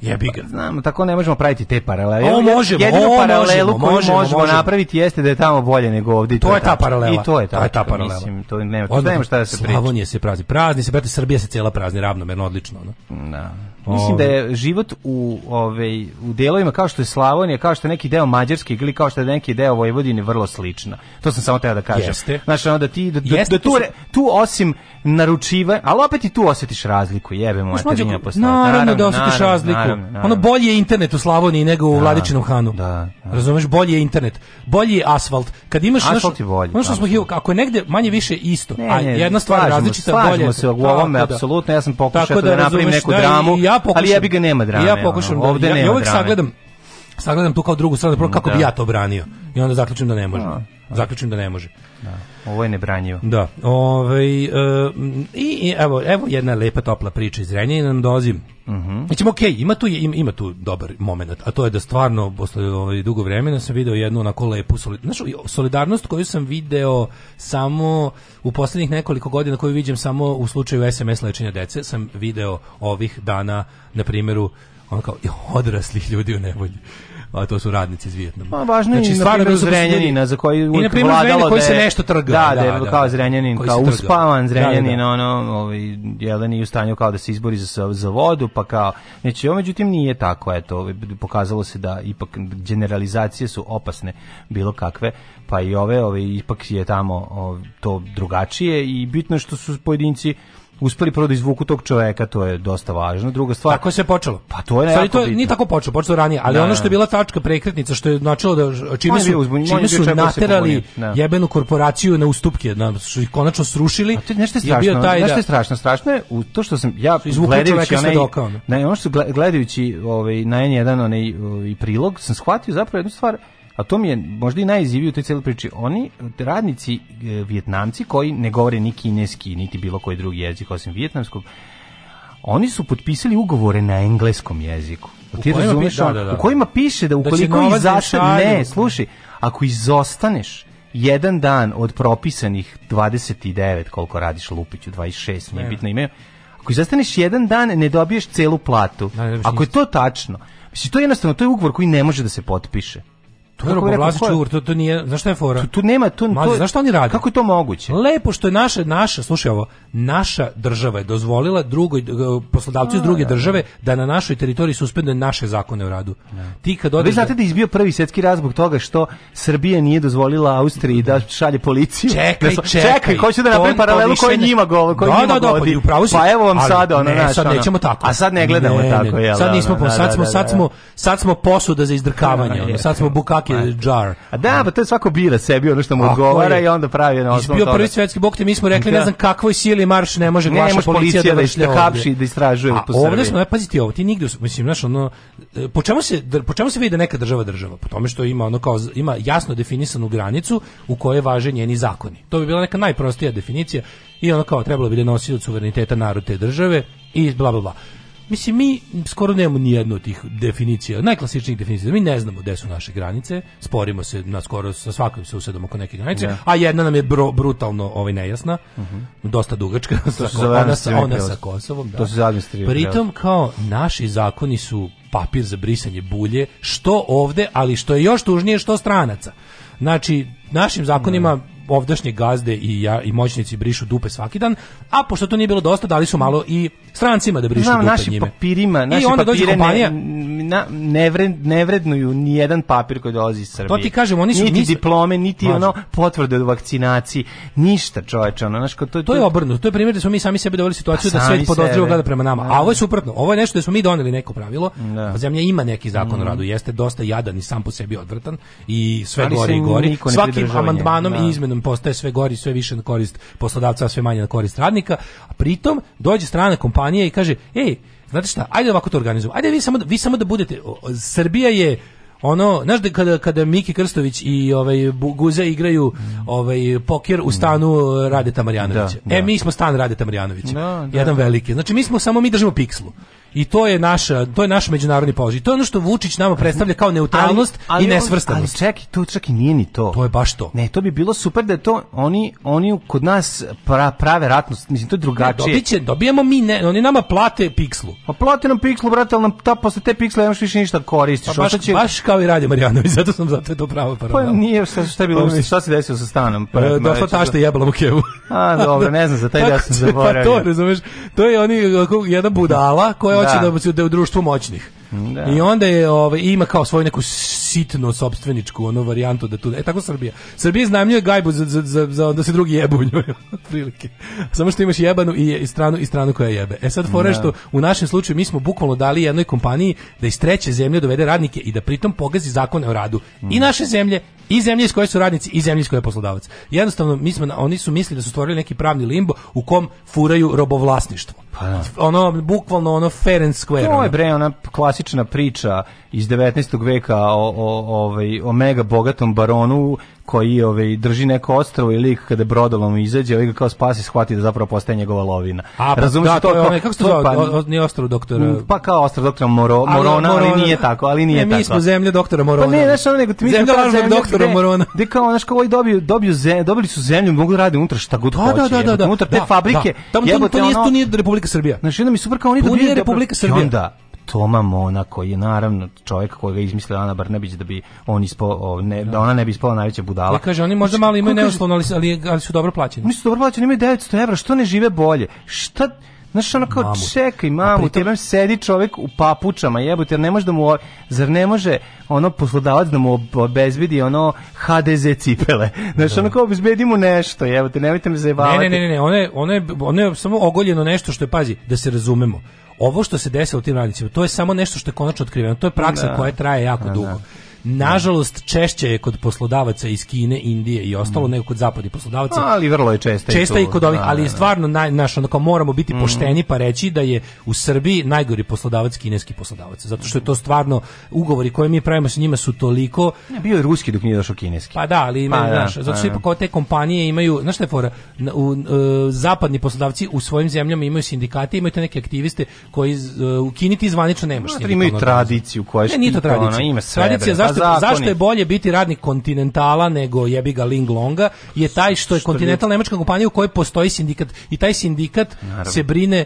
Jebi ga. Znamo, tako ne možemo praviti te paralele. O, možemo, Jedinu o, paralelu možemo, koju možemo, možemo, napraviti jeste da je tamo bolje nego ovdje. To, to je ta paralela. I to je ta, to je ta paralela. Mislim, to nema, Odmah, nema šta da se priča. Slavonije se prazni. Prazni se, brate, Srbija se cijela prazni ravnomerno, odlično. No? Da. Mislim da je život u ovaj u delovima kao što je Slavonija, kao što je neki deo Mađarske ili kao što je neki deo Vojvodine vrlo slično. To sam samo teo da kažem. Jeste. Znači, ono da ti da, da, da tu, tu osim naručiva, ali opet i tu osetiš razliku, jebe moja terinja postoje. Naravno, da osetiš naravno, razliku. Naravno, ono bolje je internet u Slavoniji nego u da, Vladičinom da, Hanu. Da, da. Razumeš, bolje je internet. Bolje je asfalt. Kad imaš asfalt naš, bolje. Ono što smo ako je negde manje više isto, ne, a jedna stvar različita bolje. se u ovome apsolutno. Ja sam da pokušao da, napravim neku dramu. Ja pokušam, ali ja bi ga nema drame. ja pokušam, da ono, ovde ja, nema ja uvek drame. sagledam, sagledam tu kao drugu stranu, kako da. bi ja to branio. I onda zaključim da ne može. Da. Zaključim da ne može. Da, ovo je nebranjivo. Da. Ovaj e, i evo evo jedna lepa topla priča iz Renjanina nam dozi. Mhm. Mm Mislim okej, okay, ima tu ima, ima tu dobar momenat, a to je da stvarno posle ovaj dugo vremena sam video jednu na lepu solidarnost, znači solidarnost koju sam video samo u poslednjih nekoliko godina koju viđem samo u slučaju SMS lečenja dece, sam video ovih dana na primjeru on kao odraslih ljudi u nevolji a to su radnici iz Vijetnama. Pa važno znači, je na primjer Zrenjanina za koji uvijek I na vladalo koji da se nešto trga. Da, da, da, da kao da. Zrenjanin, kao uspavan Zrenjanin, da, da. ono, ovaj, Jelen je u stanju kao da se izbori za, za vodu, pa kao, znači, ovo međutim nije tako, eto, ovaj, pokazalo se da ipak generalizacije su opasne bilo kakve, pa i ove, ove ipak je tamo ove, to drugačije i bitno što su pojedinci uspeli prvo da izvuku tog čoveka, to je dosta važno. Druga stvar, tako se počelo. Pa to je Sada, to je, nije tako počelo, počelo ranije, ali ne, da, ono što je da. bila tačka prekretnica što je načelo da čime su uzbunj, čime su da naterali jebenu korporaciju na ustupke, na su ih konačno srušili. A to je nešto strašno. Je taj, nešto je strašno, strašno je u to što sam ja gledajući onaj, ne, ono što gledajući ovaj na jedan onaj i ovaj, prilog sam shvatio zapravo jednu stvar a to mi je možda i najizivije u toj cijeloj priči, oni radnici e, vjetnamci koji ne govore ni kineski, niti bilo koji drugi jezik osim vjetnamskog, oni su potpisali ugovore na engleskom jeziku. U ti razumeš, piše, da, da, da. u kojima piše da, da ukoliko da izašao, ne, slušaj, ako izostaneš jedan dan od propisanih 29, koliko radiš Lupiću, 26, nije bitno ime, ako izostaneš jedan dan, ne dobiješ celu platu. Ne, ako je to tačno, mislim, to je jednostavno, to je ugovor koji ne može da se potpiše. To je Robovlazić Čur, to, to nije, znaš šta je fora? Tu, tu nema, tu, Mlazi, to, znaš šta oni rade? Kako je to moguće? Lepo što je naša, naša, slušaj ovo, naša država je dozvolila drugoj, poslodavcu iz druge da, države da na našoj teritoriji suspenduje naše zakone u radu. Da. Ti kad odeš... Vi znate da-, da je izbio prvi svjetski raz zbog toga što Srbija nije dozvolila Austriji da šalje policiju. Čekaj, da, čekaj. Čekaj, hoću da napravi paralelu koji njima govori. Koji da, njima da, da, da, Pa, evo vam sada, ono, ne, sad nećemo tako. A sad ne gledamo ne, tako, jel? Sad nismo, da, sad da, smo, sad smo, sad smo posuda za izdrkavanje, sad smo bukati neki jar. A da, pa to je svako bira sebi ono što mu odgovara i onda pravi jedno na osnovu toga. prvi svetski bok, te mi smo rekli ne da. znam kakvoj sili marš ne može ne, vaša policija da da, da hapši da istražuje po Srbiji. Ovde smo, e, pazite ovo, ti nigde, mislim, znaš, ono, e, po čemu se, po čemu se vidi da neka država država? Po tome što ima ono kao, ima jasno definisanu granicu u kojoj važe njeni zakoni. To bi bila neka najprostija definicija i ono kao trebalo bi da nosi od suvereniteta narod te države i bla bla bla. Mislim, mi skoro nemamo ni jednu od tih definicija, najklasičnijih definicija. Mi ne znamo gde su naše granice, sporimo se na skoro sa svakim susedom oko neke granice, da. a jedna nam je bro, brutalno ovaj, nejasna, uh mhm. -huh. dosta dugačka, to sa, ona, sa, ona sa Kosovom. Da. To su Pritom, kao, naši zakoni su papir za brisanje bulje, što ovde, ali što je još tužnije, što stranaca. Znači, našim zakonima da ovdašnje gazde i, ja, i moćnici brišu dupe svaki dan, a pošto to nije bilo dosta, dali su malo i strancima da brišu Znam, dupe naši njime. papirima, naši I onda dođe kompanija, ne, na, nevred, nevrednuju ni jedan papir koji dolazi iz Srbije. To ti kažem, oni su niti mis... diplome, niti Mažu. ono potvrde od vakcinaciji, ništa, čoveče, ono, znaš, to, to, to je obrnuto. To je primjer da smo mi sami sebi doveli situaciju pa da svet podozrivo gleda prema nama. Da. A ovo je suprotno. Ovo je nešto da smo mi doneli neko pravilo. Da. Pa zemlja ima neki zakon mm. o radu, jeste dosta jadan i sam po sebi odvrtan i sve gori i gori. Svakim amandmanom i da. izmenom on postaje sve gori, sve više na korist poslodavca, sve manje na korist radnika, a pritom dođe strana kompanija i kaže, ej, znate šta, ajde ovako to organizujemo, ajde vi samo, vi samo da budete, Srbija je ono, znaš da kada, kada Miki Krstović i ovaj Guze igraju ovaj poker u stanu Radeta Marjanovića. Da, e, da. E mi smo stan Radeta Marjanovića. Da, da, Jedan veliki. Znači mi smo samo mi držimo pikslu. I to je naša, to je naš međunarodni položaj. To je ono što Vučić nama predstavlja kao neutralnost ali, ali i nesvrstanost. Ali čekaj, to čak i nije ni to. To je baš to. Ne, to bi bilo super da to oni oni kod nas pra, prave ratnost, mislim to je drugačije. Ne, dobiće, dobijemo mi ne, oni nama plate pikslu. Pa plate nam pikslu, brate, al nam ta posle te piksle nemaš više ništa da koristiš. Pa baš, će... baš kao i radi Marijanović, <laughs> zato sam zato to pravo paralelo. Pa nije šta, šta je bilo, pa, šta se desilo sa stanom? Pa, e, došla pa da. tašta jebala mu kevu. A, dobro, ne znam, za taj <laughs> da sam pa zaboravio. Pa to, razumeš, to je oni jedna budala koja da hoće da, da, da u društvu moćnih. Da. I onda je ovaj ima kao svoju neku sitnu sopstveničku ono varijantu da tu e tako Srbija. Srbija iznajmljuje gajbu za, za, za, za da se drugi jebu u njoj <laughs> otprilike. Samo što imaš jebanu i, i stranu i stranu koja jebe. E sad fore da. što u našem slučaju mi smo bukvalno dali jednoj kompaniji da iz treće zemlje dovede radnike i da pritom pogazi zakone o radu. Mm. I naše zemlje i zemlje iz koje su radnici i zemlje iz koje je poslodavac. Jednostavno mi smo oni su mislili da su stvorili neki pravni limbo u kom furaju robovlasništvo. Pa, da. Ono bukvalno ono fair and square. To je bre ona klasi klasična priča iz 19. veka o, o, ovaj, o mega bogatom baronu koji ovaj, drži neko ostrvo i lik kada brodolom izađe, ovaj ga kao spasi shvati da zapravo postaje njegova lovina. A, pa da, to? to je, kako se zove? Pa, nije ostrvo doktora? Mm, pa kao ostrvo doktora Moro, ali, Morona, Morona, ali nije tako. Ali nije ne, tako. mi smo zemlja doktora pa Morona. Pa ne, znaš ono, nego ti mi zemlja zemlja doktora gde, Morona. Gde kao, znaš, kao ovaj dobiju, dobiju zemlju, dobili su zemlju, mogu da rade unutra šta god da, da hoće. Da, da, da, da, unutra te da, fabrike. Da, Tamo, to, to, nije, to nije Republika Srbija. Znaš, jedno mi super kao oni dobiju... To nije Republika Srbija. onda, Toma Mona koji je naravno čovjek kojega je izmislila Ana Brnabić da bi on ispo, ne, da ona ne bi ispala najveća budala. Ja e, kaže oni možda znači, malo imaju neuslovno ali, ali, su dobro plaćeni. Nisu dobro plaćeni, imaju 900 evra, što ne žive bolje? Šta Znaš, ono kao, mamu. čekaj, mamu, pritom... tebe sedi čovjek u papučama, jebote, jer ne može da mu, zar ne može ono poslodavac da mu obezbedi ono HDZ cipele. <laughs> Znaš, da. ono kao, obezbedi mu nešto, jebote, nemojte me zajebavati. Ne, ne, ne, ne, ono je, ono je, ono je samo ogoljeno nešto što je, pazi, da se razumemo ovo što se desilo tim radnicima, to je samo nešto što je konačno otkriveno. To je praksa da. koja traje jako da, dugo. Da. Nažalost, češće je kod poslodavaca iz Kine, Indije i ostalo, mm. nego kod zapadnih poslodavaca. Ali vrlo je često. česta. je i kod ovih, da, ali je da, da. stvarno, naj, naš, onako, moramo biti mm. pošteni pa reći da je u Srbiji najgori poslodavac kineski poslodavac. Zato što je to stvarno, ugovori koje mi pravimo sa njima su toliko... Ne, bio je ruski dok nije došao kineski. Pa da, ali ima, pa, znaš, da, zato što ipak ove te kompanije imaju, znaš šta je fora, u, u, e, zapadni poslodavci u svojim zemljama imaju sindikate, imaju te neke aktiviste koji e, u Kini ti zvanično nemaš. Znate, imaju tradiciju koja je... Ne, nije to tradicija. Ono, ima sve, tradicija, zašto zašto, zašto je bolje biti radnik kontinentala nego jebi ga Ling Longa je taj što je kontinental nemačka kompanija u kojoj postoji sindikat i taj sindikat naravno. se brine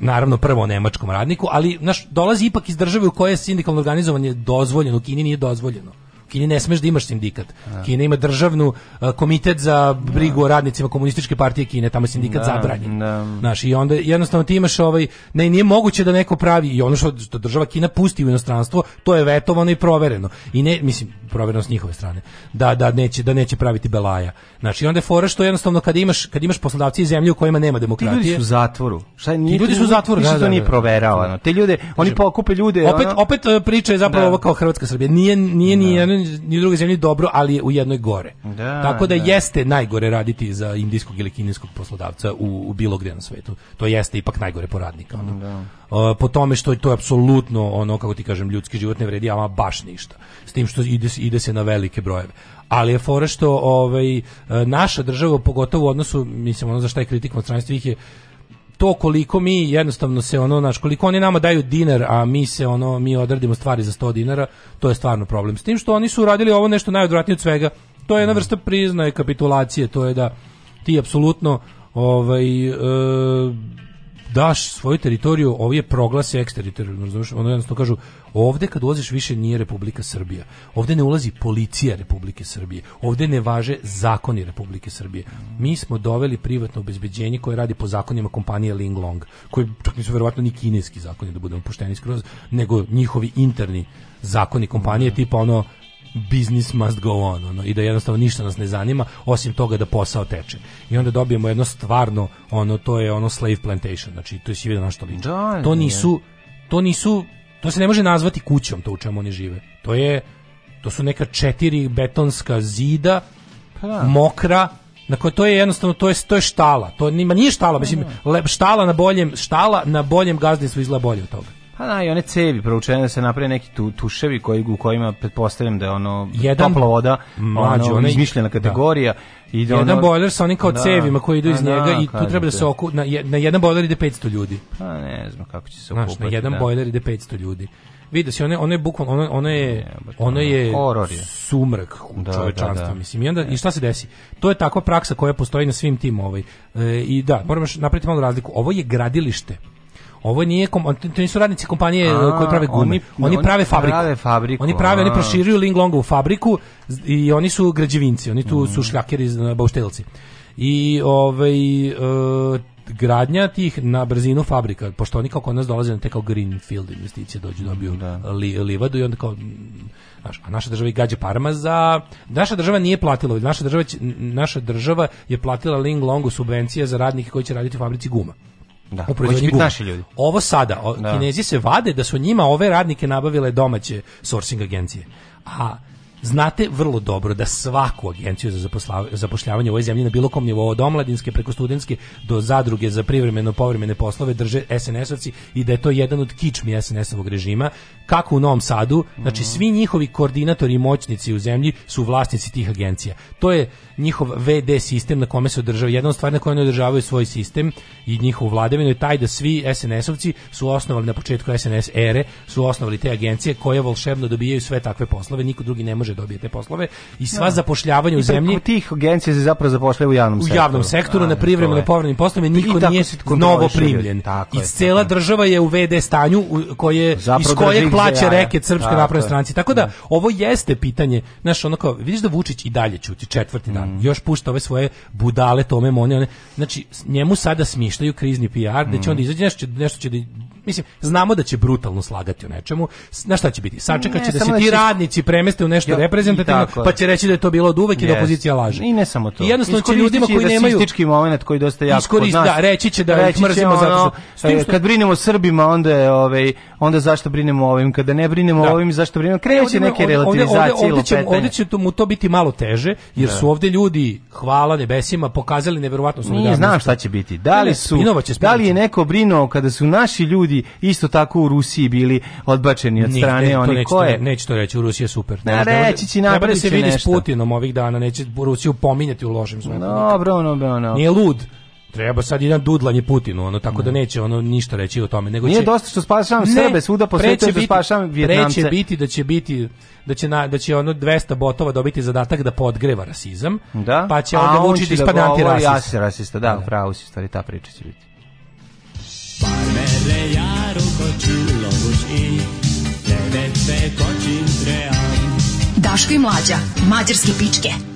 naravno prvo o nemačkom radniku, ali naš dolazi ipak iz države u kojoj je sindikalno organizovanje dozvoljeno, u Kini nije dozvoljeno. Kini ne smeš da imaš sindikat. Kina ima državnu uh, komitet za brigu o da. radnicima komunističke partije Kine, tamo je sindikat da, zabranjen. Da. Znaš, i onda jednostavno ti imaš ovaj ne nije moguće da neko pravi i ono što država Kina pusti u inostranstvo, to je vetovano i provereno. I ne mislim provereno s njihove strane. Da da neće da neće praviti belaja. i onda je fora što jednostavno kad imaš kad imaš poslodavce iz zemlje u kojima nema demokratije. Ti ljudi su u zatvoru. Šta Ti ljudi su u zatvoru, da, da, to da, nije da. proveravano. Te ljude, oni pokupe ljude. Opet opet e, priča je zapravo ovo kao Hrvatska Srbija. Nije nije ni ni u drugoj zemlji dobro, ali je u jednoj gore. Da, Tako da, da, jeste najgore raditi za indijskog ili kineskog poslodavca u, u bilo gdje na svetu. To jeste ipak najgore poradnika. Da. Uh, po tome što je to apsolutno ono kako ti kažem ljudski život ne vredi ama baš ništa. S tim što ide, ide se na velike brojeve ali je fora što ovaj e, naša država pogotovo u odnosu mislim ono za šta je kritik od stranstvenih je to koliko mi jednostavno se ono naš koliko oni nama daju dinar, a mi se ono mi odradimo stvari za 100 dinara, to je stvarno problem. S tim što oni su uradili ovo nešto najodvratnije od svega. To je jedna mhm. vrsta priznaje kapitulacije, to je da ti apsolutno ovaj e, daš svoju teritoriju, ovi proglase eksteritorijalno, razumiješ? Ono jednostavno kažu, ovde kad ulaziš više nije Republika Srbija. Ovde ne ulazi policija Republike Srbije. Ovde ne važe zakoni Republike Srbije. Mi smo doveli privatno obezbeđenje koje radi po zakonima kompanije Ling Long, koji čak nisu verovatno ni kineski zakoni, da budemo pošteni skroz, nego njihovi interni zakoni kompanije, tipa ono business must go on, ono, i da jednostavno ništa nas ne zanima, osim toga da posao teče. I onda dobijemo jedno stvarno, ono, to je ono slave plantation, znači, to je si na što liče. Da, to nisu, to nisu, to se ne može nazvati kućom, to u čemu oni žive. To je, to su neka četiri betonska zida, ha. Pa da. mokra, na koje to je jednostavno to je to je štala. To nima nije štala, mislim, pa da. lep, štala na boljem, štala na boljem gazdinstvu izla bolje od toga. Pa da, i one cevi proučene da se naprave neki tu, tuševi koji, u kojima pretpostavljam da je ono Jedan, topla voda, mlađo, ono, izmišljena da. kategorija. Da. I da jedan ono, bojler sa onim kao da, cevima koji idu iz pa da, njega i tu treba da se oku, na, na jedan boiler ide 500 ljudi. Pa ne znam kako će se okupati. Znaš, na jedan da. bojler ide 500 ljudi. Vidi se, one, one, bukval, one, one je, ono pa da, je, ono je sumrak u da, čovečanstva, da, da. mislim. I, onda, I šta se desi? To je takva praksa koja postoji na svim tim ovaj. E, I da, moramo napraviti malo razliku. Ovo je gradilište Ovo nije kom, to nisu radnici kompanije a, koje prave gume. Oni, oni, oni prave fabriku. Prave fabriku. Oni prave, a. oni proširuju Linglongovu fabriku i oni su građevinci, oni tu mm. su šljakeri iz bauštelci. I ovaj e, gradnja tih na brzinu fabrika, pošto oni kao kod nas dolaze na te kao greenfield investicije, dođu dobiju da. li, livadu i onda kao a naša država i gađa parama za naša država nije platila, naša država, naša država je platila Ling Longu subvencije za radnike koji će raditi u fabrici guma da. u proizvodnji guma. Naši ljudi. Ovo sada, o, da. kinezi se vade da su njima ove radnike nabavile domaće sourcing agencije. A znate vrlo dobro da svaku agenciju za zapošljavanje u ovoj zemlji na bilo kom nivou od omladinske preko studentske do zadruge za privremeno povremene poslove drže SNS-ovci i da je to jedan od kičmi SNS-ovog režima kako u Novom Sadu, znači mhm. svi njihovi koordinatori i moćnici u zemlji su vlasnici tih agencija. To je njihov VD sistem na kome se održava jedna od stvari na kojoj oni održavaju svoj sistem i njihovu vladavinu je taj da svi SNS-ovci su osnovali na početku SNS ere, su osnovali te agencije koje volšebno dobijaju sve takve poslove, niko drugi ne može dobiti te poslove i sva ja. Da. zapošljavanja u I zemlji tih agencija se zapravo zapošljava u javnom sektoru. U javnom sektoru A, na privremeno povremenim poslovima niko nije novo primljen. Tako I cela država je u VD stanju u koje zapravo iz kojeg plaća srpske srpskoj naprednoj stranci. Tako da, da ovo jeste pitanje, znaš, ono kao vidiš da Vučić i dalje ćuti četvrti dan. Mm. Još pušta ove svoje budale tome mone, one. Znači njemu sada smišljaju krizni PR, da će mm. onda izaći nešto, nešto će da mislim, znamo da će brutalno slagati o nečemu. Na šta će biti? Sačekat će da se da ti radnici premeste u nešto jo, reprezentativno, pa će reći da je to bilo od uvek yes. i da opozicija laže. I ne samo to. I jednostavno će ljudima koji nemaju moment koji dosta jako iskorist, nas, da, reći će da reći ih mrzimo ono, zato e, što, kad brinemo Srbima, onda je ovaj onda zašto brinemo o ovim, kada ne brinemo da. ovim, zašto brinemo? Kreće neke relativizacije ovde, ovde, ovde, će, ovde to, mu to biti malo teže, jer da. su ovde ljudi, hvala nebesima, pokazali neverovatno solidarnost. Nije, znam šta će biti. Da li su, da li je neko brinuo kada su naši ljudi isto tako u Rusiji bili odbačeni od Nik, strane ne, oni koje? Neće to reći, u Rusiji je super. Ne, ne reći da će Treba da se vidi nešto. s Putinom ovih dana, neće Rusiju pominjati u lošim zvukom. Dobro, no, no, Nije lud treba sad jedan dudlanje Putinu, ono tako da neće ono ništa reći o tome, nego Nije će dosta što spašavam Srbe, svuda po svetu što da spašavam Vjetnamce. Preće biti da će biti da će na, da će ono 200 botova dobiti zadatak da podgreva rasizam. Da? Pa će onda vući da ispadne antirasista. Ja se rasista, da, da, da. pravo si, stvari ta priča će biti. Parmele jaru kočilo i tebe se kočim tream. Daško i mlađa, mađarske pičke.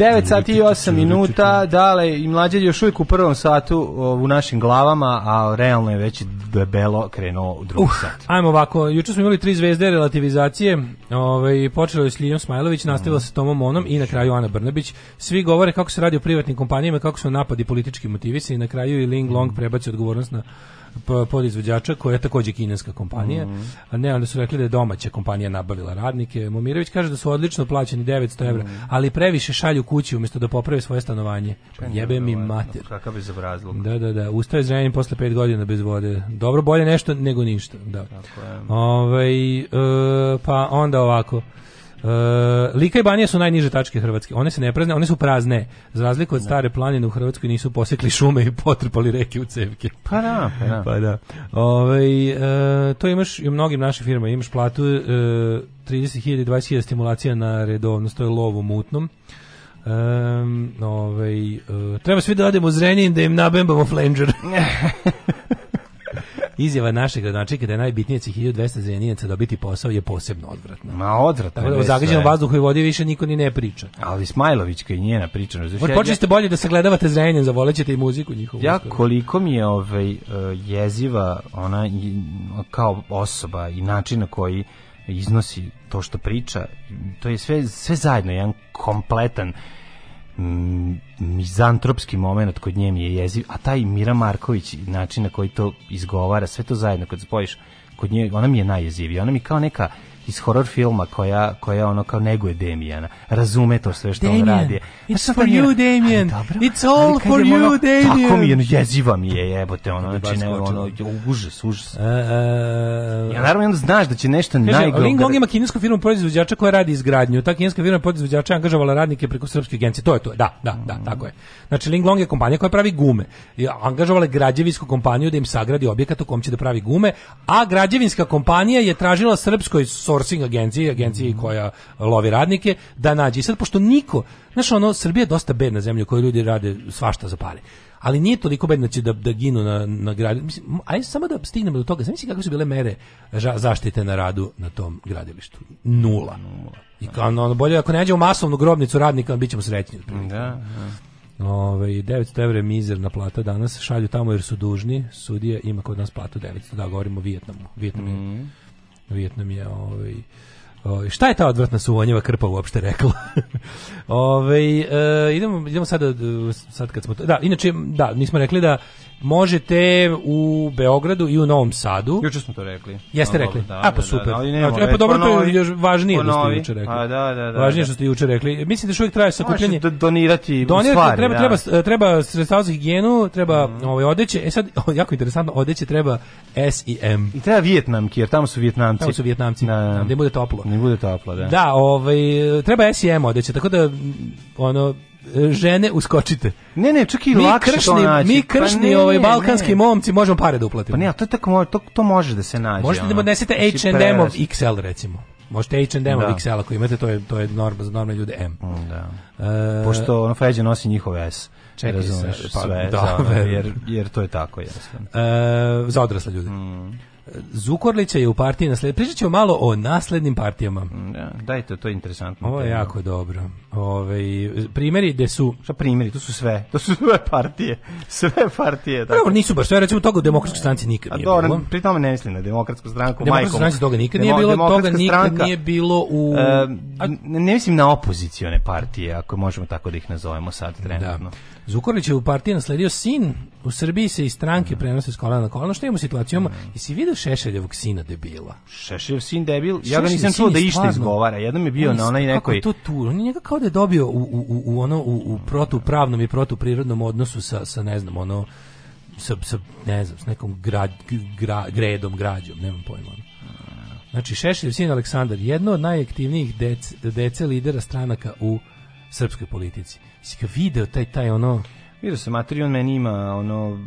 9 sati i 8 minuta, dale i mlađe još uvijek u prvom satu u našim glavama, a realno je već debelo krenuo u drugi uh, sat. Ajmo ovako, juče smo imali tri zvezde relativizacije, ovaj, počelo je s Lijom Smajlović, nastavilo mhm. se Tomom Monom i na kraju Ana Brnabić. Svi govore kako se radi o privatnim kompanijama, kako su napadi politički motivisani, na kraju i Ling Long mhm. prebaci odgovornost na podizvođača koja je takođe kineska kompanija. Mm. A ne, onda su rekli da je domaća kompanija nabavila radnike. Momirović kaže da su odlično plaćeni 900 evra, mm. ali previše šalju kući umesto da poprave svoje stanovanje. Pa jebe mi da, ovaj, mater. Da, kakav je zabrazlog. Da, da, da. Ustaje zrenjanin posle 5 godina bez vode. Dobro, bolje nešto nego ništa. Da. Tako je. Ove, ovaj, e, pa onda ovako. Uh, Lika i Banija su najniže tačke Hrvatske. One se ne prazne, one su prazne. Za razliku od stare planine u Hrvatskoj nisu posekli šume i potrpali reke u cevke. Pa da, pa da. Pa da. Ove, e, to imaš i u mnogim našim firmama. Imaš platu 30.000 e, 20.000 stimulacija na redovnost. To je lov mutnom. Um, ovaj, treba svi da odemo u da im nabembamo flenđer. <laughs> izjava našeg gradonačelnika da je najbitnije da će 1200 zreninaca dobiti posao je posebno odvratno. Ma odvratno. Tako da o zagađenom da vazduhu i vodi više niko ni ne priča. Ali Smajlovićka i njena priča. Znači, počnite bolje da sagledavate zrenjanin, zavolećete i muziku njihovu. Ja koliko mi je ovaj e, jeziva ona kao osoba i način na koji iznosi to što priča, to je sve sve zajedno jedan kompletan mizantropski moment kod nje je jeziv, a taj Mira Marković, način na koji to izgovara, sve to zajedno kad spojiš, kod nje, ona mi je najjezivija, ona mi kao neka iz horor filma koja, koja ono kao neguje Demijana. Razume to sve što Damien, on radi. It's for you, Damien. It's all for you, Damien. Kako mi je, jeziva mi je, jebote, ono, znači, ne, ono, uže suže. Uh, uh, ja naravno znaš da će nešto najgore... Ling Long ima kinesku firmu proizvođača koja radi izgradnju. Ta kineska firma proizvođača angažovala radnike preko srpske agencije. To je to, da, da, da, mm. tako je. Znači, Ling Long je kompanija koja pravi gume. Angažovala građevinsku kompaniju da im sagradi objekat u kom će da pravi gume, a građevinska kompanija je tražila srpskoj outsourcing agenciji, agenciji koja lovi radnike, da nađe. I sad, pošto niko, znaš, ono, Srbija je dosta bedna zemlja u kojoj ljudi rade svašta za pare ali nije toliko bedno znači da, da, da ginu na, na gradu. Mislim, aj samo da stignemo do toga. Zamisli kako su bile mere zaštite na radu na tom gradilištu. Nula. Nula. I kao, ono, bolje ako nađemo masovnu grobnicu radnika, bit ćemo srećni. Da, da. Ove, 900 evre mizerna plata danas, šalju tamo jer su dužni, sudija ima kod nas platu 900, da, govorimo o Vijetnamu. Vijetnamu. Mm Vjetnam je ovaj Ove, ovaj, šta je ta odvratna suvonjeva krpa uopšte rekla? <laughs> ovaj e, idemo, idemo sada, sad kad smo... To, da, inače, da, nismo rekli da možete u Beogradu i u Novom Sadu. Juče smo to rekli. Jeste no, rekli. Da, a pa super. Da, da, da. ali nema, znači, e pa dobro to je još važnije što da ste juče rekli. A, da, da, da, važnije da. što ste juče rekli. Mislim da što uvijek traje sakupljanje. Da, donirati, donirati stvari, treba, da. treba treba sredstva za higijenu, treba mm. ovaj odeće. E sad <laughs> jako interesantno, odeće treba S i M. I treba Vijetnamki, jer tamo su Vijetnamci. Tamo su Vijetnamci. Da, da, bude toplo. Ne bude toplo, da. Da, ovaj treba S i M odeće, tako da ono žene uskočite. Ne, ne, čekaj, mi lakše kršni, to nađi. Mi pa kršni pa ne, ovaj, balkanski ne. momci možemo pare da uplatimo. Pa ne, to, je tako, to, to može da se nađe. Možete da ono. da odnesete znači, H&M-ov XL recimo. Možete H&M-ov da. XL ako imate, to je, to je norma, za normalne ljude M. Mm, da. E, Pošto ono Feđe nosi njihov S. Čekaj, razumeš, sve, pa, da, za, da, jer, jer to je tako, jasno. E, za odrasle ljude. Mm. Zukorlića je u partiji nasled. Pričat ćemo malo o naslednim partijama. Mm, da, dajte, to je interesantno. Ovo je jako dobro. Ove, ovaj, primjeri gde su... Šta primjeri? To su sve. To su sve partije. <laughs> Sve partije. Tako. Pravo, nisu baš sve. Recimo toga u demokratskoj stranci nikad nije dobro, bilo. Pri tome ne mislim na demokratsku stranku. Demokratskoj stranci toga nikad Demo, nije bilo. Toga nikad nije bilo u... E, ne mislim na opozicione partije, ako možemo tako da ih nazovemo sad trenutno. Da. Zukorlić je u partiji nasledio sin, u Srbiji se i stranke mm. prenose s kolena na koleno, što imamo situacijom, mm. i si vidio Šešeljevog sina debila? Šešeljev sin debil? Ja ga nisam čuo da išta izgovara, jednom je bio on na onaj nekoj... Kako to tu? On je njega kao da je dobio u, u, u ono, u, u protupravnom i protuprirodnom odnosu sa, sa ne znam, ono, sa, sa ne znam, s nekom grad, gra, gredom, građom, nemam pojma. Znači, Šešeljev sin Aleksandar, jedno od najaktivnijih dec, dece lidera stranaka u srpskoj politici si ga video, taj, taj ono... Vidio sam, on meni ima ono...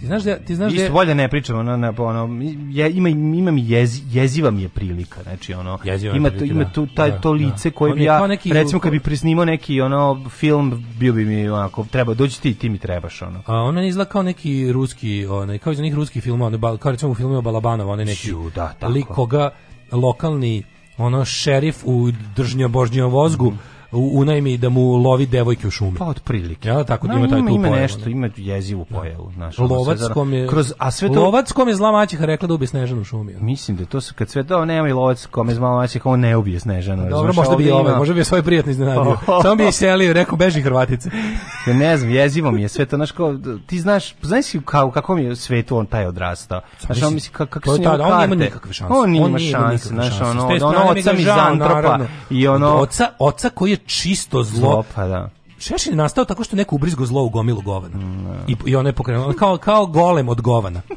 ti znaš da... Ti znaš da isto da je... bolje ne pričamo ono, ne, ono je, ima, ima mi jezi, jeziva mi je prilika, znači ono... Jeziva ima, prilike, ima da. tu, taj, da, to lice da. koje bi ja, neki, recimo kad bi prisnimao neki ono film, bio bi mi onako, treba, doći ti, ti mi trebaš, ono. A ona ne izgleda neki ruski, onaj, kao iz onih ruskih filma, ono, kao recimo u filmu Balabanova, onaj neki... Ju, da, tako. Lik koga lokalni ono šerif u držnja božnjom vozgu mm unajmi da mu lovi devojke u šumi. Pa otprilike. Ja, tako da ima, taj tu ima nešto, ima jezivu pojavu. Da. Znaš, lovackom je, kroz, a sve to... Lovackom je zla maćeha rekla da ubije Snežanu u šumi. Mislim da to su, kad sve to nema i lovac kome je zla maćeha, on ne ubije Snežanu. Dobro, možda bi ovaj, možda bi svoj prijatni iznenadio. <laughs> Samo bi je selio, rekao, beži Hrvatice. <laughs> ne znam, jezivo mi je sve to, znači kao, ti znaš, znaš kao, u kakvom je svetu on taj odrastao. Znaš, on misli, kako su njemu karte. On nema nikakve šanse. On nema šanse, znaš, ono, ono, oca mizantropa i ono... Oca koji je čisto zlo. zlo pa da. Šešin je nastao tako što neko ubrizgo zlo u gomilu govana. Mm, da. I, I ona je pokrenula, kao, kao golem od govana. <laughs>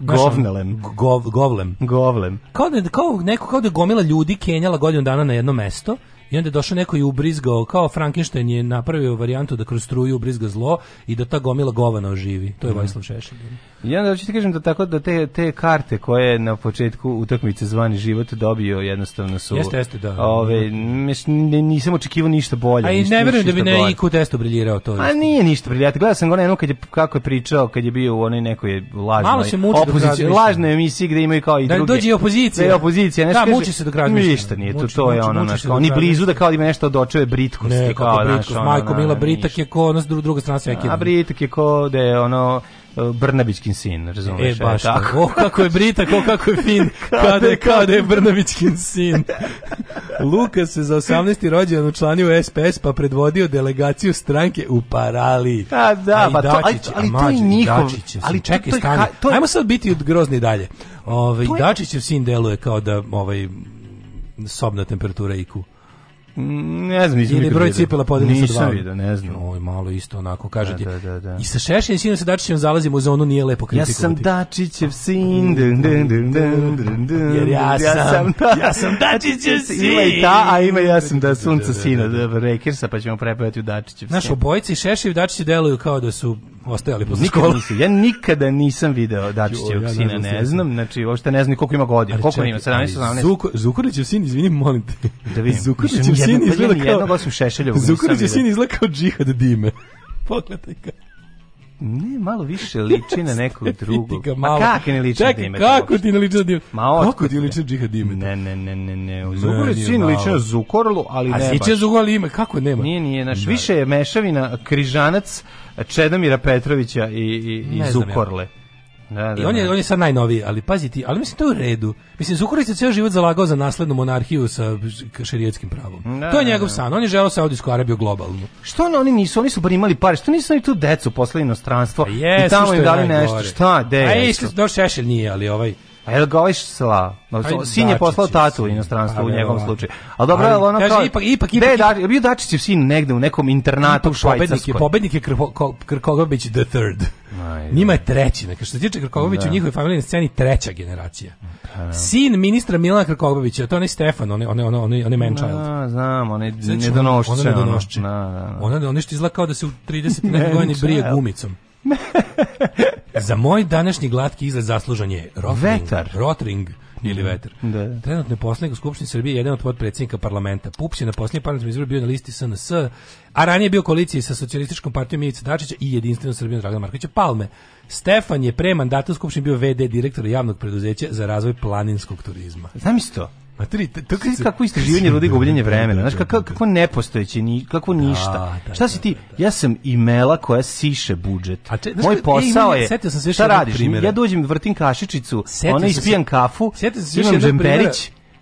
Govnelem. Gov, govlem. Govlem. Kao da, kao, neko, kao da je gomila ljudi kenjala godinu dana na jedno mesto i onda je došao neko i ubrizgao, kao Frankenstein je napravio varijantu da kroz struju ubrizga zlo i da ta gomila govana oživi. To je mm. Vojislav Šešin. Ja da ti kažem da tako da te te karte koje na početku utakmice zvani život dobio jednostavno su Jeste, jeste, da. Ove nisam očekivao ništa bolje. A i ne verujem da bi na IQ testu briljirao to. A nije ništa briljirati. Gledao sam ga ono kad je kako je pričao kad je bio u onoj nekoj lažnoj Malo se muči opozici, lažnoj emisiji gde imaju kao i da, druge. Da dođe opozicija. Da je opozicija, ne Da, kaže, muči se do kraja. Ništa nije, muči, to, to muči, je ono naš. Oni blizu da kao da ima nešto od očeve britkosti, ne, kao, kao Britkos, Majko Mila Britak je ko ono druga strana svekina. A Britak je ko da je ono Brnabićkin sin, razumeš? E, baš tako. O, kako je Brita, o, kako je fin, kada <laughs> kada je Brnabićkin sin. Luka se za 18. rođendan učlanio u SPS, pa predvodio delegaciju stranke u Parali. A da, a pa to, ali, ali to je njihov. Ali čekaj, stani. je... Ajmo sad biti od grozni dalje. Ove, ovaj, je... Dačićev sin deluje kao da ovaj, sobna temperatura IQ. Ne znam, nisam Ili broj cipela podeli sa dva. Vidio, ne znam. Oj, malo isto onako, kaže da, da, da, da. I sa Šešin i sa Dačićem zalazimo u zonu nije lepo kritikovati. Ja sam Dačićev sin, dun, dun, dun, dun, dun, dun. jer ja sam, ja sam, da, ja sam Dačićev sin. Ima i ta, a ima ja sam da, da sunca da, da, sina, da, Rekirsa, pa ćemo prepevati u Dačićev sin. Znaš, obojici Šešin i Dačići deluju kao da su ostajali posle nikada Nisam, ja nikada nisam video Dačićevog ja sina, ne znam, znači uopšte ne znam koliko ima godina, koliko čekaj, ima, 17, 18. Zuko, Zukorlićev sin, izvini, molim te. Da vidim. Zukorlićev sin pa izgleda kao... Jednog osim Šešeljevog. Zukorlićev sin izgleda kao džihad dime. <laughs> Pogledaj ga. Ne, malo više liči na nekog drugog. Ga malo. Ma kako ne liči Čekaj, na kako ti ne liči na Dimet? Ma otkud? Kako ti ne liči na Džihad Dimet? Ne, ne, ne, ne, ne. Zukorlu sin liči na Zukorlu, ali ne. A nema. A siće ima. ime, kako nema? Nije, nije, naš, da. više je mešavina Križanac, Čedomira Petrovića i, i, i Zukorle. Ja. Da, da, I on je, da. on je sad najnoviji, ali pazi ti, ali mislim to je u redu. Mislim, Zuhorić je ceo život zalagao za naslednu monarhiju sa šerijetskim pravom. Da, to je da, njegov da. san, on je želao Saudijsku Arabiju globalnu. Što ono, oni nisu, oni su bar imali pare, što nisu oni tu decu poslali inostranstvo yes, pa i tamo im dali najgore. nešto, šta, de? A isto, do šešelj nije, ali ovaj, A je li ga ovaj slao? No, sin je poslao tatu u inostranstvo pa u da, njegovom da. slučaju. A dobro, ali, ono kao... Ipak, ipak, ipak, da, bio Dačićev sin negde u nekom internatu u Švajcarskoj. Pobednik je Krkogobić the third. Njima je treći. Neka. što se tiče Krkogobića da. u njihovoj familijnoj sceni treća generacija. Da, sin ministra Milana Krkogobića, to je onaj Stefan, onaj on, on, on, on, man child. Da, znam, onaj znači, nedonošče. Ono nedonošče. Ono, ono, ono, ono što izgleda kao da se u 30 godini brije gumicom. <laughs> Za moj današnji glatki izgled zaslužan je Rotring, Vetar. Rotring ili mm, vetar. Da. Trenutno je poslanik u Skupštini Srbije jedan od potpredsjednika parlamenta. Pups je na posljednji parlamentarni izbor bio na listi SNS, a ranije je bio u koaliciji sa socijalističkom partijom Ivica Dačića i jedinstvenom Srbijom Dragana Markovića Palme. Stefan je pre mandata u Skupštini bio VD direktora javnog preduzeća za razvoj planinskog turizma. Znam isto, Matri, to kako se kako istraživanje rodi gubljenje vremena. Znaš kako kako da, da, da, nepostojeći ni kako ništa. šta si ti? Ja sam imela koja siše budžet. A Moj posao je. Setio sam se šta radiš? Primjera. Ja dođem vrtim kašičicu, ona ispijam kafu. Setio sam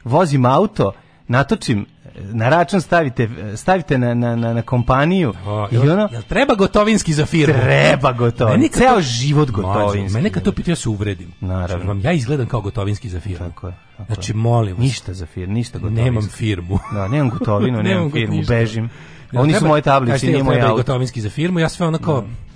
vozim auto, natočim na račun stavite, stavite na, na, na, na kompaniju o, i ono... Jel treba gotovinski za firmu? Treba gotovinski, ceo život gotovinski. mene kad to pitao ja se uvredim. Naravno. Znači, vam ja izgledam kao gotovinski za firmu. Tako je. Tako znači, molim vas. Ništa za firmu, ništa gotovinski. Nemam firmu. <laughs> Da, nemam gotovinu, <laughs> nemam, nemam firmu, ništa. bežim. Jel Oni treba, su moje tablice, nije moje auto. gotovinski za firmu, ja sve onako... Da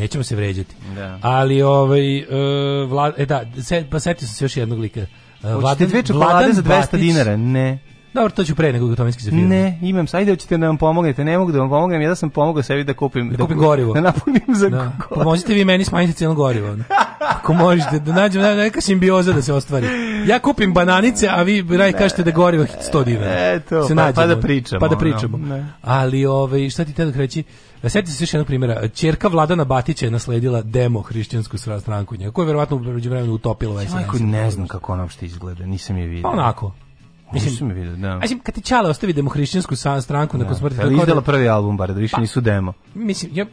nećemo se vređati. Da. Ali ovaj uh, vla, e da, se, pa setio sam se još jednog lika. Uh, Vladan, dve čokolade za 200 Batić, dinara? Ne. Dobro, to ću pre nego automatski za firmu. Ne, imam, ajde hoćete da nam pomognete, ne mogu da vam pomognem, ja da sam pomogao sebi da kupim da, kupim gorivo. Da napunim za da. gorivo. Pomozite pa vi meni smanjiti cenu goriva. Ako možete, da nađemo da, neka simbioza da se ostvari. Ja kupim bananice, a vi raj kažete da gorivo 100 dinara. Eto, se pa, pa nađemo, pa da pričamo. Pa da pričamo. Ne. Ali ovaj, šta ti te da reći? Sjetite se još jednog primjera. Čerka Vladana Batića je nasledila demo hrišćansku stranku njega, koja je verovatno u međuvremenu utopila ovaj Majko, ne znam kako ona uopšte izgleda, nisam je vidio. Pa onako, Mislim, mi da. Mislim, kad ti Čale ostavi demohrišćansku stranku da. nakon smrti... Ali izdala prvi album, bar da više pa, nisu demo. Mislim, ja...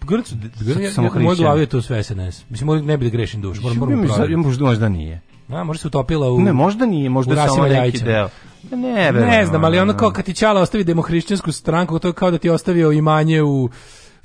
Grcu, grcu, ja, ja, moj glavi je to sve SNS. Mislim, moram ne bi da grešim duš. Moram, moram da možda, možda, možda nije. A, možda se utopila u... Ne, možda nije, možda je samo neki deo. Ne, ne, ne znam, ali ono kao kad ti Čala ostavi demohrišćansku stranku, to je kao da ti ostavio imanje u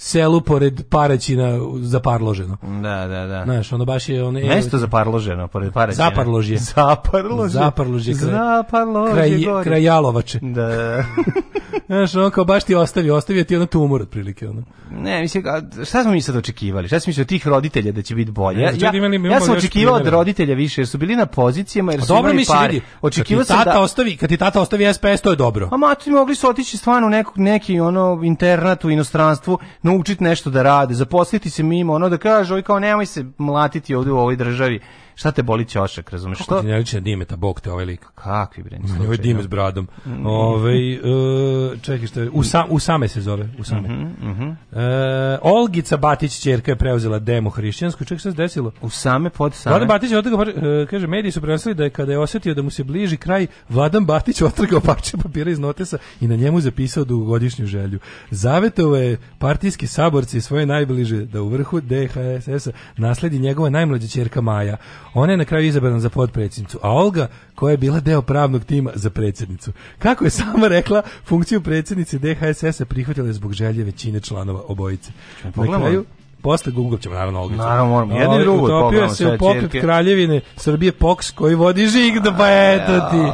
selu pored Paraćina zaparloženo. Da, da, da. Znaš, ono baš je... Ono, Mesto zaparloženo pored Paraćina. Zaparložje. Zaparložje. Zaparložje. Kraj, zaparložje kraj, gore. Krajalovače. Da, da. <laughs> Znaš, ono kao baš ti ostavi, ostavi ti ono tumor otprilike. Ono. Ne, mislim, a šta smo mi sad očekivali? Šta smo mislili od tih roditelja da će biti bolje? Ne, ja, imali, imali ja sam očekivao od roditelja više, jer su bili na pozicijama, jer a pa su dobro imali mislim, pare. Očekivao sam da... Ostavi, kad ti tata ostavi SPS, to je dobro. A mati mogli su otići stvarno nekog, neki ono, internat u inostranstvu, no naučiti nešto da rade, zaposliti se mimo, ono da kaže, oj kao nemoj se mlatiti ovde u ovoj državi, Šta te boli ćošak, razumeš? Kako što? ti ne liči na Dimeta, bog te ovaj lik. Kakvi bre, nisam. Ovo je Dimet s bradom. Mm. Ove, ovaj, uh, čekaj, što je, Usa, Usame se zove, Usame. Mm mm -hmm. E, uh, Olgica Batić, čerka, je preuzela demo hrišćansku. Čekaj, šta se desilo? U same, pod same. Vladan Batić je otrgao, uh, kaže, mediji su prenosili da je kada je osetio da mu se bliži kraj, Vladan Batić otrgao parče papira iz notesa i na njemu zapisao dugogodišnju želju. Zavetovo je partijski saborci svoje najbliže da u vrhu DHSS-a nasledi njegova najmlađa čerka Maja. Ona je na kraju izabrana za potpredsjednicu, a Olga, koja je bila deo pravnog tima, za predsjednicu. Kako je sama rekla, funkciju predsjednice DHSS-a prihvatila je zbog želje većine članova obojice. Na kraju, posle Gungopćeva, naravno Olgića. Naravno, moramo. Jedan ovaj, drugo utopio se u pokret čerke. kraljevine Srbije Poks koji vodi žig da pa eto ti.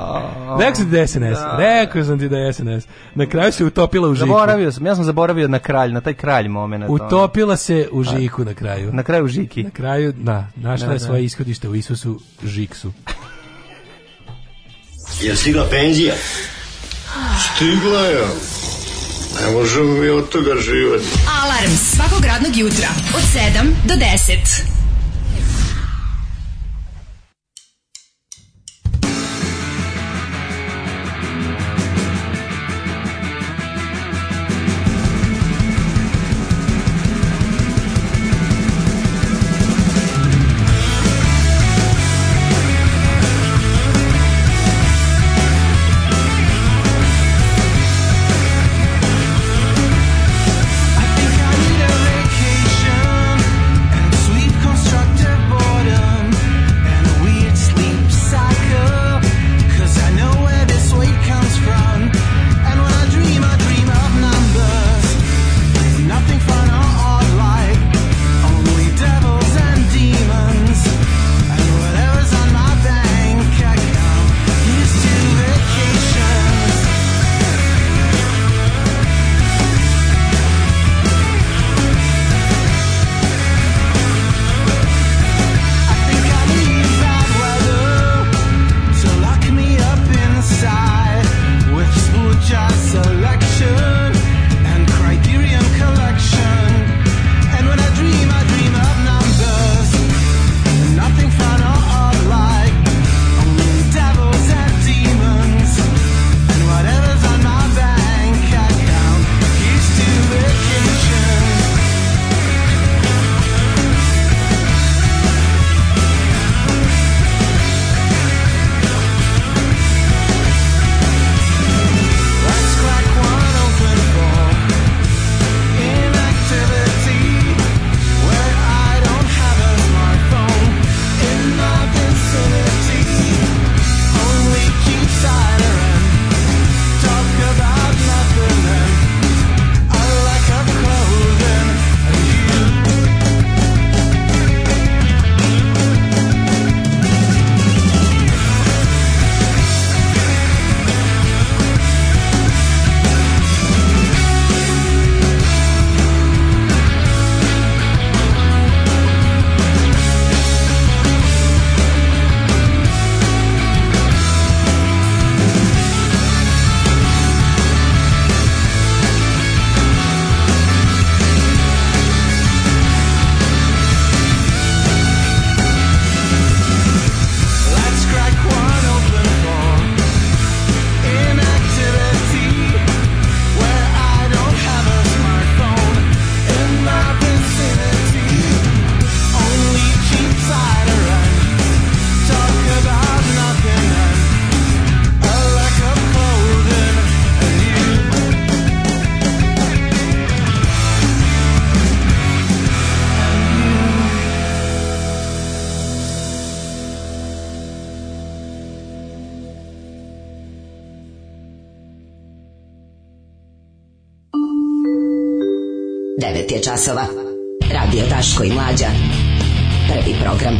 Rekao sam ti da SNS. Da. Rekao sam ti da SNS. Na kraju se utopila u žiku. Zaboravio sam, ja sam zaboravio na kralj, na taj kralj moment. Utopila se u da. žiku na kraju. Na kraju žiki. Na kraju, da, našla da, je svoje ishodište u Isusu Žiksu. Jel stigla penzija? Stigla je. Ne možemo mi od toga živati. Alarms svakog radnog jutra od 7 do 10. časova. Radio Taško i Mlađa. Prvi program.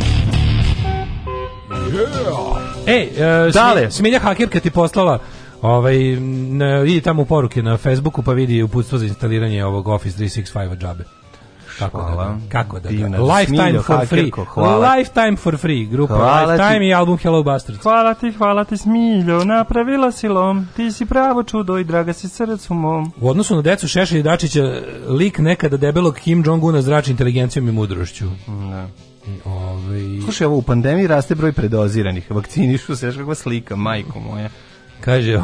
Yeah. Ej, e, Dale. Smilja Hakirka ti poslala ovaj, vidi tamo poruke na Facebooku pa vidi uputstvo za instaliranje ovog Office 365 džabe. Kako da- hvala. da Kako da Divna, Lifetime smiljo, for kakirko, free. Hvala. Lifetime for free. Grupa hvala Lifetime ti. i album Hello Bastards. Hvala ti, hvala ti Smiljo, napravila si lom. Ti si pravo čudo i draga si srcu mom. U odnosu na decu Šešelj i Dačića, lik nekada debelog Kim Jong-una zrači inteligencijom i mudrošću. Da. Ove... Ovaj- Slušaj, ovo u pandemiji raste broj predoziranih. Vakcinišu se, još kakva slika, majko moja. Kaže,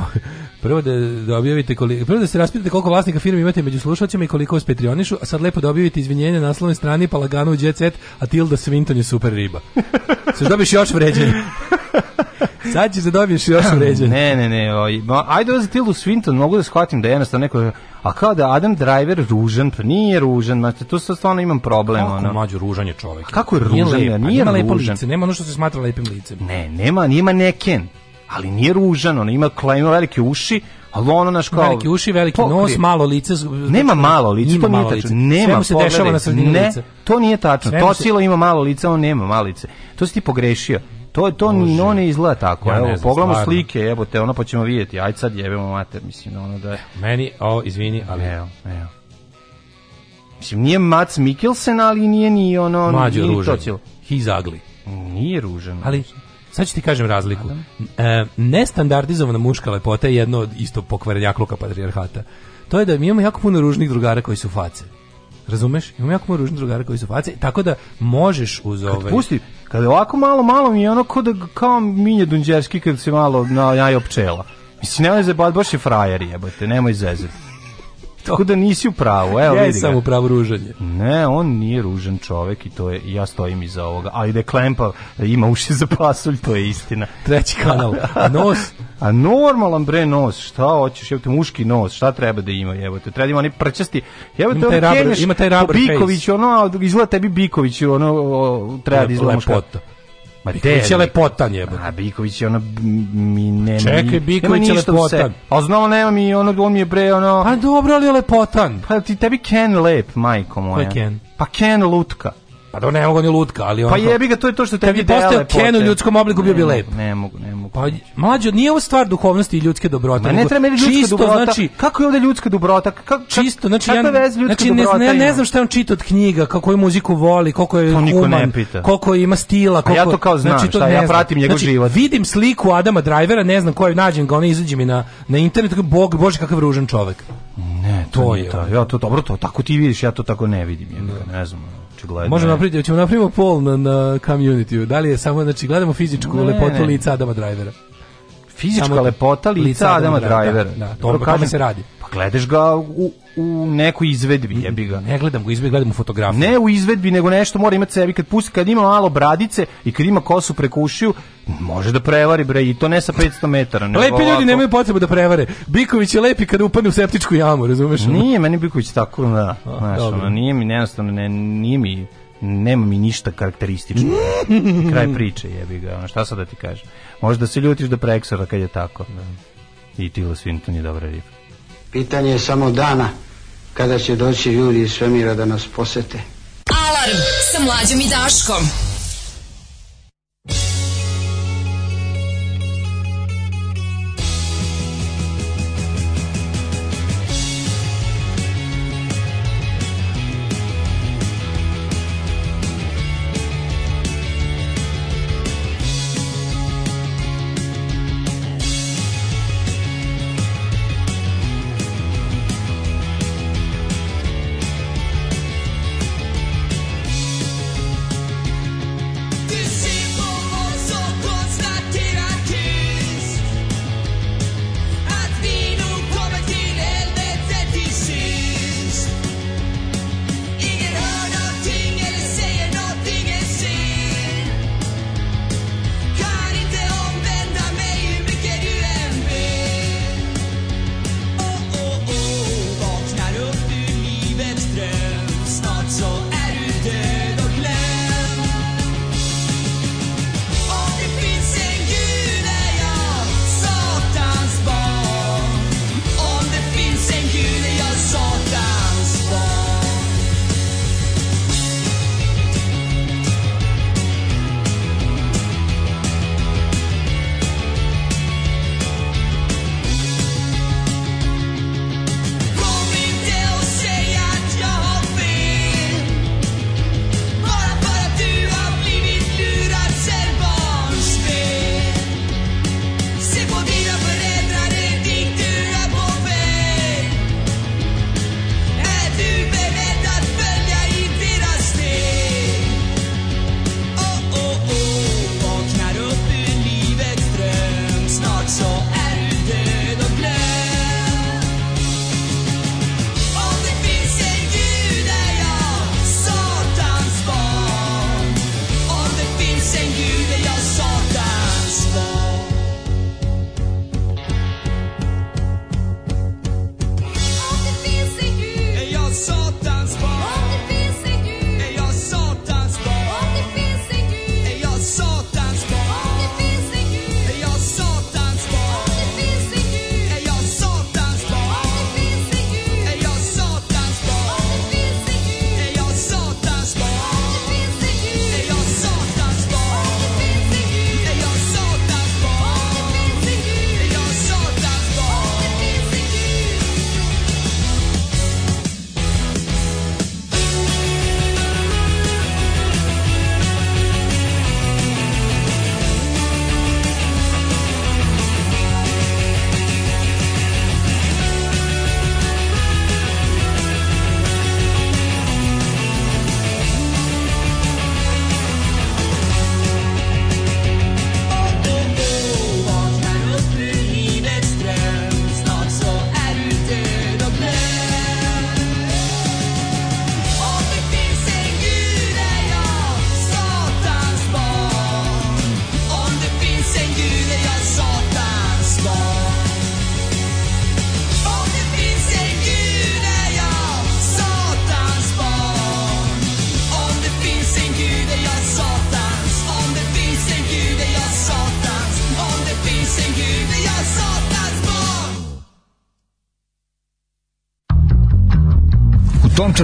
prvo da, da objavite koliko, prvo da se raspitate koliko vlasnika firme imate među slušalcima i koliko vas petrionišu, a sad lepo da objavite izvinjenje na naslovnoj strani, pa lagano u Jet Set, a Tilda Swinton je super riba. Sve <laughs> dobiš još vređenje. Sad ćeš da dobiješ još vređenje. Ne, ne, ne. Oj. Ajde za Tildu Swinton, mogu da shvatim da je jednostavno neko... A kao da Adam Driver ružan, pa nije ružan, znači tu sad stvarno imam problem. Kako ono. mađu ružan je čovjek? Kako je ružan? Nije, lepa, nije, nije lepo lice, nema ono što se smatra lepim licem. Ne, nema, nema neken ali nije ružan, ona ima, ima velike uši, ali ono naš kao veliki uši, veliki pokrije. nos, malo lice. Nema znači, malo lice, to nije tačno. Nema Sve mu se pogledaj, dešava na sredini ne, lice. To nije tačno. Sve to silo se... ima malo lice, on nema malo lice. To si ti pogrešio. To je to ni no ne izgleda tako. Ja, evo, pogledamo slike, evo te, ono pa ćemo vidjeti. Aj sad jebemo mater, mislim da ono da je. Meni, o, izvini, ali evo, evo. Mislim, nije Mats Mikkelsen, ali nije ni ono... Mađo ružan. He's ugly. Nije ružan. Ali, Sad ću ti kažem razliku. E, nestandardizovana muška lepota je jedno od isto pokvarenjakluka patrijarhata. To je da mi imamo jako puno ružnih drugara koji su face. Razumeš? Imamo jako puno ružnih drugara koji su face, tako da možeš uz ove... Kad ovaj- pusti, kad je ovako malo, malo mi je ono kao, da, kao minje dunđerski kad se malo najopčela. Mislim, nemoj zebat, baš je frajer jebate, nemoj zezati. Tako da nisi u pravu, evo ja sam u pravu ružanje. Ne, on nije ružan čovek i to je, ja stojim iza ovoga. Ajde da klempa, ima uši za pasulj, to je istina. Treći kanal. <laughs> A nos? A normalan bre nos, šta hoćeš, evo te muški nos, šta treba da ima, evo te, treba da ima oni prčasti, evo te ima taj ono ima taj rubber Biković, face. ono, izgleda tebi Biković, ono, treba da izgleda muška. Ma Biković je lepotan jebote. A Biković je ona mi ne. Čekaj, Biković je lepotan. A znao nema mi ono on mi je bre ono. A dobro, ali je lepotan. Pa ti tebi Ken lep, majko moja. Pa Ken. Pa Ken lutka. Pa da ne mogu ni lutka, ali on. Pa jebi ga, to je to što tebi dele. Kad bi postao u ljudskom obliku ne, bio bi lep. Ne mogu, ne mogu. Pa mlađi, nije ovo stvar duhovnosti i ljudske dobrote. Ma ne treba meni ljudska čisto, dobrota. Znači, kako je ovde ljudska dobrota? Kako, čisto, znači, ja, znači ne, ne, ne znam šta on čita od knjiga, kako je muziku voli, koliko je to niko ne pita. koliko ima stila, koliko... A ja to kao znam, znači, to šta, ja pratim njegov znači, život. vidim sliku Adama Drivera, ne znam koji nađem ga, on izađe mi na, na internet, bog, bože, kakav ružan čovek. Ne, to, to je. Ta, ja to dobro, to tako ti vidiš, ja to tako ne vidim. Ja, ne znam očigledno. Možemo napraviti, ćemo napravimo pol na, na community Da li je samo, znači, gledamo fizičku ne, lepotu ne. lica Adama Drivera. Fizička Samo lepota lica Adama Drivera. Da, da, to, o tome se radi. Pa gledaš ga u, u nekoj izvedbi, jebi ga. Ne gledam ga izvedbi, gledam u fotografiju. Ne u izvedbi, nego nešto mora imati sebi kad pusti, kad ima malo bradice i kad ima kosu preko može da prevari bre i to ne sa 500 metara, nego Lepi ljudi ovako. nemaju potrebu da prevare. Biković je lepi kada upadne u septičku jamu, razumeš? Nije meni Biković tako, da. A, znaš, ono, nije mi jednostavno ne, nije mi nema mi ništa karakteristično. <laughs> Kraj priče, jebi ga. Ono, šta sad da ti kažem? Možda se ljutiš da preksora kad je tako. Da. I Tilo Swinton je dobra riba. Pitanje je samo dana kada će doći ljudi iz svemira da nas posete. Alarm sa mlađom i Daškom.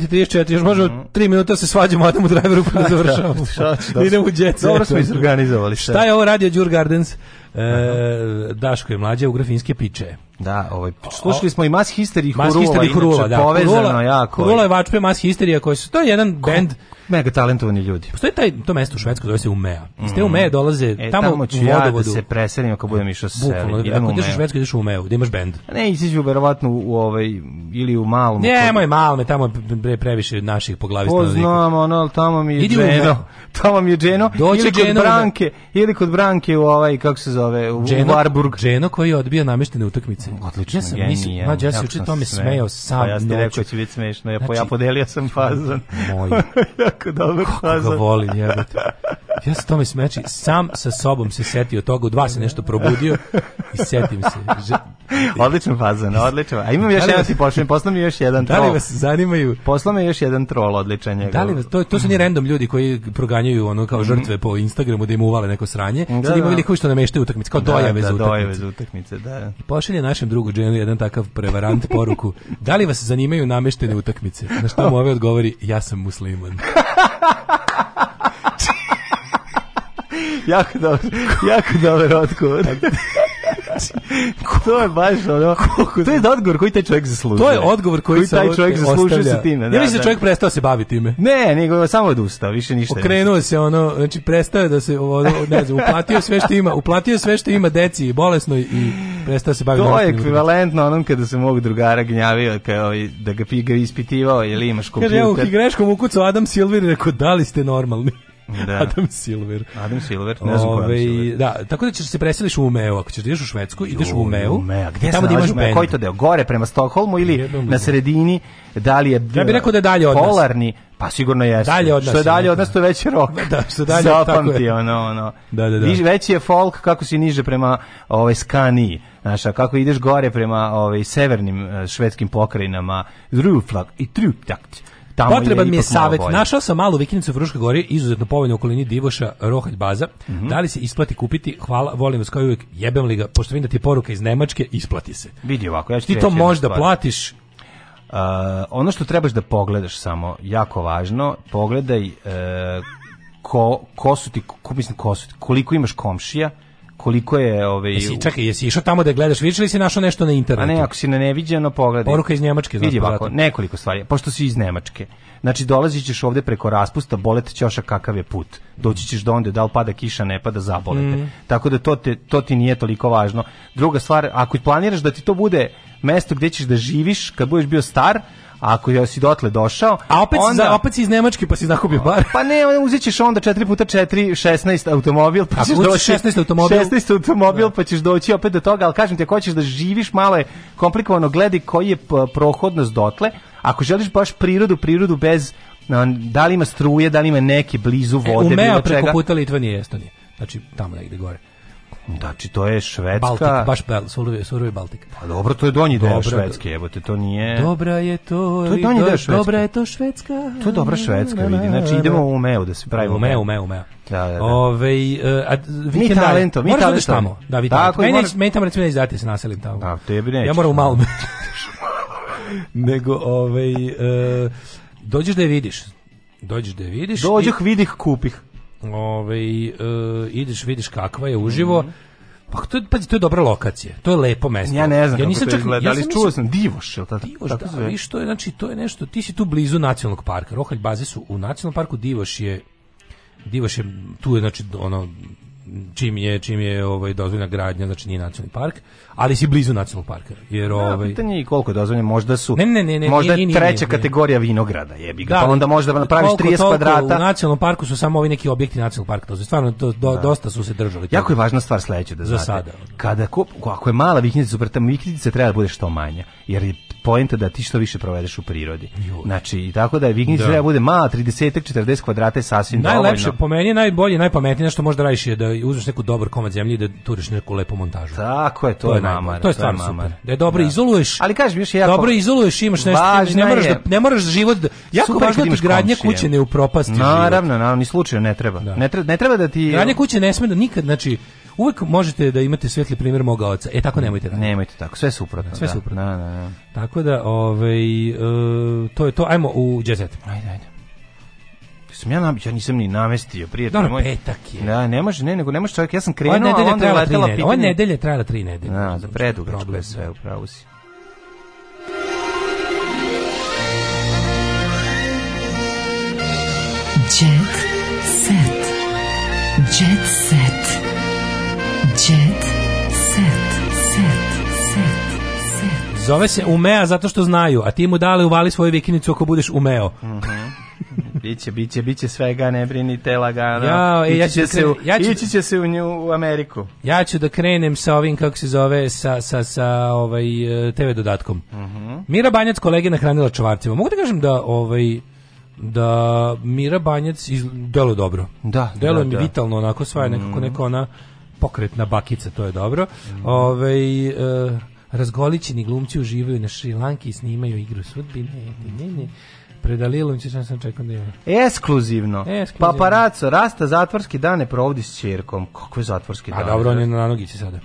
9.34, još možemo mhm. 3 minuta da se svađamo Adamu Driveru pa da, <laughs> da završavamo. Da, idemo u jet Dobro smo izorganizovali. Šta je ovo radio Đur Gardens? E, Daško je mlađa u grafinske piče. Da, ovaj slušali smo i Mass Hysteria Mass Hysteria Hurula, da. Povezano Hurula, jako. Hurula je vačpe Mass Hysteria koji su to je jedan Ko? bend mega talentovani ljudi. Postoji taj to mesto u Švedskoj zove se Umea. Iz te mhm. Umea dolaze e, tamo, tamo ću ja da se preselim ako budem išao sa Bukvalno, idemo ako ideš u Švedsku ideš u Umeu, gde da imaš bend. Ne, ići ću verovatno u ovaj ili u Malmu. Ne, moj Malme, tamo pre previše naših po glavi pa stanovnika. Poznamo, no, al tamo mi je Idi <laughs> Tamo mi je Dženo. Doći ili kod Dženo, Branke, ili kod Branke u ovaj, kako se zove, u Dženo, Warburg. Dženo koji odbija nameštene utakmice lice. Odlično, ja sam, genije. Nisi, ja pa sam uče tome smejao sam pa ja sam ti rekao da će biti smešno, ja, znači, ja podelio sam fazan. Moj. <laughs> jako dobar Kako fazan. Kako ga volim, jebate. Ja sam tome smeći, znači, sam sa sobom se setio toga, u dva se nešto probudio i setim se. Že... odličan fazan, odlično. A imam da još da jedan ti pošaljem, posla mi još jedan troll. Da li vas zanimaju? Posla mi još jedan troll odličan njegov. Da li vas, to, to su ni random ljudi koji proganjaju ono kao mhm. žrtve po Instagramu da im uvale neko sranje. Da, Sad ima veliko da. što nameštaju utakmice, kao da, dojave da, za utakmice. Dojave za utakmice, da. Pošalje naš našem drugu dženu jedan takav prevarant <laughs> poruku da li vas zanimaju nameštene utakmice? Na što mu ove odgovori, ja sam musliman. <laughs> jako dobar, jako dobar odgovor. <laughs> to je baš ono, to je odgovor koji taj čovjek zaslužuje. To je odgovor koji, koji taj čovjek zaslužuje sa time. Da, ja mislim da, da, da čovjek prestao se baviti time. Ne, nego samo odustao, više ništa. Okrenuo se ono, znači prestao da se ono, ne znam, uplatio sve što ima, uplatio sve što ima deci i bolesnoj i prestao se baviti. To je ekvivalentno onom kada se mog drugara gnjavio kao da ga, ga ispitivao ili imaš kompjuter. Kaže, ja u greškom ukucao Adam Silver i rekao, da li ste normalni? Da. <laughs> Adam Silver. Adam Silver, ne znam Ove, Silver. Da, tako da ćeš da se preseliš u Umeo, ako ćeš da ideš u Švedsku, ideš u Umeo. Umeo, gdje tamo da imaš bend. Koji to deo? Gore prema Stokholmu ili Jednom na sredini? Da li je Ja bih rekao da je dalje od nas. Polarni, pa sigurno jeste. Dalje od nas. Što je dalje od da. nas, to je veći rok. <laughs> Da, što je dalje <laughs> Zapamti, ono, ono. Da, da, da. Niž, veći je folk kako si niže prema ovaj, Skaniji. Znaš, kako ideš gore prema ovaj, severnim eh, švedskim pokrajinama, Ruflag i truptakt. Tamo Potreban mi je savet. Našao sam malu vikendicu u Fruškoj gori, izuzetno povoljno u okolini Divoša, Rohalj baza. Mm -hmm. Da li se isplati kupiti? Hvala, volim vas kao uvijek. Jebem li ga, pošto vidim da ti je poruka iz Nemačke, isplati se. Vidi ovako, ja ću ti to možda stvar. platiš, Uh, ono što trebaš da pogledaš samo, jako važno, pogledaj uh, ko, ko su ti, ko, mislim, ko su ti, koliko imaš komšija, koliko je ove ovaj, Jesi čekaj, jesi išao tamo da gledaš, vidiš li si našo nešto na internetu? A pa ne, ako si na neviđeno pogledaj. Poruka iz Njemačke, znači. ovako, nekoliko stvari. Pošto si iz Njemačke. Znači dolazićeš ovde preko raspusta, bolet ćoša kakav je put. Doći ćeš do onde da li pada kiša, ne pada zabolete. Mm. Tako da to te to ti nije toliko važno. Druga stvar, ako planiraš da ti to bude mesto gde ćeš da živiš kad budeš bio star, Ako ja si dotle došao, a opet onda, si, opet si iz Nemačke pa si nakupio bar. Pa <laughs> ne, uzećeš onda 4 puta 4 16 automobil, pa ćeš doći 16 automobil. 16 automobil pa ćeš doći opet do toga, al kažem ti ako hoćeš da živiš malo je komplikovano, gledi koji je prohodnost dotle. Ako želiš baš prirodu, prirodu bez da li ima struje, da li ima neke blizu e, vode, e, umeo preko puta Litvanije i Estonije. Znači tamo negde gore. Znači, to je Švedska... Baltik, baš bel, surovi, surovi Baltik. Pa dobro, to je donji deo Švedske, evo te, to nije... Dobra je to... To je donji deo Švedske. Dobra je to Švedska. To je dobra Švedska, vidi. Znači, idemo u Meo da se pravimo. Meo, Umeo, Meo. Da, da, da. Ove, e, a, mi talento, mi da talento. Moraš tamo, da, vi talento. Meni, moraš... meni tamo, recimo, ne izdati da se naselim tamo. Da, tebi neću. Ja moram u Malme. <laughs> Nego, ovej... Uh, dođeš da je vidiš. Dođeš da je vidiš. Dođeh, vidih, kupih. Ove, ovaj, uh, ideš, vidiš kakva je uživo, mm -hmm. Pa to pa, pazi, to je dobra lokacija. To je lepo mesto. Ja ne znam ja nisam kako to izgleda, ali ja da čuo sam Divoš, je tako? Divoš, tako da, zove. Viš, to je, znači, to je nešto, ti si tu blizu nacionalnog parka. Rohalj baze su u nacionalnom parku, Divoš je Divoš je tu je znači ono čim je čim je ovaj dozvoljena gradnja znači nije nacionalni park ali si blizu nacionalnog parka jer da, ovaj pitanje je koliko je dozvoljeno možda su ne, ne, ne, ne možda nije, nije, treća nije, kategorija vinograda jebi ga da, pa onda možda napraviš koliko, 30 toliko, kvadrata u nacionalnom parku su samo ovi neki objekti nacionalnog parka to stvarno do, do, da. dosta su se držali jako je važna stvar sledeća da znate za sada kada ko, ako je mala vikendica super tamo vikendica treba da bude što manja jer je poenta da ti što više provedeš u prirodi. Znači, tako da je vikend da. da. bude mala 30 40 kvadrata je sasvim Najlepše, dovoljno. po meni je najbolje, najpametnije što da radiš je da uzmeš neku dobar komad zemlje i da turiš neku lepu montažu. Tako je, to, to je namar. To je stvarno to je super. Da je dobro da. izoluješ. Ali kažem još jako Dobro izoluješ, imaš nešto, ne da- ne moraš da ne moraš život Da, jako super važno da gradnja kuće ne upropasti. Naravno, naravno, ni slučajno ne treba. Da. Ne treba ne treba da ti Gradnja kuće ne sme da nikad, znači uvek možete da imate svetli primjer moga oca. E tako nemojte da. Nemojte tako, sve suprotno. Sve da. suprotno. Da, da, da. Tako Tako da, ovaj, uh, to je to. Ajmo u Jet Ajde, ajde. Sam ja, ja nisam ni namestio, prijatelj Dobro, moj. petak je. Da, ne može, ne, nego ne može čovjek. Ja sam krenuo, a onda je letela pitanje. Ova nedelja trajala tri nedelje. Da, da predugačko je sve, upravo si. Jet set. Jet set. Zove se Umea zato što znaju, a ti mu dale uvali svoju vikinicu ako budeš umeo. Mhm. biće, biće, biće svega, ne brinite lagano. Ja, e, ja ću će da se ja ću, ići će se u nju u Ameriku. Ja ću da krenem sa ovim, kako se zove, sa, sa, sa ovaj, e, TV dodatkom. Uh mhm. -huh. Mira Banjac kolege nahranila čvarcima. Mogu da kažem da ovaj, da Mira Banjac iz, dobro. Da, delo da, mi da. vitalno onako sva je nekako mhm. neka ona pokretna bakica, to je dobro. Mm. Ovaj e, razgolićeni glumci uživaju na Šrilanki i snimaju igru sudbine. Ne, ne, ne. Predalilom se sam čekam da je. Ekskluzivno. Ekskluzivno. Paparaco, rasta zatvorski dane provodi s ćerkom. Kako je zatvorski dan? A dobro, on je na nogici sada.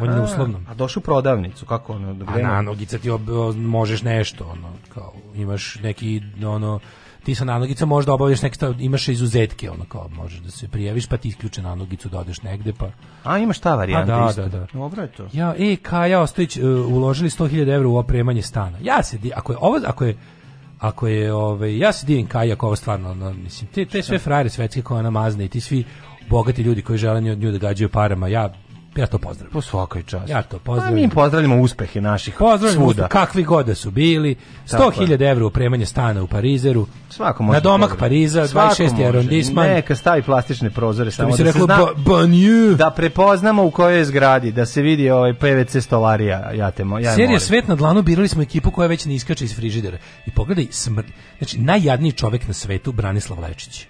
On je na uslovnom. A došao u prodavnicu, kako ono? Gde A na nogica ti ob, možeš nešto, ono, kao, imaš neki, ono, ti sa nanogica možda obavljaš neke stav, imaš izuzetke, ono kao možeš da se prijaviš, pa ti isključe nanogicu da odeš negde, pa... A imaš ta varijanta da, isto. Da, da. Dobro je to. Ja, e, Kaja Ostojić, uh, uložili 100.000 evra u opremanje stana. Ja se, ako je ovo, ako je, ako je ovaj ja se divim Kaja kao stvarno no, mislim te te sve frajere svetske koje ona mazne i ti svi bogati ljudi koji žele nju, nju da gađaju parama ja Ja to pozdravljam. Po svakoj časti. Ja to pa, pozdravljam. A mi pozdravljamo uspehe naših pozdravljamo svuda. kakvi god da su bili. 100.000 evra upremanje stana u Parizeru. Svako može. Na da domak pozdravlja. Pariza, 26. arondisman. Neka stavi plastične prozore. Samo da, reklo, da, se zna, da prepoznamo u kojoj zgradi, da se vidi ovaj PVC stolarija. Ja te, ja Serija moram. Svet na dlanu birali smo ekipu koja već ne iskače iz frižidera. I pogledaj, smr... znači, najjadniji čovek na svetu, Branislav Lečić.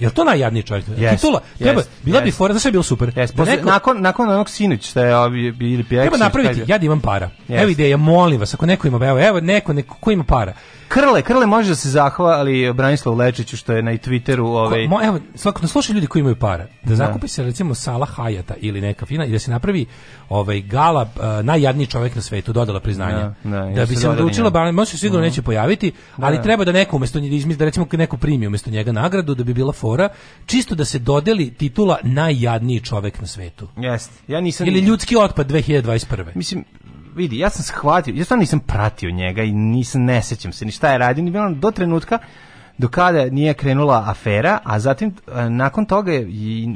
Jel to najjadniji čovjek? Yes, Titula. Treba, yes, bila yes. bi fora, znaš je bilo super? Yes, da neko, nakon, nakon onog sinuć što je ovi, bili pjeksić. Treba napraviti, ja da imam para. Yes. Evo ideja, molim vas, ako neko ima, evo, evo neko, neko ko ima para. Krle, Krle može da se zahvali Branislav Lečiću što je na Twitteru ovaj Ko, mo, evo svako, naslušaj da ljudi koji imaju para da, da zakupi se recimo Sala Hayata ili neka fina i da se napravi ovaj gala uh, najjadniji čovjek na svetu dodala priznanje. da, da, da bi se odlučilo ba može se sigurno mm. neće pojaviti da, ali da. treba da neko umjesto, njega izmisli da recimo neko primi umesto njega nagradu da bi bila fora, čisto da se dodeli titula najjadniji čovek na svetu. Jeste. Ja nisam Ili ljudski otpad 2021. Mislim, vidi, ja sam shvatio, ja stvarno nisam pratio njega i nisam, ne sećam se ni šta je radio, ni bilo do trenutka do kada nije krenula afera, a zatim e, nakon toga je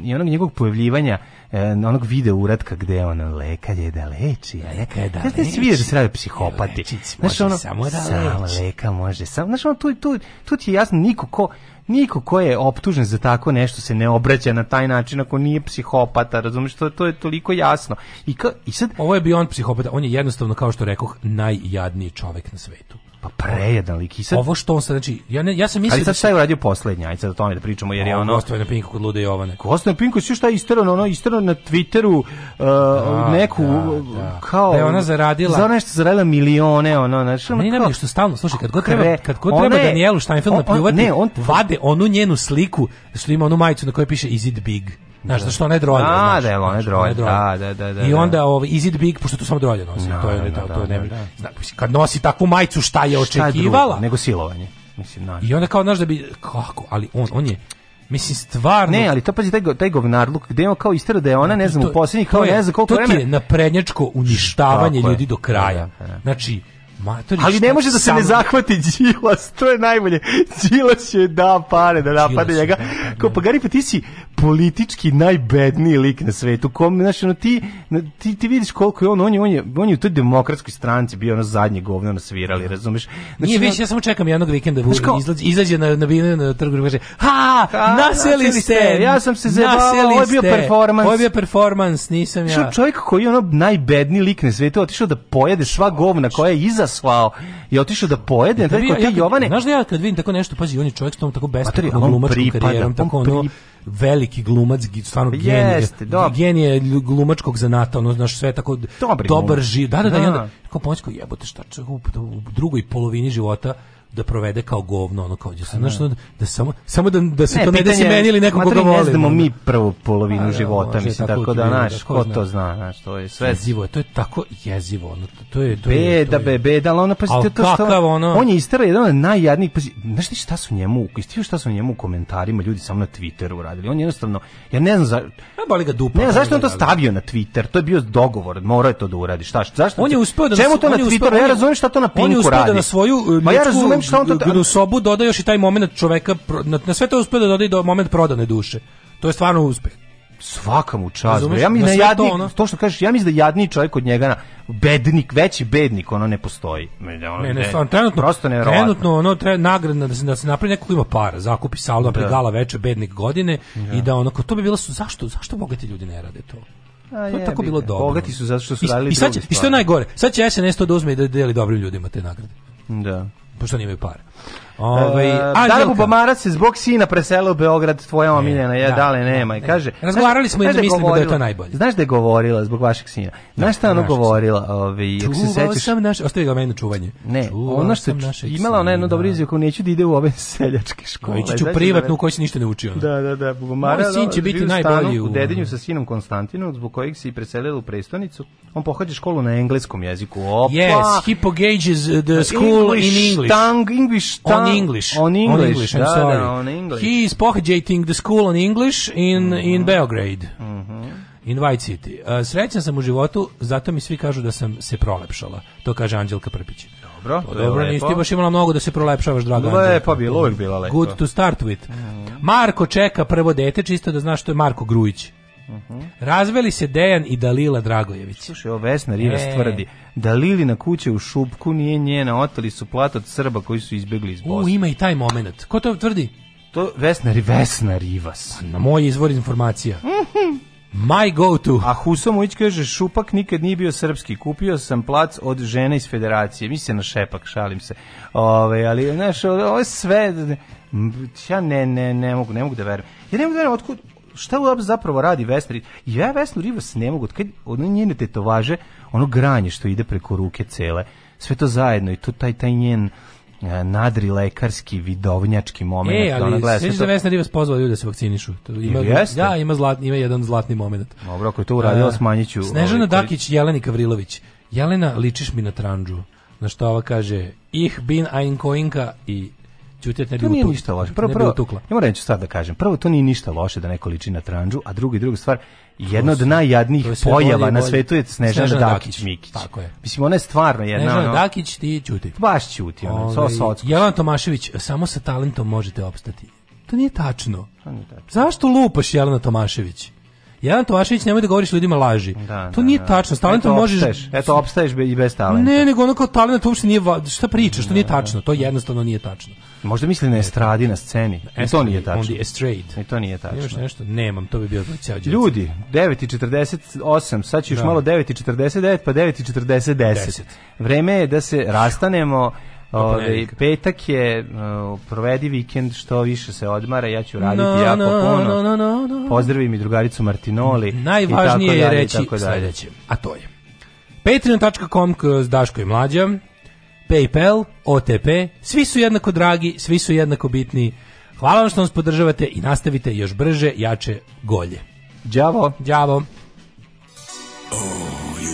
i onog njegovog pojavljivanja na e, onog video uratka gde je ono lekar je da leči, a lekar je da leči. Znaš, svi da se rade psihopati. znaš, ono, samo da leči. Samo leka može. Sam, znaš, ono, tu, tu, tu ti je jasno niko ko, niko ko je optužen za tako nešto se ne obraća na taj način ako nije psihopata, razumiješ, to, to je toliko jasno. I, ka, i sad... Ovo je bio on psihopata, on je jednostavno, kao što rekoh, najjadniji čovjek na svetu. Pa prejedan lik i sad... Ovo što on sad, znači, ja, ne, ja sam mislio... Ali sad da šta je uradio poslednja, ajde sad o tome da pričamo, jer je ono... Gostovo je na Pinku kod Lude Jovane. Gostovo je na Pinku, svi šta je isterano, ono isterano na Twitteru uh, da, neku, da, da. kao... Da je ona zaradila... Za nešto zaradila milione, ono, znači... Ono, ne, ne, što stalno, slušaj, kad god treba, kad god treba je, Danielu Steinfeld napljuvati, ne, on, vade onu njenu sliku, što ima onu majicu na kojoj piše Is it big? Da, znaš, da što ona je drolja. A, da je ona drolja, da, da, da, da. I da. onda ovaj, is it big, pošto tu samo drolja nosi. Da, to je, da, to je, da, ne, da, kad nosi takvu majicu, šta je očekivala? nego silovanje. Mislim, naš. I onda kao, znaš, da bi, kako, ali on, on je, Mislim stvarno. Ne, ali to pazi taj taj govnarluk gde on kao istera da je ona ne znam to, u poslednjih kao je, ne znam koliko vremena. To ti je na prednjačko uništavanje ljudi do kraja. Znači Matori, ali ne može da se ne zahvati Đilas, to je najbolje. Đilas će da pare da napade njega. Da kao pa Gari, pa ti si politički najbedniji lik na svetu. Kom, znači, ono, ti, ti, ti vidiš koliko je on, on je, on je, on je u toj demokratskoj stranci bio ono zadnje govno na svirali, da. razumeš? Znači, Nije više, ja samo čekam jednog vikenda, znači, izlađe, izađe na, na, na, na trgu i kaže, ha, ha naseli, ste, ja sam se zebao, ovo je bio performans. Ovo je bio performans, nisam ja. Što Čovjek koji je ono najbedniji lik na svetu otišao da pojede sva govna koja je iza slao i otišao da pojede, da rekao, ti Jovane... Znaš da ja kad vidim tako nešto, pazi, on je čovjek s tom tako pa besplatnom glumačkom karijerom, tako ono, veliki glumac, stvarno pa genije, genije glumačkog zanata, ono, znaš, sve tako dobar živ, da, da, da, i onda, da. kao pomoći, jebote, šta u drugoj polovini života da provede kao govno, ono kao pa da, znaš, da, samo, samo da, da se ne, to ne desi meni ili nekom koga da volim. Ne znamo mi prvu polovinu A, pa da, života, ja, mislim, tako, tako da, znaš, da, ko, ko to zna, znaš, to je sve. Jezivo je, to je tako jezivo, ono, to je... To je da be, beda, ali ona pa što to što... Ono... On je istara jedan od najjadnijih, pa, znaš ti šta su njemu, istio šta su njemu u komentarima ljudi samo na Twitteru uradili, on jednostavno, ja ne znam za... Ne boli ga dupa. Ne znam zašto on to stavio na Twitter, to je bio dogovor, mora je to da uradi, šta, zašto? On je uspeo da... Čemu to na Twitteru, ja razumijem šta to na Pinku radi. On je uspeo da na svoju... E, pa znam šta on to... Gnu sobu dodaje još i taj moment čoveka, na, na sve to uspio da doda do moment prodane duše. To je stvarno uspeh svaka mu čast. Ja mi na da jadni, to, to, što kažeš, ja mislim da jadni čovjek od njega, bednik, veći bednik, ono ne postoji. Ono, ne, ne, stvarno, trenutno, prosto trenutno ono, tre, nagradna da se, da se napravi neko ima para, zakupi salu na pregala da. veče, bednik godine da. i da, da ono, to bi bilo, su, zašto, zašto bogati ljudi ne rade to? A to je tako bilo dobro. Bogati su zato što su radili I, i, sad će, I što je najgore, sad će SNS to da uzme i da deli dobrim ljudima te nagrade. Da pošto nemaju par. Ovaj e, Dale Bubamara se zbog sina preselio u Beograd, tvoja omiljena je, da, dale da, nema i da. kaže. Razgovarali smo i da mislimo da je to najbolje. Znaš da je govorila zbog vašeg sina. Da, znaš šta ona govorila, Ove, ovaj se sećaš. sam naš, ostavi ga meni čuvanje. Ne, ona što imala ona jednu dobru izjavu neću da ide u ove <laughs> seljačke škole. Ići ću privatnu u kojoj se ništa ne uči Da, da, da, Bubamara. sin će biti najbolji u Dedinju sa sinom Konstantinom, zbog kojeg se i preselila u prestonicu. On pohađa školu na engleskom jeziku. Opa. Yes, Hippogages the school in English. English English. On English, on English da, Da, on English. He is pohađating the school on English in, mm -hmm. in Belgrade. Mm -hmm. In White City. Uh, srećan sam u životu, zato mi svi kažu da sam se prolepšala. To kaže Anđelka Prpić. Dobro, to dobro, nisi ti baš imala mnogo da se prolepšavaš, draga Anđelka. Lepo bilo, uvijek bila lepo. Good to start with. Mm -hmm. Marko čeka prvo dete, čisto da znaš što je Marko Grujić. Mhm. Razveli se Dejan i Dalila Dragojević. Slušaj, ovo Vesna Rivas e. tvrdi. na kuća u Šupku nije njena, otali su plat od Srba koji su izbjegli iz Bosne. U, ima i taj moment. Ko to tvrdi? To Vesna, Vesna Rivas. Pa, na moj izvor informacija. Mhm. My go to. A Husomović kaže, Šupak nikad nije bio srpski. Kupio sam plac od žene iz federacije. Mi se na šepak, šalim se. Ove, ali, znaš, ovo je sve... Ja ne, ne, ne mogu, ne mogu da verujem. Ja ne mogu da verujem, otkud, šta zapravo radi Vesna I ja Vesnu Rivas ne mogu, kad ono njene tetovaže, ono granje što ide preko ruke cele, sve to zajedno i tu taj, taj njen e, nadri lekarski vidovnjački moment e, ali, ona gleda sve da Vesna Rivas pozvala ljude da se vakcinišu ima, jeste? ja, ima, zlatni, ima jedan zlatni moment dobro ako je to uradila smanjiću Snežana ovaj, Dakić, Jelena Kavrilović Jelena ličiš mi na tranđu na što ova kaže ih bin ein koinka i Ćute ne bi to nije utukla. ništa loše. Prvo, prvo, ja moram reći sad da kažem. Prvo, to nije ništa loše da neko liči na tranđu, a druga i druga stvar, jedna od najjadnijih pojava na svetu je Snežana, Snežana Dakić, Dakić Mikić. Tako je. Mislim, ona je stvarno jedna. Snežana ono, Dakić, ti ćuti. Baš ćuti. Ono, so, ovaj, so, Jelan Tomašević, samo sa talentom možete opstati. To nije tačno. To nije tačno. Zašto lupaš Jelena Tomašević? Jedan Tomašević nemoj da govoriš ljudima laži. Da, to da, nije da. da. tačno. S talentom možeš Eto opstaješ i bez talenta. Ne, nego ono kao talent uopšte nije šta pričaš, to nije da. tačno. To jednostavno nije tačno. Možda misli na estradi na sceni. E to nije tačno. I to nije tačno. Nemaš nešto? Nemam, to bi bio ceo Ljudi, 9:48, sad će još da. malo 9:49, pa 9:40 10. Vreme je da se rastanemo. Ove, ovaj, petak je uh, e, provedi vikend, što više se odmara, ja ću raditi no, jako no, puno. No, no, no, Pozdravi mi drugaricu Martinoli. Najvažnije je reći sledeće, a to je patreon.com kroz Daško i Mlađa, Paypal, OTP, svi su jednako dragi, svi su jednako bitni. Hvala vam što nas podržavate i nastavite još brže, jače, golje. Đavo. Đavo. Oh.